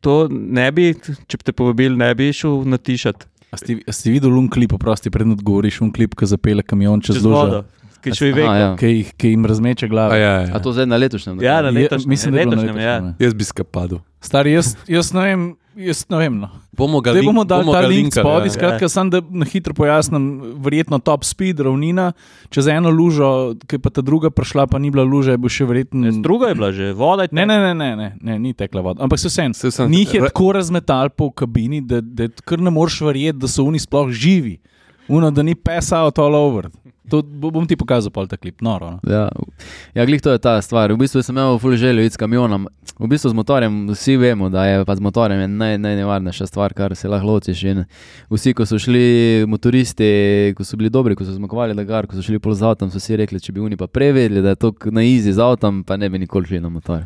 to ne bi, če bi te povabili, ne bi šel natišati A ste, a ste videli un klip, oprosti, predno odgovoriš, un klip, ki zapele kamion čez, čez vodo, ki še Aha, ja. ki, jih- ki jim razmeče A glavo. ja, A ja. to zdaj na letošnjem? Ja, na Je- letošnjem, mislim, da je bilo na letošnjem, ja. letošnjem, Jaz bi skapadil. Stari, jaz, jaz ne vem, jaz ne vem. No. Bomo ga Zdaj bomo dali bomo ta link linkali, spodaj, ja. skratka, samo da na hitro pojasnim, verjetno top speed, ravnina, čez eno lužo, ki pa ta druga prišla, pa ni bila luža, je bo še verjetno. Druga je bila že, voda je Ne, ne, ne, ne, ne, ne ni tekla voda. Ampak se vsem. Njih je tako razmetal po kabini, da, da kar ne moreš verjeti, da so oni sploh živi. Uno, da ni pesa out all over. To bo- bom ti pokazal, pol ta klip, noro. No. Ja, ja glih to je ta stvar. V bistvu sem imel ful željo iti s kamionom. V bistvu z motorjem vsi vemo, da je pa z motorjem je naj, najnevarnejša stvar, kar se lahko lotiš. In vsi, ko so šli motoristi, ko so bili dobri, ko so zmagovali Dagar, ko so šli pol z avtom, so si rekli, če bi oni pa prevedli, da je to na izi z avtom, pa ne bi nikoli šli na motor.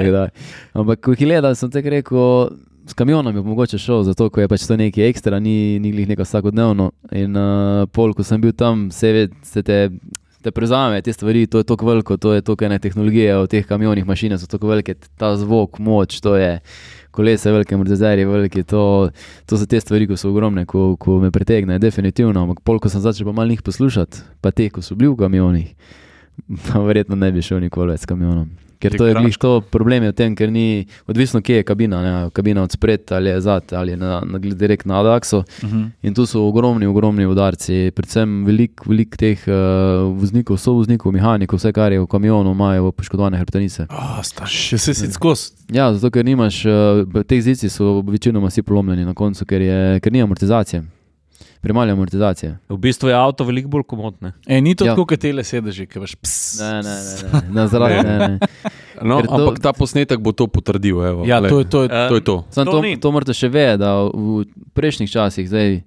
Ampak ko jih gledal, sem tako rekel. S kamionom bi mogoče šel, zato ker je pač to nekaj ekstra, ni, ni glih neko vsakodnevno. In uh, pol, ko sem bil tam, se, ve, se te, te prezame te stvari, to je tako veliko, to je tako ena tehnologija v teh kamionih, mašine so tako velike, ta zvok, moč, to je. Kolesa, velike mrzezerje, velike, to, to so te stvari, ki so ogromne, ko, ko me pretegnejo, definitivno. Ampak, pol, ko sem začel pa malo njih poslušati, pa te, ko so bili v kamionih, pa verjetno ne bi šel nikoli več s kamionom. Ker to je glih to problem je v tem, ker ni odvisno, kje je kabina, ne, kabina od spred ali je zad ali na, na, direkt na Adaksu. Uh -huh. In tu so ogromni, ogromni udarci, predvsem veliko velik teh uh, voznikov, sovoznikov, mehanikov, vse kar je v kamionu, imajo poškodovane hrbtenice. Oh, še se si skozi. Ja, zato ker nimaš, uh, teh zici so večinoma vsi polomljeni na koncu, ker, je, ker ni amortizacije. Premalo je amortizacije. V bistvu je avto veliko bolj komodne. E, ni to Ja. ja. tako, kot tele sedeži, ki veš. Ps. Ne, ne, ne, ne, na zraku. Ne, ne. No, Ker to- ampak ta posnetek bo to potrdil. Evo, Ja, glej. to je to. Je, Eh, to, je to. Sam To to, to morate še vedeti, da v prejšnjih časih, zdaj,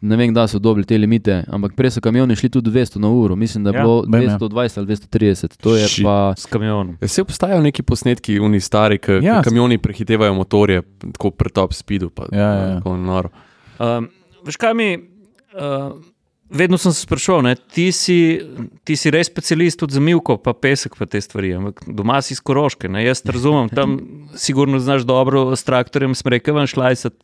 ne vem, da so dobili te limite, ampak prej so kamioni šli tudi 200 na uro, mislim, da je Ja, bilo vem, ja. 220 ali 230. To je Shit. pa. S kamionom. Ja, Se obstajajo neki posnetki, oni stari, ki Ja. ja. kamioni prehitevajo motorje, tako pri top speedu. Pa, Ja, ja, ja. tako noro. Um, veš kaj mi, uh, vedno sem se sprašoval, ne, ti, si, ti si res specialist tudi za milko, pa pesek, pa te stvari. Ampak doma si iz Koroške, ne, jaz razumem, tam sigurno znaš dobro s traktorjem, smrekevan šlajsat,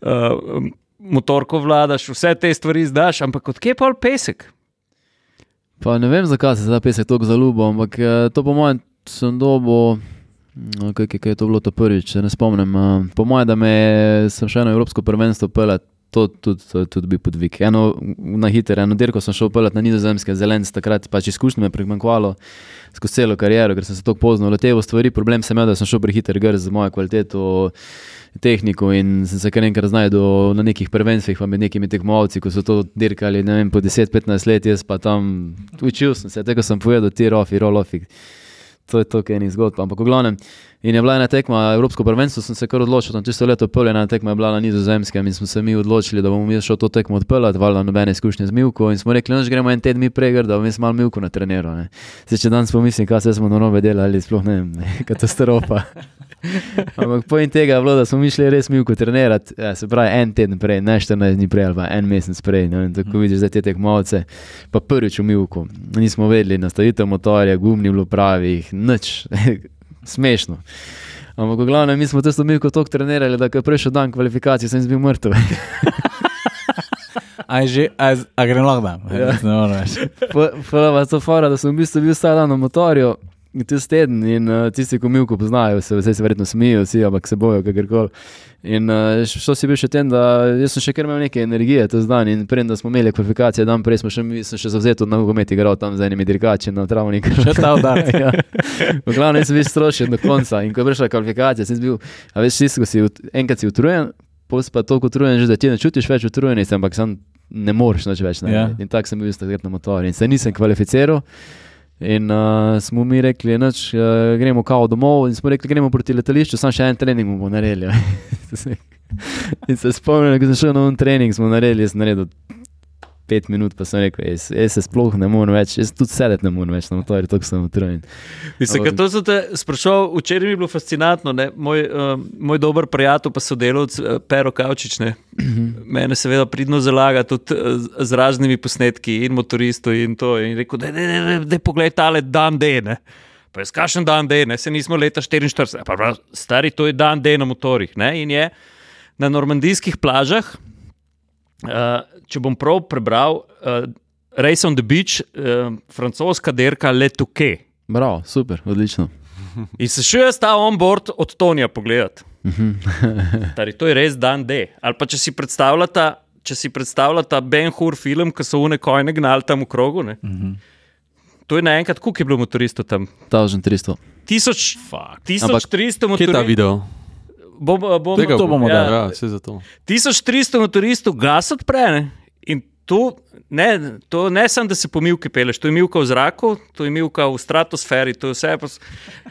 uh, motorko vladaš, vse te stvari znaš, ampak odkje pa pesek? Pa ne vem, zakaj se ta pesek tako zaljubil, ampak eh, to po mojem sem dobo. no, Kaj, kaj, kaj je to bilo to prvič, ne spomnim. eh, Po mojem, da me je- sem še eno evropsko prvenstvo pelal, to tudi, to tudi bil podvig. Eno na hitro, eno dirko sem šel pelati na nizozemske, zelenc, takrat pač izkušnje me je primanjkovalo skozi celo kariero, ker sem se tako pozno loteval stvari. Problem sem imel, da sem šel prehiter grz za mojo kvaliteto. Tehniko in sem se kar enkrat znašel na nekih prvenstvih, pa med nekimi tekmovalci, ko so to dirkali ne vem, po 10-15 let, jaz pa tam učil sem se, tega sem povedal, ti rofi, rolofi. To je to, kar je enih zgodb. Ampak, v glavnem, in je bila ena tekma, Evropsko prvenstvo, sem se kar odločil, tam čisto leto pol, ena tekma je bila na nizozemskem in smo se mi odločili, da bomo mi šel to tekmo odpeljati, valjda nobene izkušnje z Milko in smo rekli, no, že gremo en teden mi pregr, da bom jaz malo Milko na treniral. Zdaj, če danes pomislim, kaj se smo narobe delali, sploh ne vem, katastrofa. Ampak pojem tega je bilo, da smo mi šli res Milko trenirati, ja, se pravi en teden prej, ne 14 dni prej ali pa en mesec prej. Ne, tako vidiš zdaj te tekmovce, pa prvič v Milku. Nismo vedeli, nastavitev motorja, gumni bilo pravih, nič, smešno. Ampak, v glavnem, mi smo to Milko tako trenirali, da ko je prišel dan kvalifikacij, sem bil mrtev. A, je že, a, a gre lahko dan. Ja. Prva fora, da sem v bistvu bil vsak dan na motorju. Tisti teden in uh, tisti, ki milko poznajo, se, vse se verjetno smejijo, vsi, ampak se bojo, kakorkoli. In uh, šlo si bil še tem, da jaz sem še kar imel nekaj energije ta dan in prej, da smo imeli kvalifikacije, dan prej smo še, mi- sem še zavzeto na nogomet igral tam z enimi dirkači na travniku. Še ta udarec. ja. V glavnem sem bil strošen do konca in ko je prišla kvalifikacija, sem bil, a veš, tisto, ko si, enkrat si utrujen, pol pa toliko utrujen, že da ti ne čutiš več utrujenosti, ampak sam ne moreš več. Ja. Yeah. In tako sem bil takrat na motorju in se nisem kvalificiral. In uh, smo mi rekli, da uh, gremo kao domov, in smo rekli, gremo proti letališču, samo še en trening bomo naredili. in se spomnim, ko sem šel na un trening, smo naredili, jaz naredil pet minut, pa sem rekel, jaz, jaz se sploh ne morem več, jaz tudi sedeti ne morem več na motorju, tako sem utrujen. Mislim, ker to sem te sprašoval, včeraj mi je bilo fascinantno. Ne? Moj, uh, moj dober prijatelj, pa sodelavec uh, Pero Kavčič, ne? mene seveda pridno zalaga tudi uh, z raznimi posnetki in motoristov in to. In rekel, da je pogled tale dan D. Ne? Pa je skašen dan D, ne? se nismo leta 44, pa prav, stari, to je dan D na motorjih. Ne? In je na normandijskih plažah, če bom prav prebral, uh, Race on the Beach, uh, francoska derka Le Touquet. Bravo, super, odlično. In se še jaz ta onboard od Tonija pogledati. Tari, to je res dan D. Ali pa če si predstavljata, če si predstavljata Ben Hur film, ki so une kojne gnali tam v krogu. Ne? To je naenkrat, koliko je bilo motoristov tam? 1300. Tisoč, Fuck. 1300 Kje je ta motoristov. video? Bom, bom, Tega to bomo ja, dali. Ja, vse za to. 1300 motoristov gas odpre. Ne? In to ne, to ne samo, da se pomivke peleš, to je milka v zraku, to je milka v stratosferi, to je vse. Pos...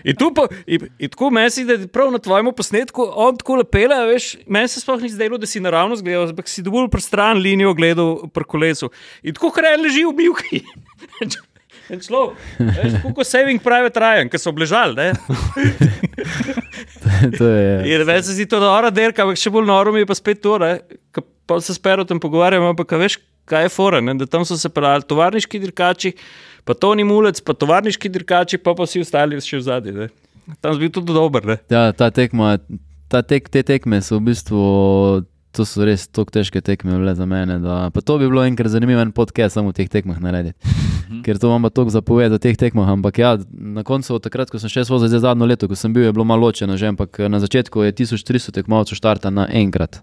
In, pa, in, in tako meni se da je prav na tvojem posnetku on tako lepele, veš, meni se sploh ni zdelo, da si naravno zgledal, ampak si dovolj prestran linijo gledal pri kolesu. In tako hrej leži v milki. En človek, veš, kot Saving Private Ryan, ki so obležali. ne. to je. In več se zdi to nora derka, ampak še bolj noro mi je pa spet to, pa se spero o tem pogovarjamo, ampak veš, kaj je fora, ne, da tam so se pelali tovarniški dirkači, pa Toni Mulec, pa tovarniški dirkači, pa pa vsi ostali še v zadnji. Tam je bil tudi dober. Ne. Ja, ta tekma, ta tek, te tekme so v bistvu. To so res tako težke tekme bile za mene. Da, pa to bi bilo enkrat zanimivo, en podcast samo v teh tekmah narediti. Ker to vam pa toliko zapovedati o teh tekmah. Ampak ja, na koncu, takrat, ko sem še vozil, zdaj zadnjo leto, ko sem bil, je bilo malo ločeno že, ampak na začetku je 1300 tekmovalcev štarta na enkrat.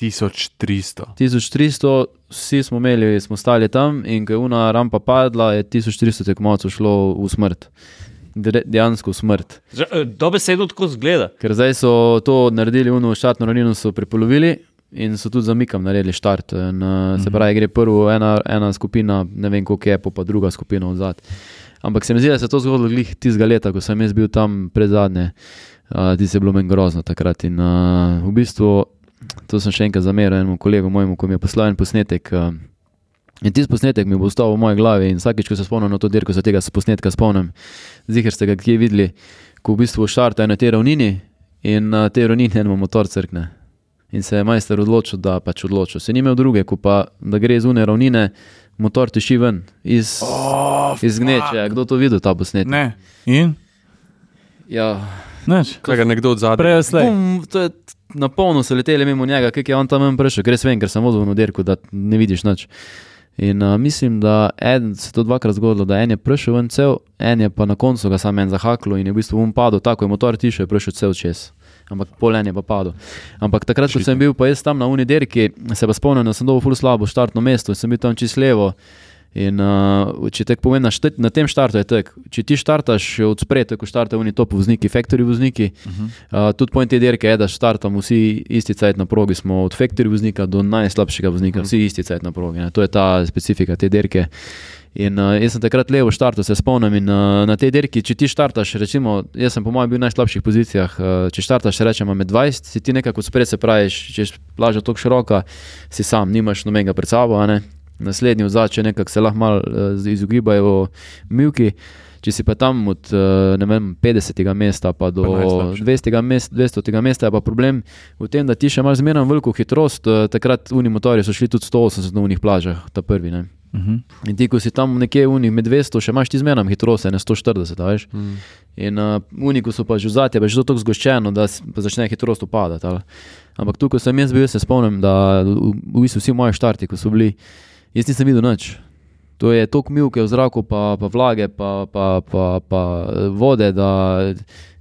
1300. 1300, vsi smo imeli, smo stali tam in ko je una rampa padla, je 1300 tekmovalcev šlo v smrt. Dejansko smrt. Že, eh, Dobesedno tako zgleda. Ker zdaj so to naredili, uno štartno ravnino so prepolovili in so tudi zamikam naredili štart. In, uh, se pravi, gre prvo ena, ena skupina, ne vem koliko je, pa druga skupina od zadaj. Ampak se mi zdi, da se je to zgodilo glih tistega leta, ko sem jaz bil tam pred zadnje. Uh, ti se je bilo meni grozno takrat. In uh, v bistvu, to sem še enkrat zameril enemu kolegu mojemu, ko mi je poslal en posnetek. Uh, In tisti posnetek mi bo ostal v moji glavi, in vsakeč, ko se spomnim na to dirko, se tega posnetka spomnim. Zihar ste ga kje videli, ko v bistvu štartajo na tej ravnini in na tej ravnini en motor crkne. In se je majster odločil, da pač odločil. Se ni imel druge, ko pa da gre iz une ravnine, motor tiši ven, iz, Oh, iz gneče. Kdo to videl, ta posnetek? Ne. In? Ja, Nič. Kaj ga nekdo od zadaj? Prej slej. Bum, to je na polno so leteli mimo njega, kaj je on tam ven prišel, ker res vem, ker sem vozil v dirku, da ne vidiš nič. In uh, mislim, da en, se je to dvakrat zgodilo, da en je prišel ven cel, en je pa na koncu ga sam en zahaklo in je v bistvu um padel, tako je motor tišel, je prišel cel čez. Ampak pol en je pa padel. Ampak takrat, ko sem bil pa jaz tam na Unidirki, se pa spomnim, da sem dobil ful slabo štartno mesto in sem bil tam čist levo. In uh, če te povem, na, štet, na tem štartu je tako. Če ti štartaš od spredaj, ko štartajo oni top vozniki, factory vozniki, uh -huh. uh, tudi pojem te dirke je, da štartamo vsi isti cajt na progi, smo od factory voznika do najslabšega voznika, vsi isti cajt na progi. Ne. To je ta specifika te dirke. In uh, jaz sem takrat levo štartal, se spomnim. In, uh, na tej dirki, če ti štartaš, recimo, jaz sem po mojem bil v najslabših pozicijah. Uh, če štartaš, rečemo med 20, si ti nekako spred, se pravi, če je plaža tako široka, si sam, nimaš nobenega pred sabo. ne. Naslednji vzad, nekako se lahko malo uh, izogibajo milki. Če si pa tam od uh, ne vem, 50. mesta pa do Pa najslabši. 200. Mest, 200. mesta, je pa problem v tem, da ti še imaš zmerno veliko hitrost. Uh, takrat uni motori so šli tudi 180 na unih plažah, ta prvi. Ne. Uh -huh. In ti, ko si tam nekje v unih med 200, še imaš ti zmerno hitrost, ne 140, a veš. Mm. In uh, uni, ko so pa že pa je že to tako zgoščeno, da začne hitrost upadati. ali. Ampak tu, ko sem jaz bil, se spomnim, da v, v bistvu vsi moji štarti, ko so bili, jaz nisem videl nič. To je toliko milke v zraku, pa, pa vlage, pa, pa, pa, pa eh, vode, da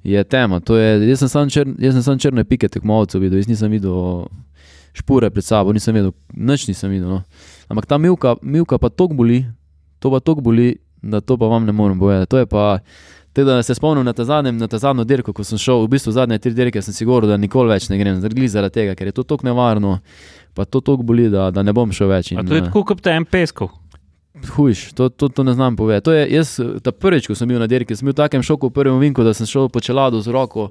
je tema. To Je, jaz sem samo čr, jaz sem samo črne pike tekmovalcev videl, jaz nisem videl špore pred sabo, nisem videl, nič nisem videl. No. Ampak ta milka, milka pa tok boli, to pa tok boli, da to pa vam ne morem povedati. To je pa, te, da se spomnim na ta zadnjem, na ta zadnjo dirko, ko sem šel, v bistvu zadnje tri dirke, sem si govoril, da nikoli več ne grem, zaradi tega, ker je to tako nevarno, pa to tako boli, da, da ne bom šel več. A In, to je eh, tako kot tem peskov. Hujš, to, to, to ne znam povedati. To je, jaz, ta prvič, ko sem bil na dirki, sem bil v takem šoku v prvem vinku, da sem šel po čeladu z roko,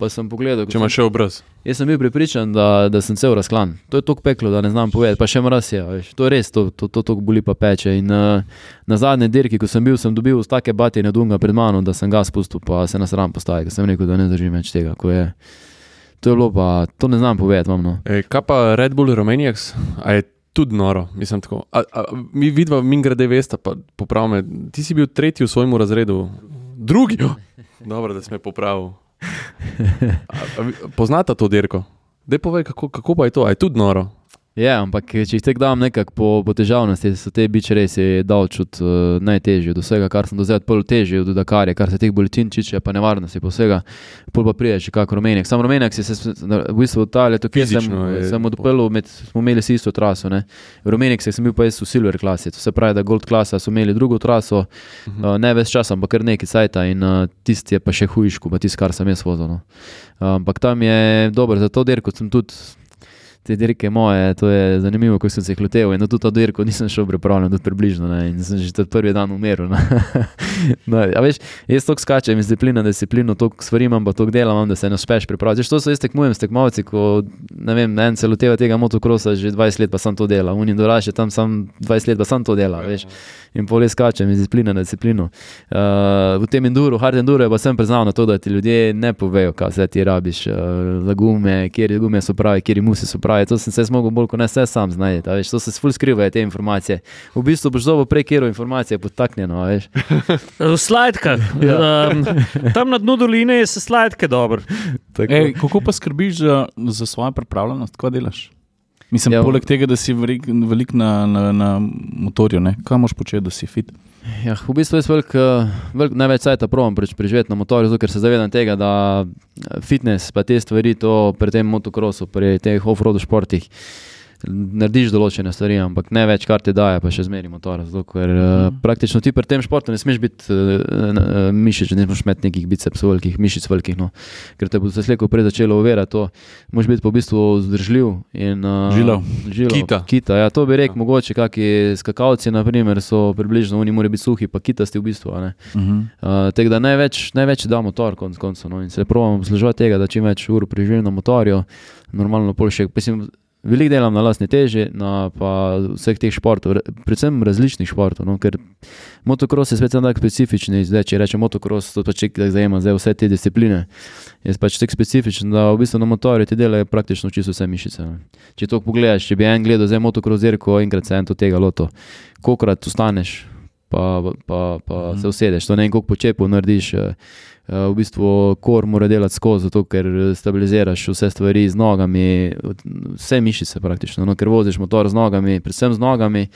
pa sem pogledal. Če imaš še obraz. Jaz sem bil pripričan, da, da sem cel razklan. To je tako peklo, da ne znam povedati, pa še mraz je. Veš. To je res, to, to, to, to boli pa peče. In, uh, na zadnji dirki, ko sem bil, sem dobil take batine dunga pred mano, da sem ga spustil, pa se nasram postavil, ker sem rekel, da ne držim več tega. to je bilo pa, to ne znam povedati, vam no. E, kaj pa Red Bull je tudi noro, mislim tako. A, a, mi vidva, mi grede veste, pa popravme. Ti si bil tretji v svojem razredu, drugi. Dobro, da si me popravil. Poznata to dirko? Dej povej, kako, kako pa je to, a je tudi noro. Je, ampak če jih tek dam nekako po, po težavnosti, so te biče res je dal čut uh, najtežje. Do vsega, kar sem do zdaj odprl, težje od Dakarja, kar se teh bolečin tiče, pa nevarnosti, po vsega, pol pa prije še kako Romenijak. Sam Romenijak si se v bistvu ta leto, ki sem, je- sem odprl, med, smo imeli si isto traso. Ne. Romenijak sem bil pa jaz v Silver klasi, to se pravi, da Gold klasa so imeli drugo traso, uh, ne več časa, ampak kar nekaj cajta in uh, tisti je pa še hujško, pa tisti, kar sem jaz vozil. No. Uh, ampak tam je dobro, za to dirko sem tudi te dirke moje, to je zanimivo, ko sem se jih loteval. In na to dirko nisem šel pripravljen, tudi približno. Ne? In sem že prvi dan umrl. no, veš, jaz to skačem iz discipline na disciplino, to stvari imam, pa to delam, da se ne uspeš pripraviti. To so jaz tekmujem s tekmovci, ko ne vem, en se loteva tega motokrosa že 20 let, pa sem to delal. Unin doraš je tam sam 20 let, pa sem to delal. In pol skačem iz discipline na disciplino. Uh, v tem enduru, hard enduru, pa sem priznal na to, da ti ljudje ne povejo, kaj se ti rabiš, uh, za gume, kje gume so prave, kje musi so prave. To sem se zmogel bolj, kot ne se sam znajti. To se ful skrivajo te informacije. V bistvu boš zobo prej, kjer informacije potaknjeno. v slajdkah. Ja. Um, tam na dnu doline je se slajdke dobro. Ej, kako pa skrbiš za, za svojo pripravljenost, kaj delaš? Mislim, ja, poleg tega, da si velik, velik na, na, na motorju, ne? kaj moš početi, da si fit? Ja, v bistvu je velik, velik, največ sajta provam preživeti na motorju, zato, se zavedam tega, da fitness pa te stvari, to pri tem motokrosu, pri teh off-road športih narediš določene stvari, ampak ne več, kar ti daje, pa še zmeraj motor. Zato, ker mm. praktično ti pri tem športu ne smeš biti uh, mišič, ne smeš imeti nekih bicepsov, velikih mišic, velikih. No. Ker te bo se slejko prej začelo uverjati, to moš biti po bistvu zdržljiv. In, uh, žilo. žilo. Kita. kita. Ja, to bi rekel, ja. mogoče kakšni skakalci, naprimer, so približno, oni morajo biti suhi, pa kitasti v bistvu. -hmm. uh, Tega največ, največ da motor, konc koncev. No. In se pravimo posluževati tega, da čim več ur preživim na motorju, normalno pol še. Veliko delam na lastni teži, na vseh teh športov, predvsem različnih športov. No, ker motocross je spet tako specifičen. Zdaj, če rečem motocross, to pač zajema zdaj vse te discipline. Je pač tako specifičen, da v bistvu na motorju ti delajo praktično čisto vse mišice. No. Če to pogledaš, če bi en gledal zdaj motocross zirko, enkrat se en to tega loto, kolikrat ustaneš, pa, pa, pa mhm. se usedeš, to ne en koliko počepov narediš. Eh, v bistvu kor mora delati skozi, zato, ker stabiliziraš vse stvari z nogami, vse mišice praktično. No, ker voziš motor z nogami, predvsem z nogami,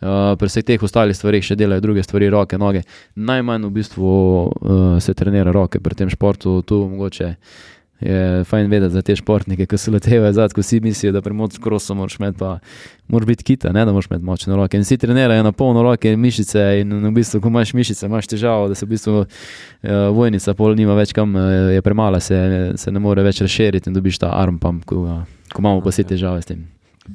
uh, pri vseh teh ostalih stvarih še delajo druge stvari, roke, noge. Najmanj v bistvu uh, se trenira roke pri tem športu, tu mogoče je fajn vedeti za te športnike, ki se lotevajo zadaj, ko si mislijo, da premoč krosom moraš imeti, pa moraš biti kita, ne da moraš imeti močne roke. In vsi trenirajo na polno roke in mišice in v bistvu, ko imaš mišice, imaš težavo, da se v bistvu uh, vojnica pol nima več kam, uh, je premala, se, se ne more več razširiti in dobiš ta arm pump, ko, uh, ko imamo pa vsi težave s tem.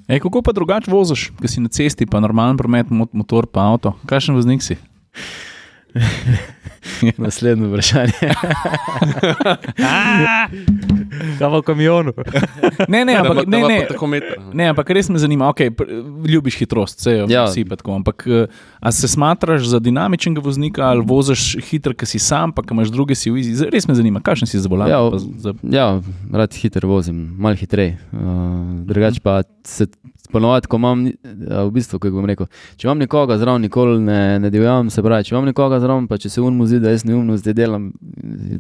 Ej, kako pa drugače voziš, ki si na cesti, pa normalen promet, motor, pa avto? Kakšen voznik si? Naslednje vprašanje. Kaj v kamionu? Ne, ne, ampak, ne, ne, ne, ampak res me zanima. Okay, ljubiš hitrost, vse ja. vsi tako. Ampak eh, a se smatraš za dinamičnega voznika ali voziš hitro, ki si sam, pa imaš druge si v izi? Res me zanima, kakšen si za volan. Ja, za... ja, rad hitro vozim, malo hitreje. Uh, drugače pa se ponovadi, ko imam, v bistvu, kako bom rekel, če imam nekoga zraven, nikoli ne, ne divjam, se pravi, če imam nekoga zraven, pa če se unmu zdi, da jaz ne umno, zdaj delam,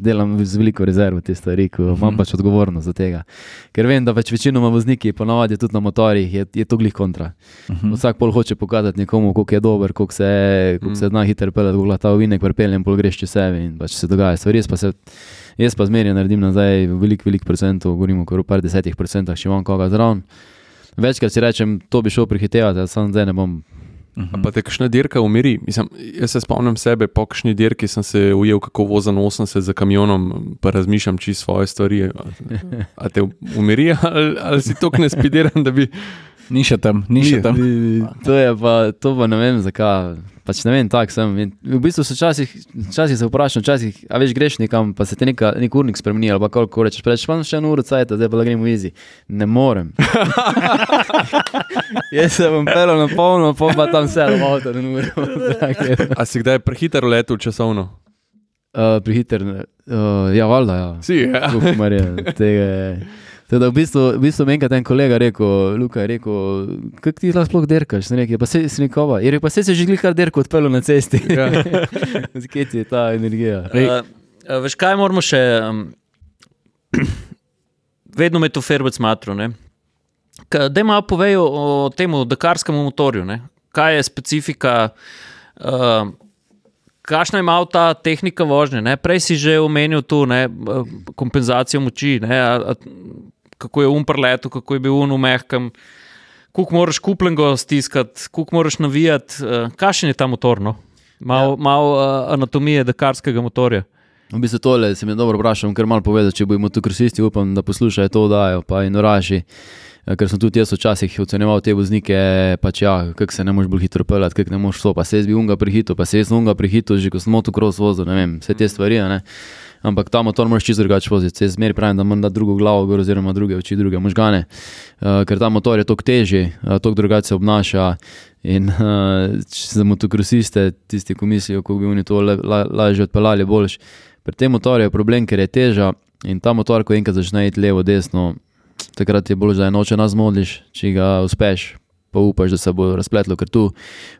delam z veliko rezervo te stvari, ko imam pač odgovornost za tega. Ker vem, da pač večinoma vozniki, ponovadi tudi na motorjih, je, je to glih kontra. Vsak pol hoče pokazati nekomu, koliko je dober, koliko se, koliko se zna hitro pelati, koliko ta ovinek prepeljem, pol greš čez sebe in pač se dogaja stvari. Jaz pa zmeraj naredim nazaj veliko, veliko procentov, govorimo o par desetih procentah, če imam koga zraven. Večkrat si rečem, to bi šel prehitevati, samo zdaj ne bom. Uh -huh. Pa te kakšna dirka umiri. Mislim, jaz se spomnim sebe, po kakšni dirki sem se ujel, kako vozim 80 za kamionom, pa razmišljam čisto svoje stvari. A te umiri ali, ali si tako ne spidiran, da bi. Ni še tam, ni še tam. To je pa, to pa ne vem, zakaj pač ne vem, tako sem. In v bistvu se včasih, včasih se vprašam, včasih, a veš, greš nekam, pa se ti neka, nek urnik spremeni, ali pa koliko rečeš, preveč pa še eno uro cajt, zdaj pa da gremo v izi. Ne morem. Jaz se bom pelil na polno, pa pa tam vse, da avto ne morem. a si kdaj prehiter letel časovno? Uh, prehiter, uh, ja, valjda, ja. Si, ja. Uf, Marija, tega je. Teda v bistvu, v bistvu je en kolega rekel, Luka je rekel, kako ti lahko sploh derkaš, ne rekel, pa se si nikova. Je rekel, pa se si že glihar derko odpeljal na cesti. Ja. Zakaj ti je ta energija? Uh, uh, veš kaj moramo še, um, vedno me to ferbec smatro, ne? Da ima povejo o tem dakarskem motorju, ne? kaj je specifika, uh, kakšna ima ta tehnika vožnje. Ne? Prej si že omenil tu ne, kompenzacijo moči. Ne? A, a, kako je umrl, kako je bil umehkem, kako moraš kupljengo stiskati, kako moraš navijati. Uh, Kakšen je ta motor? No? Malo ja. mal, uh, anatomije dekarskega motorja. V bistvu tole se mi dobro vprašam, ker malo povedal, če bojo motokrosisti, upam, da poslušajo to oddajo, pa in oraži. Ker sem tudi jaz včasih ocenjeval te voznike, pač ja, kako se ne moreš bolj hitro peljati, kako ne moreš to, pa se jaz bi unga prehito, pa se jaz unga prehito, že ko sem motokros vozil, ne vem, vse te stvari, ne. Ampak ta motor moraš čisto drugače voziti, jaz zmeri pravim, da moram dati drugo glavo gor oziroma druge oči, druge možgane, uh, ker ta motor je toliko težji, uh, toliko drugače se obnaša. In uh, za motokrosiste, tisti, ko mislijo, kako bi oni to le, la, lažje odpeljali boljš. Pri tem motorju je problem, ker je teža in ta motor, ko enkrat začne iti levo, desno, takrat je bolj, da je noče nas modliš, če ga uspeš, pa upaš, da se bo razpletlo, ker tu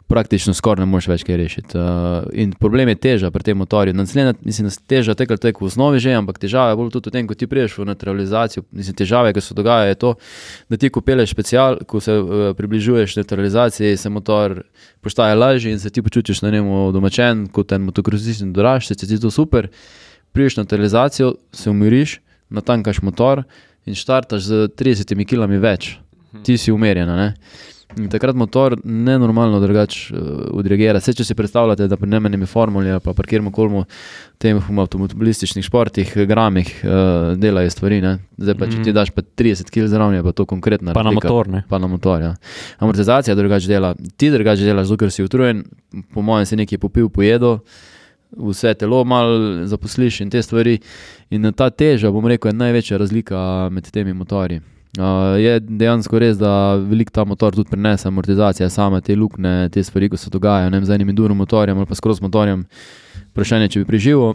praktično skoraj ne moreš več kaj rešiti. Uh, in problem je teža pri tem motorju. Naslednja, mislim, da teža tega tek v osnovi že, ampak težava je bolj tudi v tem, ko ti priješ v neutralizacijo. Mislim, težave, ki se dogajajo, je to, da ti ko peleš special, ko se uh, približuješ neutralizaciji, se motor postaje lažji in se ti počutiš na njemu domačen, kot en motokrosist in doraš, se ti to super. Priješ na neutralizacijo, se umiriš, natankaš motor in štartaš z 30 km več, ti si umerjen. In takrat motor nenormalno drugače uh, odreagira. Vse, če si predstavljate, da pri nemenjemi formuli pa pri kjer koli tem avtomobilističnih športih, gramih uh, delajo stvari. Ne? Zdaj pa, če Mhm. ti daš pa 30 kg zraven, pa to konkretna. Pa na razlika. motor, ne. Pa na motor, ja. Amortizacija drugače dela. Ti drugače delaš, zato si utrujen, po mojem si nekaj popil, pojedo, vse telo malo zaposliš in te stvari. In ta teža, bom rekel, je največja razlika med temi motorji. Uh, je dejansko res, da veliko ta motor tudi prenese, amortizacija, same te luknje, te stvari, ko se dogajajo, z enim durum motorjem ali pa skroz motorjem. Vprašanje, če bi preživel,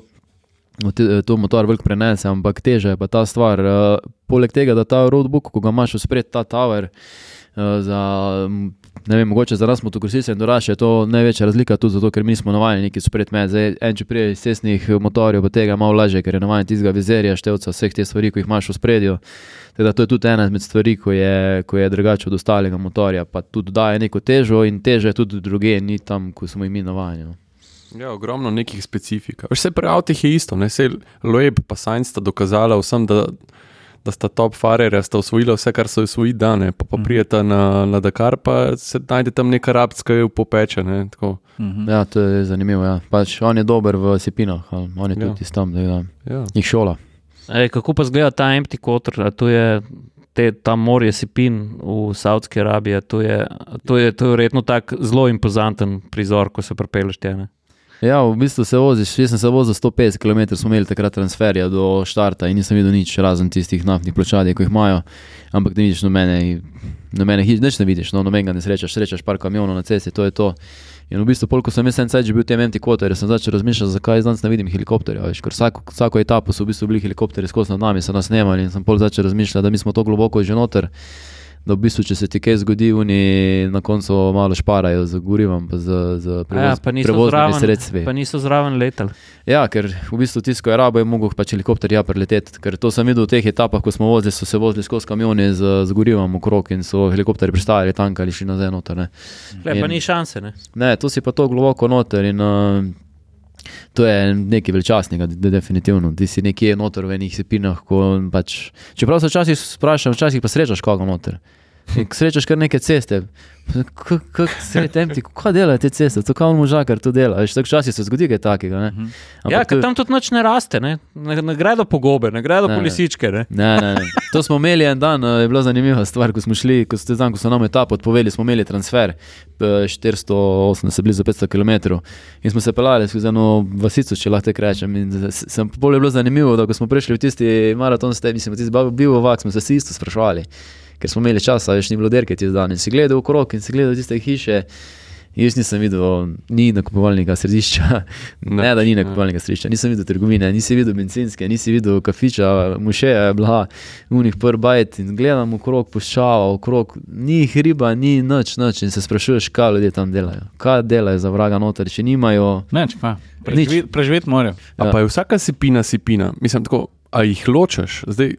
to motor veliko prenese, ampak teža je pa ta stvar. Uh, poleg tega, da ta roadbook, ko ga imaš spred, ta tower, uh, za, ne vem, mogoče za nas motokrosiste in doraše je to največja razlika, tudi zato, ker mi smo navajeni neki spred med. Zdaj, en če prije iz cestnih motorjev, pa tega malo lažje, ker je navajen tistega vizerja, števca, vseh teh stvari, ki jih imaš v spredju. Teda to je tudi ena izmed stvari, ko je, ko je drugače od ostalega motorja, pa tudi daje neko težo in teža je tudi druge, ni tam, ko smo mi navajeni. no. Ja, ogromno nekih specifik. Vse pri avtih je isto, ne se Loeb pa Sainz sta dokazala vsem, da, da sta top farerja, sta osvojila vse, kar so osvojili dane, pa, pa Mhm. prijeta na, na Dakar, pa se najde tam neka rabska, ki jo popeče. Ne, tako. Mhm. Ja, to je zanimivo. Ja. Pač on je dober v sepinah, on je Ja. tudi ja. tam, da ja. ja. jih šola. Ej, kako pa izgleda ta empty quarter? A To je te, ta morje Sipin v Saudski Arabiji. To je, to je, to je verjetno tak zelo impozanten prizor, ko se pripelješ tja. ne? Ja, v bistvu se voziš, jaz sem se vozil 150 km, smo imeli takrat transferja do štarta in nisem videl nič razen tistih naftnih pločadi, ki jih imajo, ampak ne vidiš nobene, nobene hiš, nič ne vidiš, no, nobenega ne srečaš, srečaš par kamionov na cesti, to je to. In v bistvu, pol, ko sem jaz en že bil v tem quarter, sem začel razmišljati, zakaj zdaj ne vidim helikopterja, veš, ker vsako, vsako etapo so v bistvu bili helikopterji skozi nad nami, so nas snemali in sem pol začel razmišljati, da mi smo to globoko že noter, da v bistvu, če se ti kaj zgodi, oni na koncu malo šparajo z gorivom, pa z, z prevoz, Ja, pa prevoznimi sredstvi. Pa niso zraven letali. Ja, ker v bistvu tisto je rabo, je mogel pač helikopter ja preleteti. Ker to sem videl v teh etapah, ko smo vozili, so se vozili skozi kamione z, z gorivom okrog in so helikopterji pristajali tam ali šli nazaj noter. Ne. Le, pa In- ni šanse. Ne? ne, to si pa to globoko noter in uh, to je nekaj veličastnega, de, definitivno. Ti si nekje noter v enih sepinah, pač, čeprav se včasih sprašujem, včasih pa srečaš koga noter. In srečaš kar neke ceste. Kako se je temti, kako delajo te ceste, to kao možakar to dela. Veš, tako včasih se zgodi kaj takega. Ne? Mhm. Ja, to- ker tam tudi noč ne raste, ne, ne, ne gredo po gobe, ne gredo Ne, po ne. Ne. Ne, ne. To smo imeli en dan, eh, je bila zanimiva stvar, ko smo šli, ko tam, ko so nam etapo odpoveli, smo imeli transfer eh, 480, blizu 500 km in smo se pelali skozi eno vasico, če lahko rečem. In sem bolj je bilo zanimivo, da ko smo prišli v tisti maraton, ste, mislim, v tisti bil vak, smo se vsi isto sprašvali, ker smo imeli časa, več ni bilo derke tisti dan in si gledal okrog in si gledal tiste hiše. Jaz nisem videl, ni nakupovalnega središča, ne, ne da ni nakupovalnega središča, nisem videl trgovine, nisem videl benzinske, nisem videl kafiča, mušeja je bila, unih prbajt in gledam okrog puščava, okrog ni hriba, ni noč, noč in se sprašuješ, kaj ljudje tam delajo, kaj delajo za vraga noter, če nimajo. Neč, pa. Preživeti preživet morajo. Ja. pa je vsaka sipina sipina, mislim, tako, a jih ločeš. Zdaj,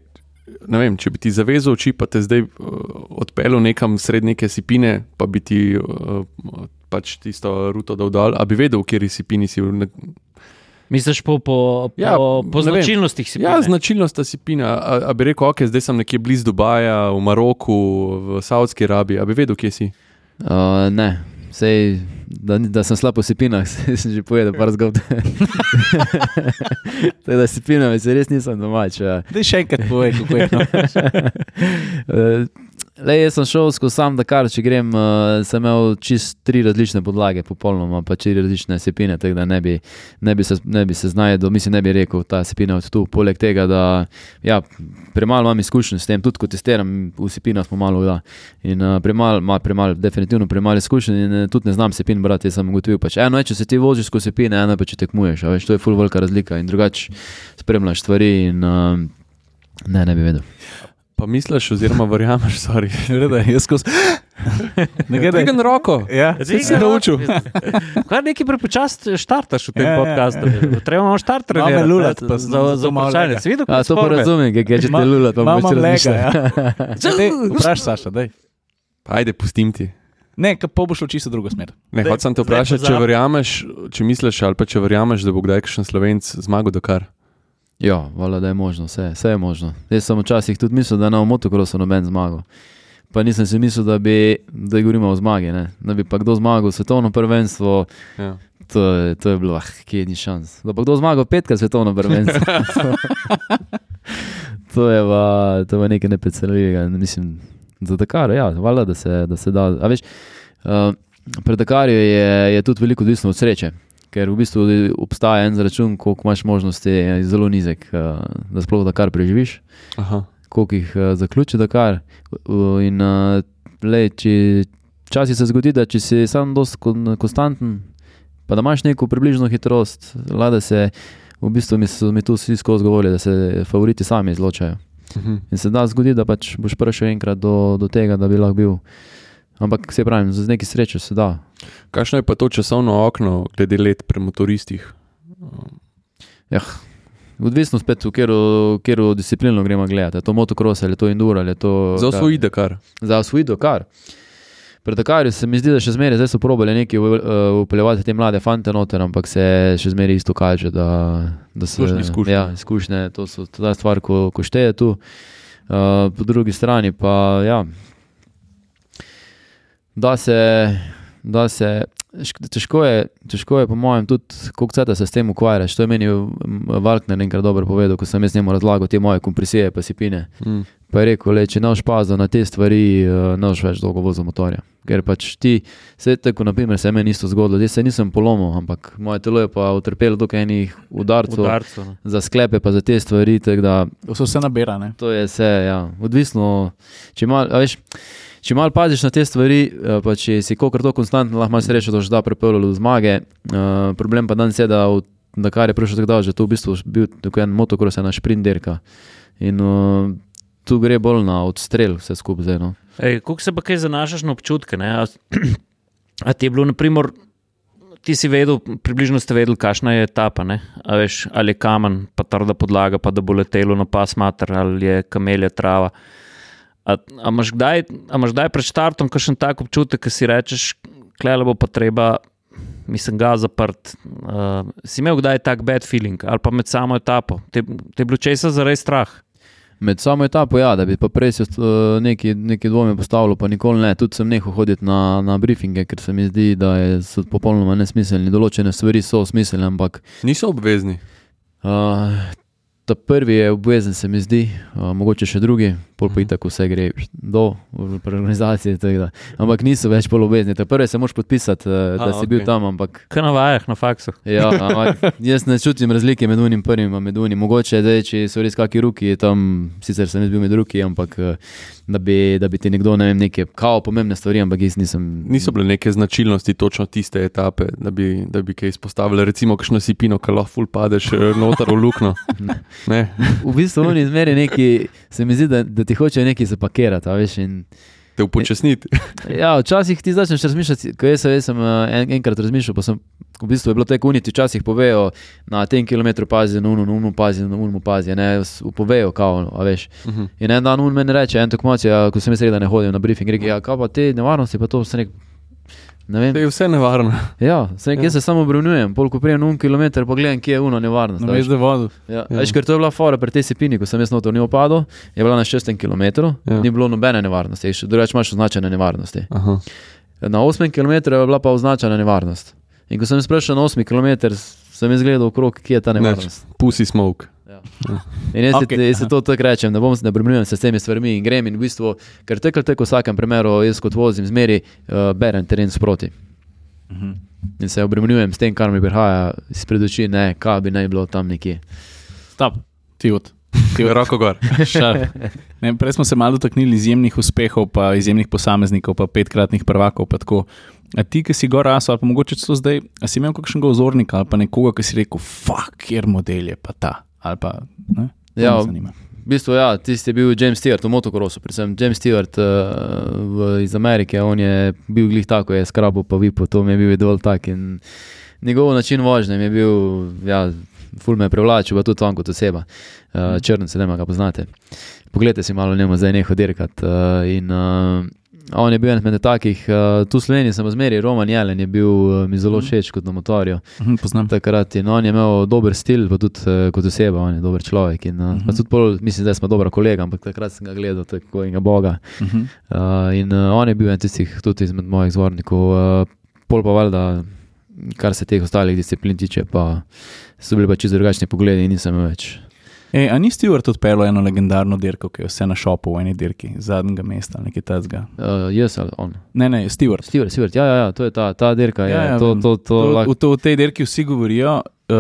ne vem, če bi ti zavezal oči, pa te zdaj uh, odpeljal nekam sred neke sipine, pa bi ti uh, pač tisto ruto dal dol, a bi vedel, v kateri sipini si. Misliš po, po, Ja, po, po značilnostih si ja, značilnost sipina. A, a bi rekel, ok, zdaj sem nekje blizu Dubaja, v Maroku, v Saudski Arabiji, a bi vedel, kje si. Uh, ne, sej, da, da sem slab v sipinah, sem že povedal, par zgodb. Tako da sipinami se res nisem domač. Ja. Daj še enkrat povej, kako je to. Eh, Lej, jaz sem šel skozi sam Dakar, če grem, uh, sem imel čist tri različne podlage, popolnoma pa štiri različne sepine, tako da ne bi, ne bi se, ne bi se znašel, mislim, ne bi rekel, ta sepina od tu. Poleg tega, da ja, premalo imam izkušenj s tem, tudi ko testiram, v sepinah smo malo da. In uh, premalo, ma, premalo, definitivno premalo izkušenj in uh, tudi ne znam sepin brati, sem ugotovil. Pač, eno je, če se ti voziš skozi sepine, eno pa če tekmuješ, veš, to je full velika razlika in drugače spremljaš stvari in uh, ne, ne bi vedel. Pa misliš, oziroma verjameš, sorry. Reda, jaz skozi. Ne gledaj. Dvigan roko. Ja, Zdaj si naučil. Kar nekaj prepočasi štartaš v tem Ja, ja, podkastu. Treba imamo štarter. Malo me lulat, pa za, za, za malo vprašanje. lega. Si videl, A, to pa razumem, kaj če te Ma- lula, pa Imam boš lega, ja. Vprašaj, Saša, daj. Ajde, pustim ti. Ne, pa bo šlo čisto drugo smer. Ne, hočem te vprašati, če verjameš, če misliš, ali pa če verjameš, da bo kdaj kakšen slovenc zmagal Dakar. Ja, vala, da je možno, vse, vse je možno. Jaz sem včasih tudi mislil, da je na motokrosu noben zmagal. Pa nisem si mislil, da bi, da govorimo o zmagi, ne? da bi pa kdo zmagal svetovno prvenstvo. Ja. To je, to je bilo, ah, kje ni šans. Da pa kdo zmagal petkrat svetovno prvenstvo. to je pa, to je nekaj nepredstavljivega. Mislim, za Dakar, ja, vala, da se, da se da. A veš, uh, pred Dakarjem je, je tudi veliko odvisno od sreče. Ker v bistvu obstaja en račun, koliko imaš možnosti, je zelo nizek, uh, da sploh Dakar preživiš, Aha. koliko jih uh, zaključi Dakar. Uh, in uh, lej, če, včasih se zgodi, da če si sam dosti kon- konstanten, pa da imaš neko približno hitrost, la, da se v bistvu mi so mi tu vsi skozi govorili, da se favoriti sami izločajo. Mhm. In se da zgodi, da pač boš prišel enkrat do, do tega, da bi lahko bil. Ampak se pravi, z neki srečo se da. Kakšno je pa to časovno okno, glede let pri motoristih? Odvisno spet, v katero- disciplino gremo gledati. Je to motocross ali to enduro ali to. Za osvojiti Dakar. Za osvojiti Dakar. Pri Dakarju se mi zdi, da še zmeraj so probali nekaj upeljati te mlade fante noter, ampak se še zmeraj isto kaže, da, da se Izkušnje, izkušnje. Ja, izkušnje, to so ta stvar, ko, ko šteje tu. Uh, po drugi strani pa ja, da se, da se težko je, težko je po mojem tudi, koliko ceta se s tem ukvarjaš. To je meni Valkner enkrat dobro povedal, ko sem jaz njemu razlagal te moje kompresije pa sipine. Mm. Pa je rekel, le, če ne boš pazil na te stvari, eh, ne boš več dolgo vozil motorja. Ker pač ti, vse tako, naprimer, se je meni isto zgodilo, jaz se nisem polomil, ampak moje telo je pa utrpelo dokaj enih udarcev Udarcu. no. za sklepe, pa za te stvari. tako Da, To so vse nabirane. to je vse, ja, odvisno. Če mal, a veš, če malo paziš na te stvari, eh, pa če si kokor to konstantno, lahko imaš srečo, da boš da pripeljal do zmage. Uh, problem pa danes je, da v Dakar je prišel tako daleč, da je to v bistvu bil tako en motocross, ena sprint dirka. In uh, tu gre bolj na odstrel, vse skupaj zdaj. No. Ej, Kako se pa kaj zanašaš na občutke? Ne? A, a ti je bilo, naprimer, ti si vedel, približno ste vedeli, kakšna je etapa, veš, ali je kamen, pa trda podlaga, pa da bo letelo na pas mater, ali je kamelja trava. A, a imaš kdaj, a imaš kdaj pred štartom kakšen tak občutek, ki si rečeš, klele bo pa treba, mislim, ga zaprt. Uh, si imel kdaj tak bad feeling ali pa med samo etapo? Te, te je bilo česa zares strah? Med samo etapo, ja, da bi pa prej se uh, neki, neki dvomi postavilo, pa nikoli ne. Tudi sem nehal hoditi na, na briefinge, ker se mi zdi, da je, so popolnoma nesmiselni. Določene stvari so smiselne, ampak Niso obvezni. Uh, ta prvi je obvezen, se mi zdi, uh, mogoče še drugi, pol pa Mhm. tako vse gre do da. Ampak niso več pol obvezni. Ta prvi se moraš podpisati, uh, da A, si bil okej. tam. Ampak, Kaj na vajah, na faksu? ja, ampak jaz ne čutim razlike med unim prvim in med unim. Mogoče zdaj, če so res kakšni ruki, tam sicer sem jaz bil med ruki, ampak uh, da bi, da bi ti nekdo ne vem, neke kao pomembne stvari, ampak jaz nisem. Niso bile neke značilnosti točno tiste etape, da bi, da bi kaj izpostavili. Recimo, kakšno sipino, ki lahko ful padeš eh, noter v luknjo. Ne. V bistvu oni zmeri neki, se mi zdi, da, da ti hočejo nekaj zapakirati, veš. In, Te upočasniti. Ja, včasih ti začneš razmišljati, ko jaz, jaz sem eh, en, enkrat razmišljal, pa sem v bistvu bilo tako uniti, včasih povejo na tem kilometru pazi, na unu, na unu pazi, na unu pazi, ne, povejo, kao, a veš. Mhm. In en dan un meni reče, en tekmovalec, ja, ko sem jaz rekel, da ne hodim na briefing, reče, ja, kaj pa te nevarnosti, pa to sem rekel. To je vse nevarno. Ja, sem Ja. se samo obremenjujem, pol ko prijem un kilometr, pa gledam, kje je uno nevarnost. No, veš, da je vodu. Ja, Ja. veš, ker to je bila fora pri tej sepini, ko sem jaz noter v njo padel, je bila na šestem kilometru, Ja. ni bilo nobene nevarnosti, drugače imaš označene nevarnosti. Aha. Na 8 km je bila pa označena nevarnost. In ko sem prišel na 8 km, sem jaz gledal okrog, kje je ta nevarnost. Pussy smoke. In jaz, okay. jaz se to tako rečem, ne bom se ne bremenujem se s temi stvarmi in grem in v bistvu, ker tako ali tako v vsakem primeru jaz kot vozim zmeri, uh, berem teren sproti. Mhm. In se obremenjujem s tem, kar mi prihaja izpred oči, ne, kaj bi naj bilo tam nekje. Stop, ti od. Roko gor. Ne, prej smo se malo dotaknili izjemnih uspehov, pa izjemnih posameznikov, pa petkratnih prvakov. Pa tako. a ti, ki si gor rasel, ali pa mogoče celo zdaj, a si imel kakšnega ozornika ali pa nekoga, ki si rekel, fuck, kjer model je pa ta. Ali pa, ne, Ja. V bistvu, ja, tisti je bil James Stewart v motokrosu, predvsem James Stewart uh, v, iz Amerike. On je bil glih tako, je skrabo pa vipo, to mi je bil dol tak. In njegov način vožnje je bil, ja, ful me je privlačil, pa tudi on kot oseba. Uh, Črn se ne ga poznate. Poglejte si malo njemu zdaj neho dirkat. Uh, in uh, on je bil eden med takih, uh, tu v Sloveniji sem zmeri, Roman Jelen je bil uh, mi zelo všeč kot na motorju Mhm, Poznam. takrat. In on je imel dober stil, pa tudi uh, kot oseba, on je dober človek. In, uh, uh Mhm. -huh. tudi pol, mislim, da smo dobra kolega, ampak takrat sem ga gledal tako in ga boga. Mhm. Uh, in uh, on je bil en tistih, tudi izmed mojih zvornikov. Uh, pol pa valjda, kar se teh ostalih disciplin tiče, pa so bili pa čisto drugačni pogledi in nisem več. Ej, a ni Stewart odpeljal eno legendarno dirko, ki je vse na šopu v eni dirki, zadnjega mesta ali nekaj takega? Uh, jaz ali on. Ne, ne, Stewart. Stewart, Stewart, ja, ja, ja, to je ta, ta dirka. Ja, Ja, ja, ja, to, to, to, To, lahko- v, to, v tej dirki vsi govorijo, uh,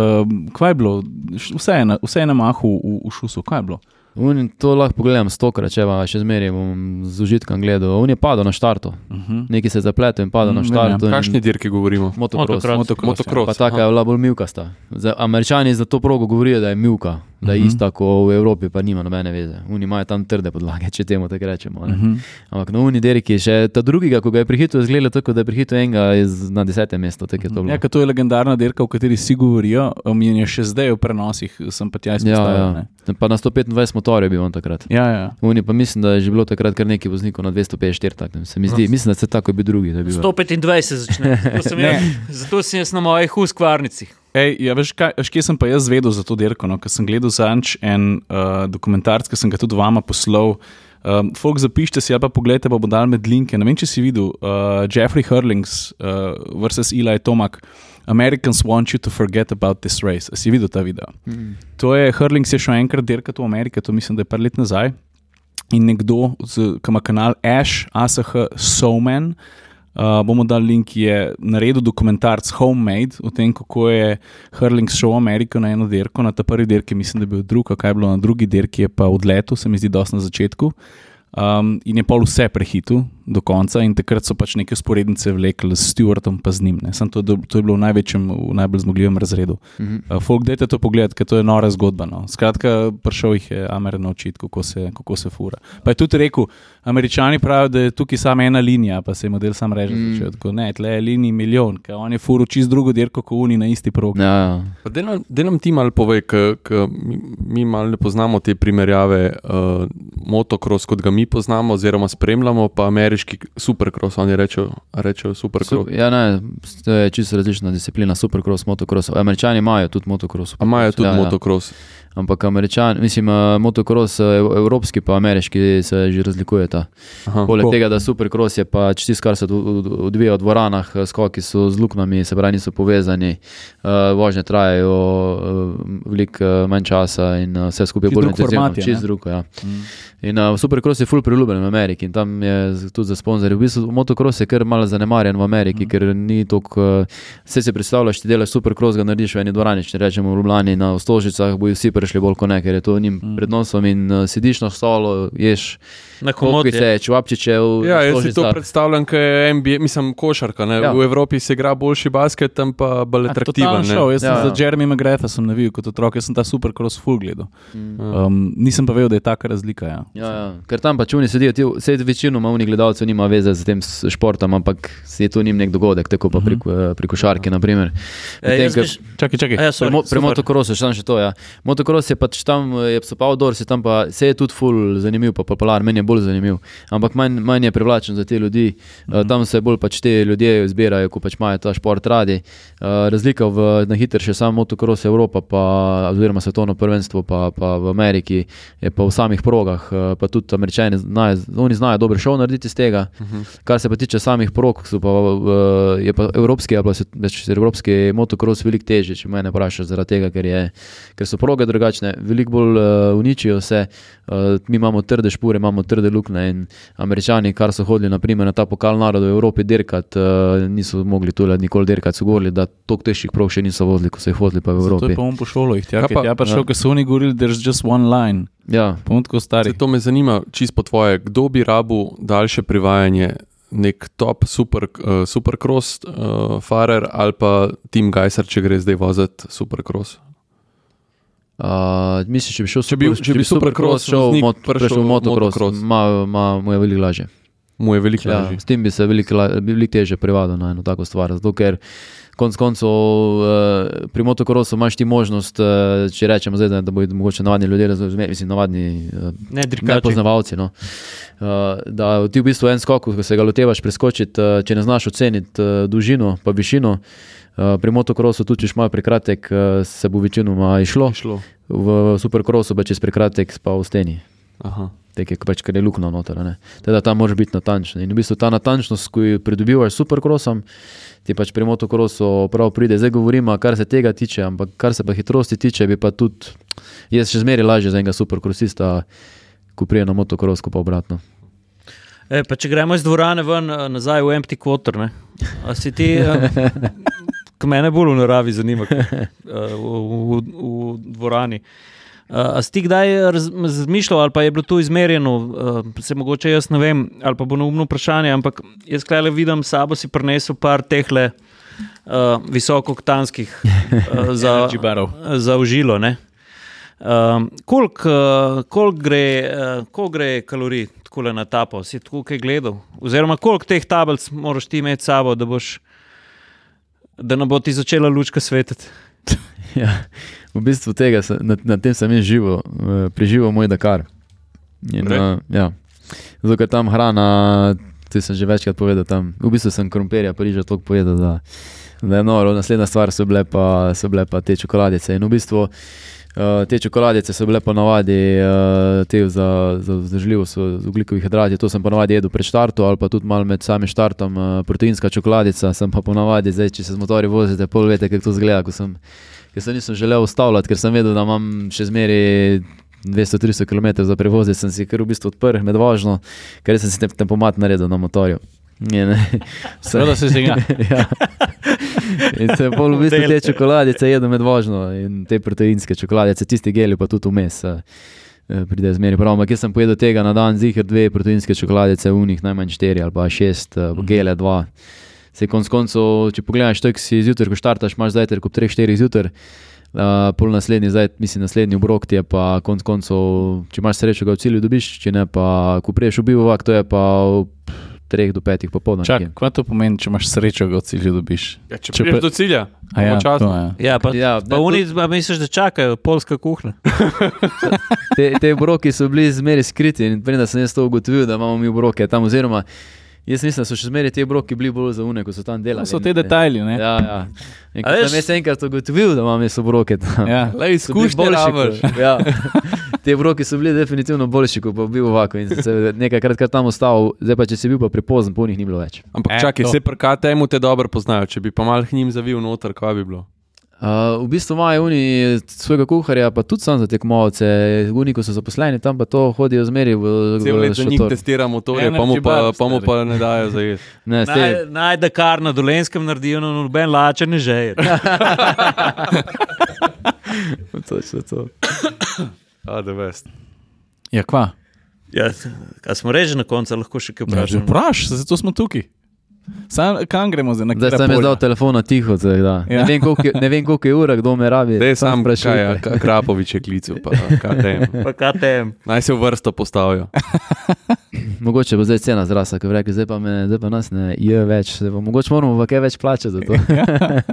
kaj je bilo, vse je na, vse je na mahu v, v šusu, kaj je bilo. Un, to lahko pogledam stokrat, če pa še zmeraj bom z užitkom gledal. On je padel na štartu, Uh -huh. nekaj se je zapletel in padel Mm, na štartu. ja. Kakšni dirki govorimo? Motocross. Motocross. Motocross, Motocross. Pa taka je bila bolj milkasta. Za, američani za to progo govorijo, da je milka, da je Mhm. ista kot v Evropi, pa nima nobene veze. Oni imajo tam trde podlage, če temu tako rečemo. Uh ne. -huh. Ampak na uni deriki, še ta drugega, ko ga je prehitil, izgleda tako, da je prehitil enega iz, na desetem mestu. tako je to bilo. Ja, to je legendarna dirka, o kateri vsi govorijo, in je še zdaj v prenosih, sem pa tja ja, izpostavil. ja. ne. Pa na 125 motorjev je bil on takrat. Ja, ja. Uni pa mislim, da je že bilo takrat kar nekaj voznikov na 254, tako se mi zdi. Mislim, da se tako je bil drugi. da je bil- 125 začne. Zato sem, jaz, zato sem jaz na mojih huskvarnicah. Ej, ja, veš, kaj, veš, kje sem pa jaz vedel za to dirko? No? Ker sem gledal zadnjič en uh, dokumentarc, ki sem ga tudi vama poslal. Um, folk zapišite si, ali pa pogledajte, pa bo dal med linke. Ne vem, če si videl uh, Jeffrey Hurlings uh, versus Eli Tomak. Americans want you to forget about this race. A si videl ta video? Mm. To je Hurlings je šel enkrat dirkati v Ameriki, to mislim, da je par let nazaj. In nekdo, ki ima kanal Ash, ASH Soman, uh, bomo dali link, je naredil dokumentarc Homemade o tem, kako je Hurling šel v Ameriko na eno dirko. Na ta prvi dirki mislim, da je bil drug, kaj je bilo na drugi dirki, je pa odletel, se mi zdi, dosti na začetku. Um, in je pol vse prehitil do konca, in takrat so pač neke sporednice vlekli s Stewartom, pa z njim. ne. Samo To, to je bilo v največjem, v najbolj zmogljivem razredu. Mhm. Uh, folk, dajte to pogled, ker to je nora zgodba. No. Skratka, prišel jih je Amer naučiti, kako se, kako se fura. Pa je tudi rekel, američani pravijo, da je tukaj samo ena linija, pa se je model sam reže. Mm. Mm. Tako, ne, tle je linij milijon, ker on je furo čist drugo dirko, kot oni na isti progi. Ja, ja. Daj nam ti malo povej, ker mi, mi malo ne poznamo te primerjave, uh, motocross, kot ga mi poznamo, oziroma spremljamo, pa ameriški supercross, oni rečejo, rečejo supercross. Su, ja, ne, to je čisto različna disciplina, supercross, motocross. Američani imajo tudi motocross. Imajo tudi Ja, ja, ja. motocross. Ampak američani, mislim, eh, motocross, eh, ev- evropski pa ameriški se že razlikujeta. Aha. Poleg Tako. tega, da supercross je pač tisto, kar se od- od- odvija v dvoranah, eh, skoki so z luknjami, se pravi, niso povezani, uh, vožnje trajajo uh, veliko manj časa in uh, vse skupaj bolj intenzivno. Čisto drugo, ja. Mm. In uh, supercross je full priljubljen v Ameriki in tam je tudi za sponzorje. V bistvu motocross je kar malo zanemarjen v Ameriki, mm. ker ni toliko. Uh, vse si predstavljaš, ti delaš supercross, ga narediš v eni dvorani, če rečemo v Ljubljani na Stožicah, bojo vsi prišli bolj kot ne, ker je to njim mm. pred nosom in uh, sediš na stolu, ješ Na komodi. kokice, čevapčičev. Ja, jaz si to stožica. predstavljam, kot je NBA, mislim, košarka. Ne? Ja. Ja. V Evropi se igra boljši basket, tam pa bolj atraktiven. Šel. Jaz Ja, ja, ja. sem za Jeremy McGrath sem navil kot otrok, jaz sem ta supercross full gledal. Mm. Ja. Um, nisem pa vedel, da je taka razlika. Ja. Ja, ja. Ker tam pač oni sedijo, ti- vse večinoma unih gledalcev nima veze z tem s športom, ampak je to njim nek dogodek, tako pa pri, pri košarki. naprimer. E, Medtem jaz ko- bi š- Čakaj, čakaj. A ja, Pri, sorry, pri super. motocrossu, še samo še to. Ja. Motocross motocross je pač tam, je so pa outdoors, je tam pa se je tudi full zanimiv, pa popularen, meni je bolj zanimiv. Ampak manj, manj je privlačen za te ljudi. -hmm. Tam se bolj pač te ljudje zbirajo, ko pač imajo ta šport radi. Razlika v, na hiter še sam motocross Evropa, pa, oziroma svetovno prvenstvo, pa, pa v Ameriki, je pa v samih progah, pa tudi američani znajo, oni znajo dobro šov narediti iz tega. Mm -hmm. Kar se pa tiče samih prog, pa, je pa evropski, ali pa se, evropski motocross veliko težji, če me ne vprašaš, zaradi tega, ker, je, ker so proge drugačne, veliko bolj uh, uničijo vse. Uh, mi imamo trde špore, imamo trde luknje in američani, kar so hodili naprimer, na ta pokal narodov v Evropi, dirkat, uh, niso mogli tu nikoli dirkati, so govorili, da toliko težkih prog še niso vozili, ko so jih vozili pa v Evropi. To je pa on po šolo, jih tja, pa, ja, pa šel, ja. ker so oni govorili, da je just one line. Ja, pomotko stari. To me zanima, čist po tvoje, kdo bi rabu daljše privajanje nek top, super, uh, supercross uh, farer ali pa Tim Geiser, če gre zdaj voziti supercross. Uh, mislim, če bi šel če bi, če bi supercross, šel mot, v motocross, mu je veliko lažje. Mu je veliko ja, lažje. S tem bi se veliko velik teže privadil na eno tako stvar. Zato, ker konc koncev uh, pri motocrossu imaš ti možnost, uh, če rečemo zdaj, da, da bodo mogoče navadni ljudje razumeli, mislim, navadni uh, ne, ne poznavalci. No. Uh, da ti v bistvu en skok, ko se ga lotevaš preskočiti, uh, če ne znaš oceniti uh, dolžino pa višino. Uh, pri motocrossu, tudi če imaš prekratek, uh, se bo večinoma išlo. išlo. V supercrossu pa če si prekratek, pa v steni. Tek je pač, ker je luknjo noter. Teda tam moraš biti natančen. In v bistvu ta natančnost, ko jo pridobivaš s supercrossom, ti pač pri motocrossu prav pride. Zdaj govorimo, kar se tega tiče, ampak kar se pa hitrosti tiče, bi pa tudi jaz še zmeraj lažje za enega supercrossista, ko prije na motocross, pa obratno. E, pa če gremo iz dvorane ven, nazaj v empty quarter, ne? a si ti. Kaj me bolj v naravi zanima, v, v, v dvorani. A si ti kdaj razmišljal, ali pa je bilo to izmerjeno, se mogoče jaz ne vem, ali pa bo neumno vprašanje, ampak jaz kaj le vidim, sabo si prinesel par tehle uh, visokoktanskih uh, za, za užilo. Um, Koliko uh, kolik gre, uh, kolik gre kalorij tako na tapo, si tako kaj gledal? Oziroma, koliko teh tablic moraš ti imeti s sabo, da, boš, da ne bo ti začela lučka svetiti? ja, v bistvu tega, na, na tem sem jaz živo, uh, preživel moj Dakar. In, uh, ja. Zato, ker tam hrana, ti sem že večkrat povedal, tam, v bistvu sem krompirja, že toliko povedal, da, da je noro. Naslednja stvar so bile pa, so bile pa te čokoladice. In v bistvu Uh, te čokoladice so bile ponavadi uh, za vzdržljivost ugljikovih hidratov. To sem ponavadi jedel pred štartom ali pa tudi malo med samim štartom. Uh, proteinska čokoladica sem pa ponavadi, zdaj, če se z motorji vozite, pol veste, kako to zgleda. Sem, ker sem nisem želel ustavljati, ker sem vedel, da imam še zmeri 200-300 km za prevoz, sem si kar v bistvu odprl med vožnjo, ker sem si tempomat naredil na motorju. Seveda se zdi. ja. In se bolj v bistvu te čokoladice jedo med vožnjo in te proteinske čokoladice, tisti geli pa tudi vmes. Pride zmeri prav, ampak jaz sem pojedel tega na dan, zihar dve proteinske čokoladice, v njih najmanj štiri ali pa šest, uh, gele dva. Se konc koncev, če pogledaš, to, ki si zjutraj, ko štartaš, imaš zdaj ter kot 3-4 zjutraj. Uh, pol naslednji, zdaj, mislim, naslednji obrok ti je pa konc koncev, če imaš srečo, ga v cilju dobiš, če ne pa, ko priješ v bivak, to je pa. Pff, 3 do 5 popoldne. Kaj to pomeni, če imaš srečo, da od cilja dobiš? Ja, če če prideš do cilja, ja, časno. Ja, pa, ja, pa oni to... misliš, da čakajo polska kuhna. te, te broki so bili zmeraj skriti in prej sem jaz to ugotovil, da imamo mi broke tam oziroma. Jaz mislim, da so še zmeraj ti obroki bili bolj za une, ko so tam delali. To so te detajli. Ja, ja. Jaz sem enkrat ugotovil, da imam jaz obroke tam. Ja, le izkušnje boljše. Ja. Ti obroki so bili definitivno boljši, kot pa bil ovako. Nekaj krat tam ostal, zdaj pa če si bil pa prepozen, po njih ni bilo več. Ampak e, čakaj, se prkatemu te dobro poznajo. Če bi pa mal njim zavil noter, kaj bi bilo? Uh, v bistvu imajo oni svojega kuharja, pa tudi sam za tekmovalce, oni, ko so zaposleni tam, pa to hodijo zmeri v Zemlji. Če njih testiramo, to je, pa mu pa, pa, mu pa ne dajo za jed. Najde kar na dolenskem naredijo, no noben lačen ne žeje. Točno to. A, da vest. Ja, kva? Ja, kaj smo reži na koncu, lahko še kaj vprašamo. Ja, Vprašaj, zato smo tukaj. Sam, kam gremo zdaj? Zdaj sem jaz dal telefon tiho, zdaj, ja. ne, vem, koliko, ne vem, koliko je ura, kdo me rabi. Zdaj sam vprašaj, ja, Krapovič je klical, pa KTM. pa KTM. Naj se v vrsto postavijo. mogoče bo zdaj cena zrasla, ker reke, zdaj pa, me, zdaj pa nas ne je več, bo, mogoče moramo v kaj več plačati za to.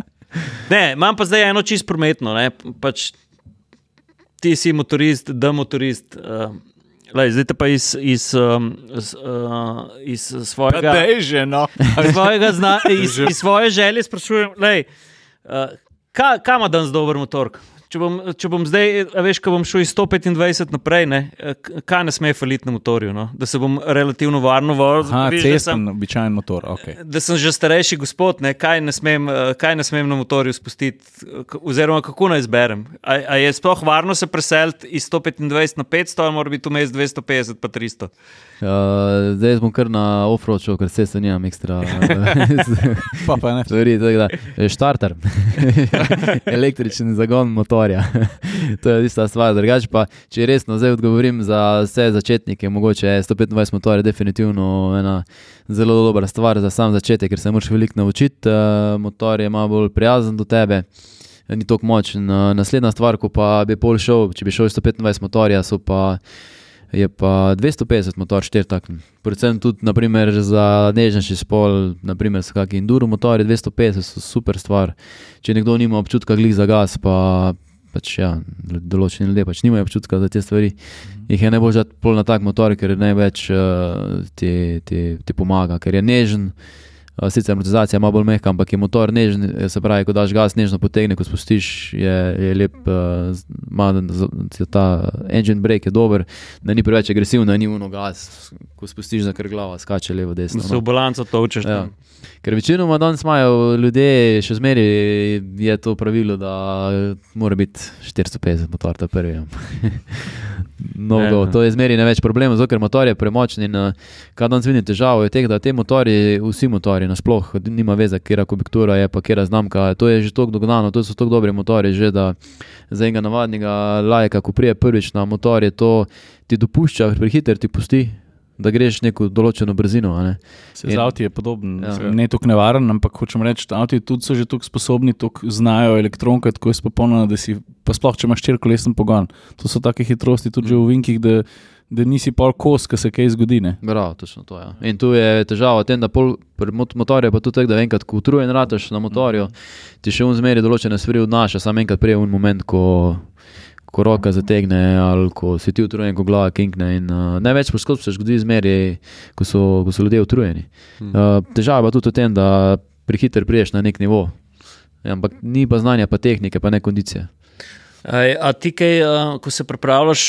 ne, imam pa zdaj eno čist prometno. Pač, ti si motorist, da motorist. Uh, lej, zdaj pa iz, iz, um, z, uh, iz svojega, Da je že, no. svojega zna, iz, iz svoje želje sprašujem, lej, uh, ka, kam ima danes dober motor? Če bom, če bom zdaj, a veš, ko bom šel iz 125 naprej, ne, eh, kaj ne sme faliti na motorju, no? da se bom relativno varno vozil. Sem- cesten, običajen motor. Okay. da sem že starejši gospod, ne, kaj, ne smem, eh, kaj ne smem na motorju spustiti, eh, oziroma kako naj izberem. A, a je sploh varno se preseliti iz 125 na 500, ali mora biti vmes 250 pa 300? Uh, zdaj bom kar na offroad šel, ker se se nimam ekstra. Pa, pa ne. Stvari, eh, štarter, električni zagon motorja. to je tista stvar. Drugače pa, če resno zdaj odgovorim za vse začetnike, mogoče je 125 motor je definitivno ena zelo dobra stvar za sam začetek, ker se moraš veliko naučiti. Uh, motor je malo bolj prijazen do tebe. Ni tako močen. Uh, Naslednja stvar, ko pa bi pol šel, če bi šel iz 125 motorja, so pa pa 250 motor štirtakn. Predvsem tudi naprimer, za nežnejši spol, naprimer so kakšni enduro motori, 250 so super stvar. Če nekdo nima občutka glih za gas, pa pač ja, določeni ljudje pač nimajo občutka za te stvari. Jih je najbolj žati na tak motor, ker največ uh, ti, ti, ti pomaga, ker je nežen. Uh, sicer amortizacija je malo bolj mehka, ampak je motor nežen, eh, se pravi, ko daš gas, nežno potegne, ko spustiš, je, je lep, uh, ima ta engine brake je dober, da ni preveč agresiven, da ni uno gas, ko spustiš za kar glava, skače levo, desno. Da se no. v balanco točeš. Ja. tam. Ker večinoma danes imajo ljudje, še zmeraj je to pravilo, da mora biti 450 motor, ta prvi. no, go, to je zmeraj ne več problema, zato ker motor je premočen in uh, kaj danes vidim težavo je teh, da te motori, vsi motori nasploh, nima veze, kera kubiktura je, pa kera znamka, to je že tako dognano, to so tako dobri motori, že da za enega navadnega lajka, ko prije prvič na motor, je to ti dopušča, prehiter ti pusti. Da greš neko določeno brzino. ne. Se In- z avti je podoben, Ja. ne tako nevaren, ampak hočem reči, da avti tudi so že tako sposobni, tako znajo elektronke, tako je spopolnjeno, da si, pa sploh če imaš štirikolesen pogon. To so take hitrosti tudi v vinkih, da, da nisi pol kos, ko se kaj zgodi. Ne? Bravo, točno to je. Ja. In tu je težava v tem, da pol, mot- motorju je pa tudi tako, da enkrat, ko utrujen rataš na motorju, ti še v zmeri določene stvari odnaša, samo enkrat prije v moment, ko, ko roka zategne ali ko si ti utrujen, ko glava kinkne. In, uh, največ poškodb se zgodi zmeri, ko so, ko so ljudje utrujeni. Uh, težava je tudi v tem, da prehiter priješ na nek nivo. Ja, ampak ni pa znanja, pa tehnike, pa ne kondicije. Ej, A ti, kaj, uh, ko, se pripravljaš,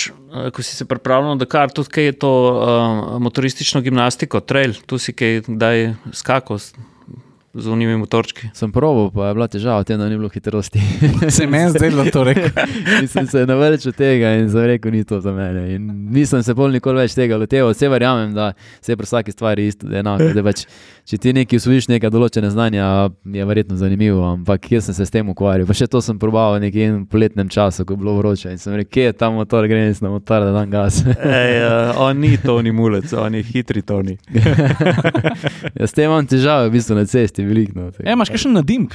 ko si se pripravljal na Dakar, tudi kaj je to uh, motoristično gimnastiko, trail, tu si kaj kdaj skakal s, z unimi motorčki. Sem proval, pa je bila težava v tem, da ni bilo hitrosti. Se meni zdelo to rekel. Nisem se navrčil tega in sem rekel, ni to za mene. In nisem se bolj nikoli več tega loteval. Vse verjamem, da se pri vsaki stvari isto da je enako. Da pač, če ti nekaj usvojiš, neka določene znanja, je verjetno zanimivo, ampak jaz sem se s tem ukvarjal. Pa še to sem probal v poletnem času, ko je bilo vroče in sem rekel, kje je ta motor, grem jaz na motor, da dam gas. Ej, uh, on ni Toni Mulec, on je hitri Toni. ja, s tem imam težave, v bistvu na cesti, veliko. No, E, imaš še na dim?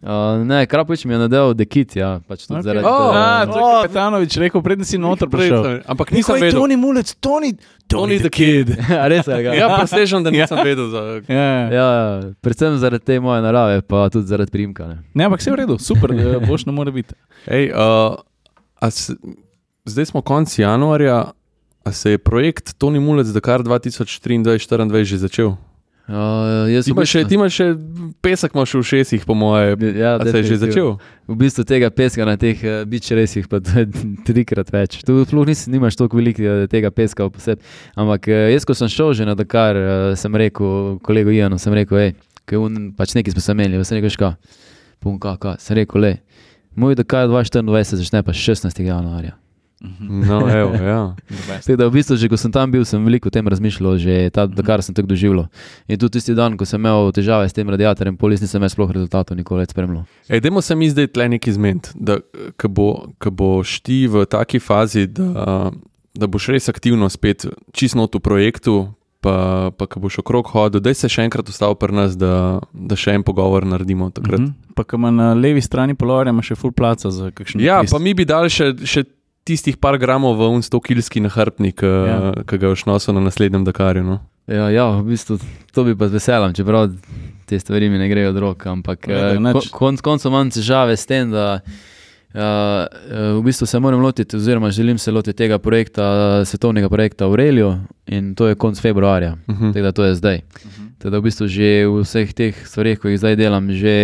uh, ne, Krapovič mi je nadel dekit, ja, pač tudi okay. zaradi Oh, tega. a, to je Kapetanovič rekel, preden si noter prišel. Ampak nisem vedel. Toni Mulec, Toni, Toni Tony the Kid. A res je, ga. Ja, presežem, da Ja. nisem vedel. Za... Ja. Ja, ja, predvsem zaradi te moje narave, pa tudi zaradi primka. Ne. Ne, ampak vse je v redu, super, da boš ne more biti. Ej, uh, a s, zdaj smo konec januarja. A se je projekt Tony Mulec Dakar 2023-2024 že začel? Uh, Ti v imaš še, bistvu- ti imaš še pesek, imaš v šestih, po moje. Ja, A se je že začel? V bistvu tega peska na teh uh, bič resih pa trikrat več. Tu sploh nimaš toliko velikega tega peska posebej. Ampak uh, jaz, ko sem šel že na Dakar, uh, sem rekel, kolegu Janu, sem rekel, hej, pač nekaj smo se menili, sem rekel, ška, pum, kaka, sem rekel, le, moj Dakar 2024 začne pa 16. januarja. No, evo, ja. Da v bistvu, že ko sem tam bil, sem veliko o tem razmišljal, že ta Dakar sem tako doživljal. In tudi tisti dan, ko sem imel težave s tem radiatorjem, polis nisem več sploh rezultatov nikoli več spremljal. Ej, dajmo se mi zdaj tle nekaj zmed, da ko bo, ko boš ti v taki fazi, da, da boš res aktivno spet čisto v projektu, pa, pa ko boš okrog hodil, da se še enkrat ustavil pri nas, da, da še en pogovor naredimo takrat. Mm Mhm. Pa ko ima na levi strani polovarja, ima še full placa za kakšen Ja, napis. pa mi bi dali še, še tistih par gramov v un 100 kilski nahrbnik, Ja. ja. ki ga boš nosil na naslednjem Dakarju. No? Ja, ja, v bistvu to bi pa z veseljem, čeprav te stvari mi ne grejo od rok. Ampak Ja, eh, ko- konc koncev imam težave s tem, da Uh, v bistvu se moram lotiti, oziroma želim se lotiti tega projekta, svetovnega projekta Aurelio in to je konec februarja, uh -huh. tako da to je zdaj. Uh -huh. Tako da v bistvu že v vseh teh stvareh, ko jih zdaj delam, že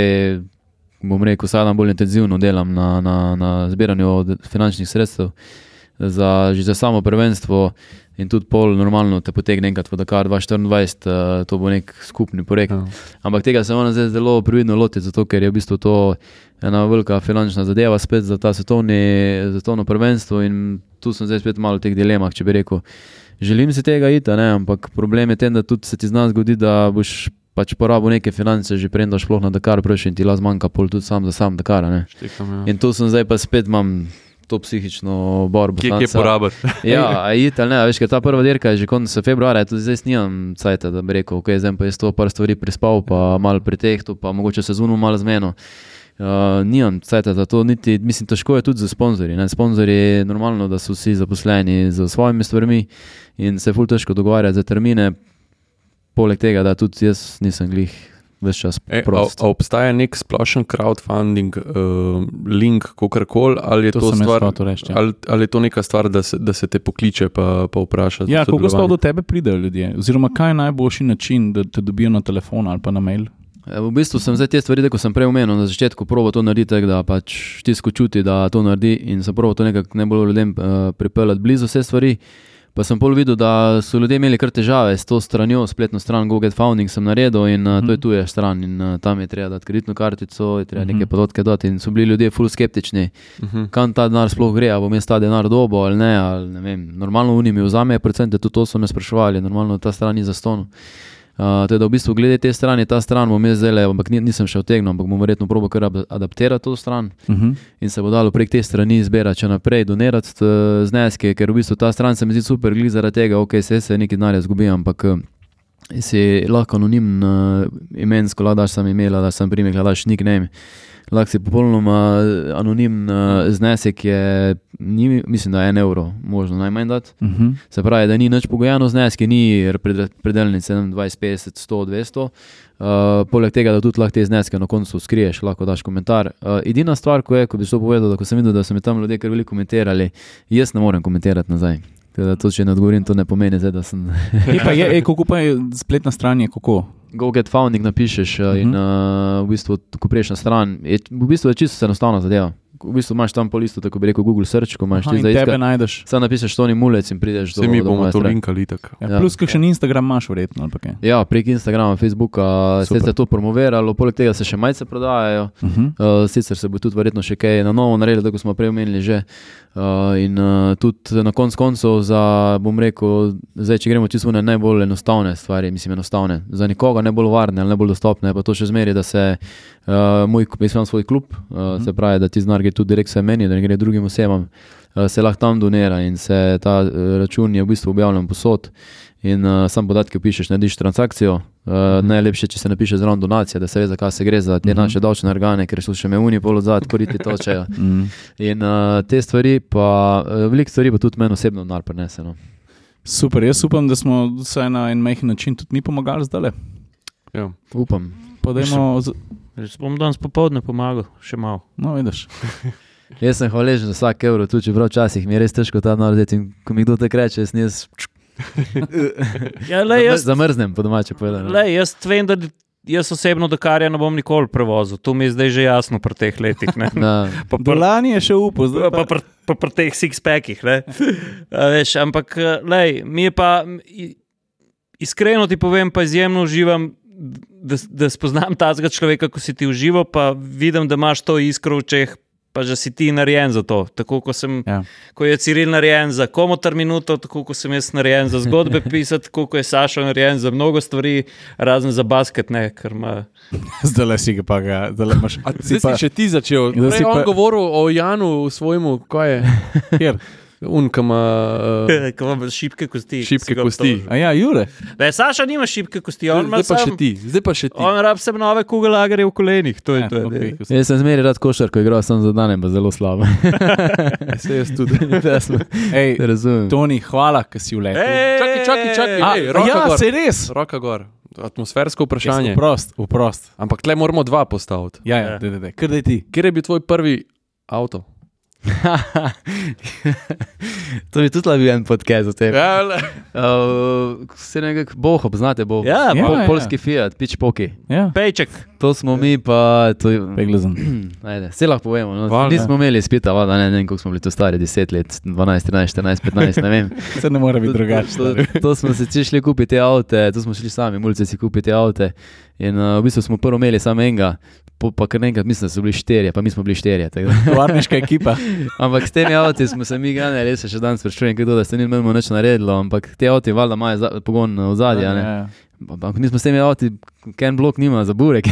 bom rekel, sedaj bolj intenzivno delam na, na, na zbiranju finančnih sredstev za, za samo prvenstvo. In tudi pol normalno te potegne enkrat v Dakar 2024, uh, to bo nek skupni projekt. Ja. Ampak tega se moram zdaj zelo previdno lotiti, zato ker je v bistvu to ena velika finančna zadeva, spet za ta svetovni, svetovno prvenstvo. In tu sem zdaj spet malo v teh dilemah, če bi rekel, želim si tega iti, ne? ampak problem je ten, da tudi se ti zna zgoditi, da boš pač porabil neke finance, že prej, da šloh na Dakar, prejši in ti las manjka, pol tudi sam za sam Dakar. Ja. In tu sem zdaj pa spet imam. To psihično borbo. Kje je porabiti? ja, it, ne, veš, ta prva dirka je že konec februarja, tudi zdaj snimam cajt, da bi rekel, ok, zdaj pa je sto par stvari prispal, pa malo pretehtu, pa mogoče sezono malo zmeno. Uh, nimam cajt za to, niti, mislim, težko je tudi za sponzorje. Sponzorji je normalno, da so vsi zaposleni z svojimi stvarmi in se je ful težko dogovarjati za termine. Poleg tega, da tudi jaz nisem glih več čas. E, a, a obstaja nek splošen crowdfunding uh, link, kako koli, ali, To sem jaz hotel reči, ja. ali, ali je to neka stvar, da se, da se te pokliče pa, pa vpraša? Ja, kako sploh do tebe pridejo ljudje? Oziroma, kaj je najboljši način, da te dobijo na telefon ali pa na mail? E, V bistvu sem zdaj te stvari, kot sem prej omenil, na začetku probo to narediti, da pač tisko čuti, da to naredi in sem probo to nekako najbolj ljudem uh, pripeljati blizu vse stvari. Pa sem pol videl, da so ljudje imeli kar težave s to stranjo, spletno stran Google Founding sem naredil in uh, to je tuja stran in uh, tam je treba dati kreditno kartico, je treba Mhm. neke podatke dati in so bili ljudje full skeptični, Mhm. kam ta denar sploh gre, ali bom jaz ta denar dobo ali ne, ali ne vem. Normalno unimi vzamejo procente, tudi to so me spraševali, normalno ta stran ni za ston. Uh, to je, da v bistvu glede te strani, ta stran bom jaz zdaj, ampak ni- nisem še vtegnil, ampak bom verjetno probo kar adaptirati to stran Uh -huh. in se bo dalo prek te strani zbirati še naprej, donirati eh, zneske, ker v bistvu ta stran se mi zdi super, glede zaradi tega, ok, se se nekaj denarja zgubi, ampak eh, si lahko anonim, uh, imensko, lahko daš sam imela, da sem primek, lahko daš nickname. Lahko si popolnoma eh, anonim uh, znesek, je, ni, mislim, da je en evro, možno najmanj dati. Uh -huh. Se pravi, da ni nič pogojeno zneski, ni pred- predeljnice 20, 50, 100, 200. Uh, poleg tega, da tudi lahko te zneske na koncu skriješ, lahko daš komentar. Uh, edina stvar, ko je, ko bi to povedal, da ko sem videl, da so mi tam ljudje kar veliko komentirali, jaz ne morem komentirati nazaj. Tako Da to, če ne odgovorim, to ne pomeni, zdaj, da sem. E, pa je, e, kako pa je spletna stran, je kako? Go get founding napišeš uh, in uh, v bistvu, ko priješ na stran, je, v bistvu je čisto enostavna zadeva. V bistvu imaš tam po listu, tako bi rekel, Google Search, ko imaš Aha, ti in zdaj tebe najdeš. Sam napišeš Tony Mulec in prideš do Se mi bomo to linkali tako. Ja, Ja. plus, kakšen Instagram imaš, verjetno. ali pa kaj? Ja, prek Instagrama, Facebooka se Super. je to promoviralo, poleg tega se še majice prodajajo. Uh -huh. Uh, sicer se bo tudi verjetno še kaj na novo naredilo, tako smo prej omenili že. Uh, in uh, tudi na koncu koncev, za, bom rekel, zdaj, če gremo čisto na najbolj enostavne stvari, mislim, enostavne, za nikoga najbolj varne ali najbolj dostopne, pa to še zmeri, da se uh, moj, jaz imam svoj klub, uh, se pravi, da ti znar gre tudi direkt vse meni, da ne gre drugim osebam, uh, se lahko tam donira in se ta uh, račun je v bistvu objavljen posod. In uh, sam podatke pišeš, narediš transakcijo. Uh, najlepše, če se napiše zraven donacija, da se ve, zakaj se gre za te Mhm. naše davčne organe, ker so še me uni pol odzad, koriti točejo. Mm. In uh, te stvari, pa uh, veliko stvari pa tudi meni osebno denar prenese. No. Super, jaz upam, da smo vsaj na en majhen način tudi mi pomagali zdaj. Ja. Upam. Pa dajmo, Res bom danes popoldne pomagal, še malo. no, vidiš. Jaz sem hvaležen za vsak evro, tudi čeprav včasih mi je res težko ta narediti. In ko mi kdo tako reče, jaz, jaz Ja, lej, jaz, zamrznem, po domače povedano. lej, jaz vem, da jaz osebno Dakarja ne bom nikoli prevozil. To mi je zdaj že jasno pri teh letih. Pa Dolani je še upal, zdaj Pa, pa, pri- pa pri teh six-packih. ne. A Veš, ampak, lej, mi je pa, iskreno ti povem, pa izjemno uživam, da, da spoznam tazga človeka, ko si ti užival, pa vidim, da imaš to iskro v očeh, pa že si ti narejen za to. Tako kot sem, Ja. ko je Ciril narejen za komotar minuto, tako kot sem jaz narejen za zgodbe pisati, tako kot je Saša narejen za mnogo stvari, razen za basket, ne, ker ima. Zdaj le si ga pa ga, zdaj le imaš. A zdaj si še ti začel. Zdaj si Prej on pa- govoril o Janu, svojemu, kaj je, Kjer? Un, ki ima uh, Ko ima šibke kosti. šibke kosti. obtožil. A ja, Jure. Ne, Saša nima šibke kosti, on ima Zdaj pa še sam- ti, zdaj pa še ti. On rab sem nove kugelagerje v kolenih, to je Ja, to. Je, okay, ko si- jaz sem zmeraj rad košarko igral, sem za danem pa zelo slabo. Se jaz tudi. Smo- Ej, Razumem. Toni, hvala, ker si vletel. Čakaj, čakaj, čakaj. A, ej, ja, gor. se res. Roka gor. Atmosfersko vprašanje. Vprost, vprost. Ampak tle moramo dva postaviti. Ja, ja, Ja. Kar daj ti. Kjer je bil tvoj prvi avto? to bi tudi bil en podcast o tem. Ja. Uh, se nekako boho, poznate boho. Ja, Ja, Pol, ja. polski Fiat, pič poki. Ja, Pejček. To smo mi, pa to je. peglezen. Ajde, vse lahko povemo. No. Valjda. Nismo imeli spita, vada, ne, ne vem, koliko smo bili tu stari, 10 let, 12, 13, 14, 15, ne vem. Se ne more biti drugače. To, to, to smo se šli kupiti te avte, tu smo šli sami, mulci si kupiti te avte. In uh, v bistvu smo prvo imeli samo enega, po, pa kar enkrat mislim, da so bili štirje, pa mi smo bili štirje. Tovarniška ekipa. Ampak s temi avti smo se mi ganjali, res se še danes sprašujem, kdo da se ni meni nič naredilo, ampak te avti valjda imajo za, pogon v zadnji. Ja. Ampak nismo s temi avti, Ken Blok nima za burek.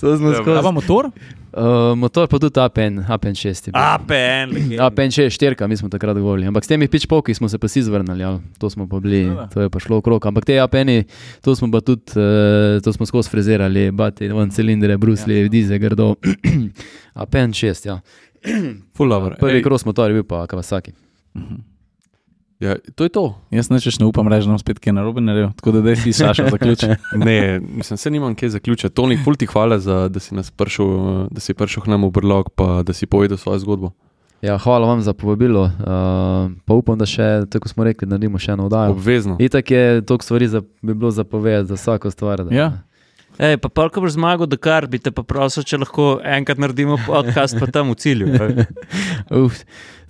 to smo Ja, A skozi. pa motor? Uh, motor pa tudi APN, APN 6. je bil. APN. APN 6, štirka, mi smo takrat govorili. Ampak s temi pičpoki smo se pa si zvrnili, ja. to smo pa bili, Seveda. to je pa šlo okrog. Ampak te APN-i, to smo pa tudi, uh, to smo skozi frizirali, bati, von cilindre, brusli, ja. dize, grdo. APN 6, ja. Full lover. Prvi kros motor je bil pa Kawasaki. Ja, to je to. Jaz nečeš ne upam reči, da bom spet kaj narobe naredil. Tako da daj si Saša zaključi. Ne, mislim, se nimam kje zaključiti. Toni, ful ti hvala, za, da si nas prišel, da si prišel k nam v Brlog, pa da si povedal svojo zgodbo. Ja, hvala vam za povabilo. Uh, pa upam, da še, tako smo rekli, naredimo še eno oddajo. Obvezno. Itak je toliko stvari, za, bi bilo zapovedati za vsako stvar. Da, Ja. Ej, pa pa, ko boš zmagal, da kar bi te pa prosil, če lahko enkrat naredimo podcast, pa tam v cilju. Uf,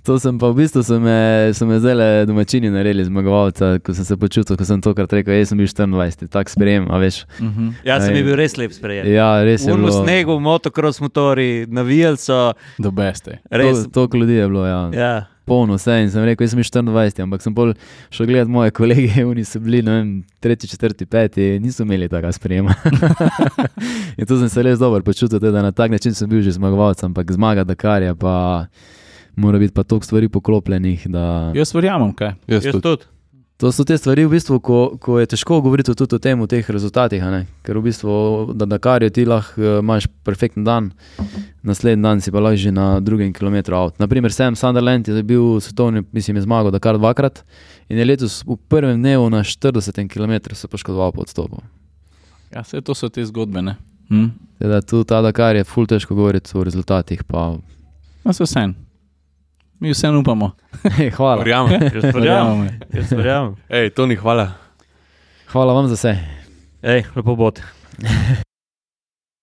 to sem pa v bistvu, so me, so me zdaj domačini naredili zmagovalca, ko sem se počutil, ko sem tokrat rekel, jaz sem bil 24, tak sprejem, a veš. Mhm. Jaz sem Ej. bil res lep sprejet. Ja, res je bilo. snegu, motocross motori, navijali so, Do beste. res. To, toliko ljudi je bilo, ja. Ja. Polno vse in sem rekel, jaz sem bil 24, ampak sem bolj šel gledati moje kolege, oni so bili, ne vem, tretji, četrti, peti, niso imeli tega sprejema. in to sem se res dobro počutil, da na tak način sem bil že zmagovalec, ampak zmaga Dakarja pa mora biti pa toliko stvari poklopljenih, da... Jaz verjamem, kaj. Jaz Jaz tudi. tudi. To so te stvari, v bistvu, ko, ko je težko govoriti tudi o tem, o teh rezultatih. a ne. Ker v bistvu, da Dakarju ti lahko eh, imaš perfekten dan, naslednji dan si pa lahko že na drugem kilometru avt. Naprimer, Sam Sunderland je bil svetovni, mislim, je zmagal Dakar dvakrat in je letos v prvem dnevu na 40 km se poškodoval po odstopu. Ja, vse to so te zgodbe. Ne? Hm? Teda tu ta Dakar je ful težko govoriti o rezultatih. Pa... No, se vse. Mi vse upamo. Hej, hvala. Verjamem. Jaz verjamem. Jaz verjamem. Ej, Toni, hvala. hvala vam za vse. Ej, lepo bo.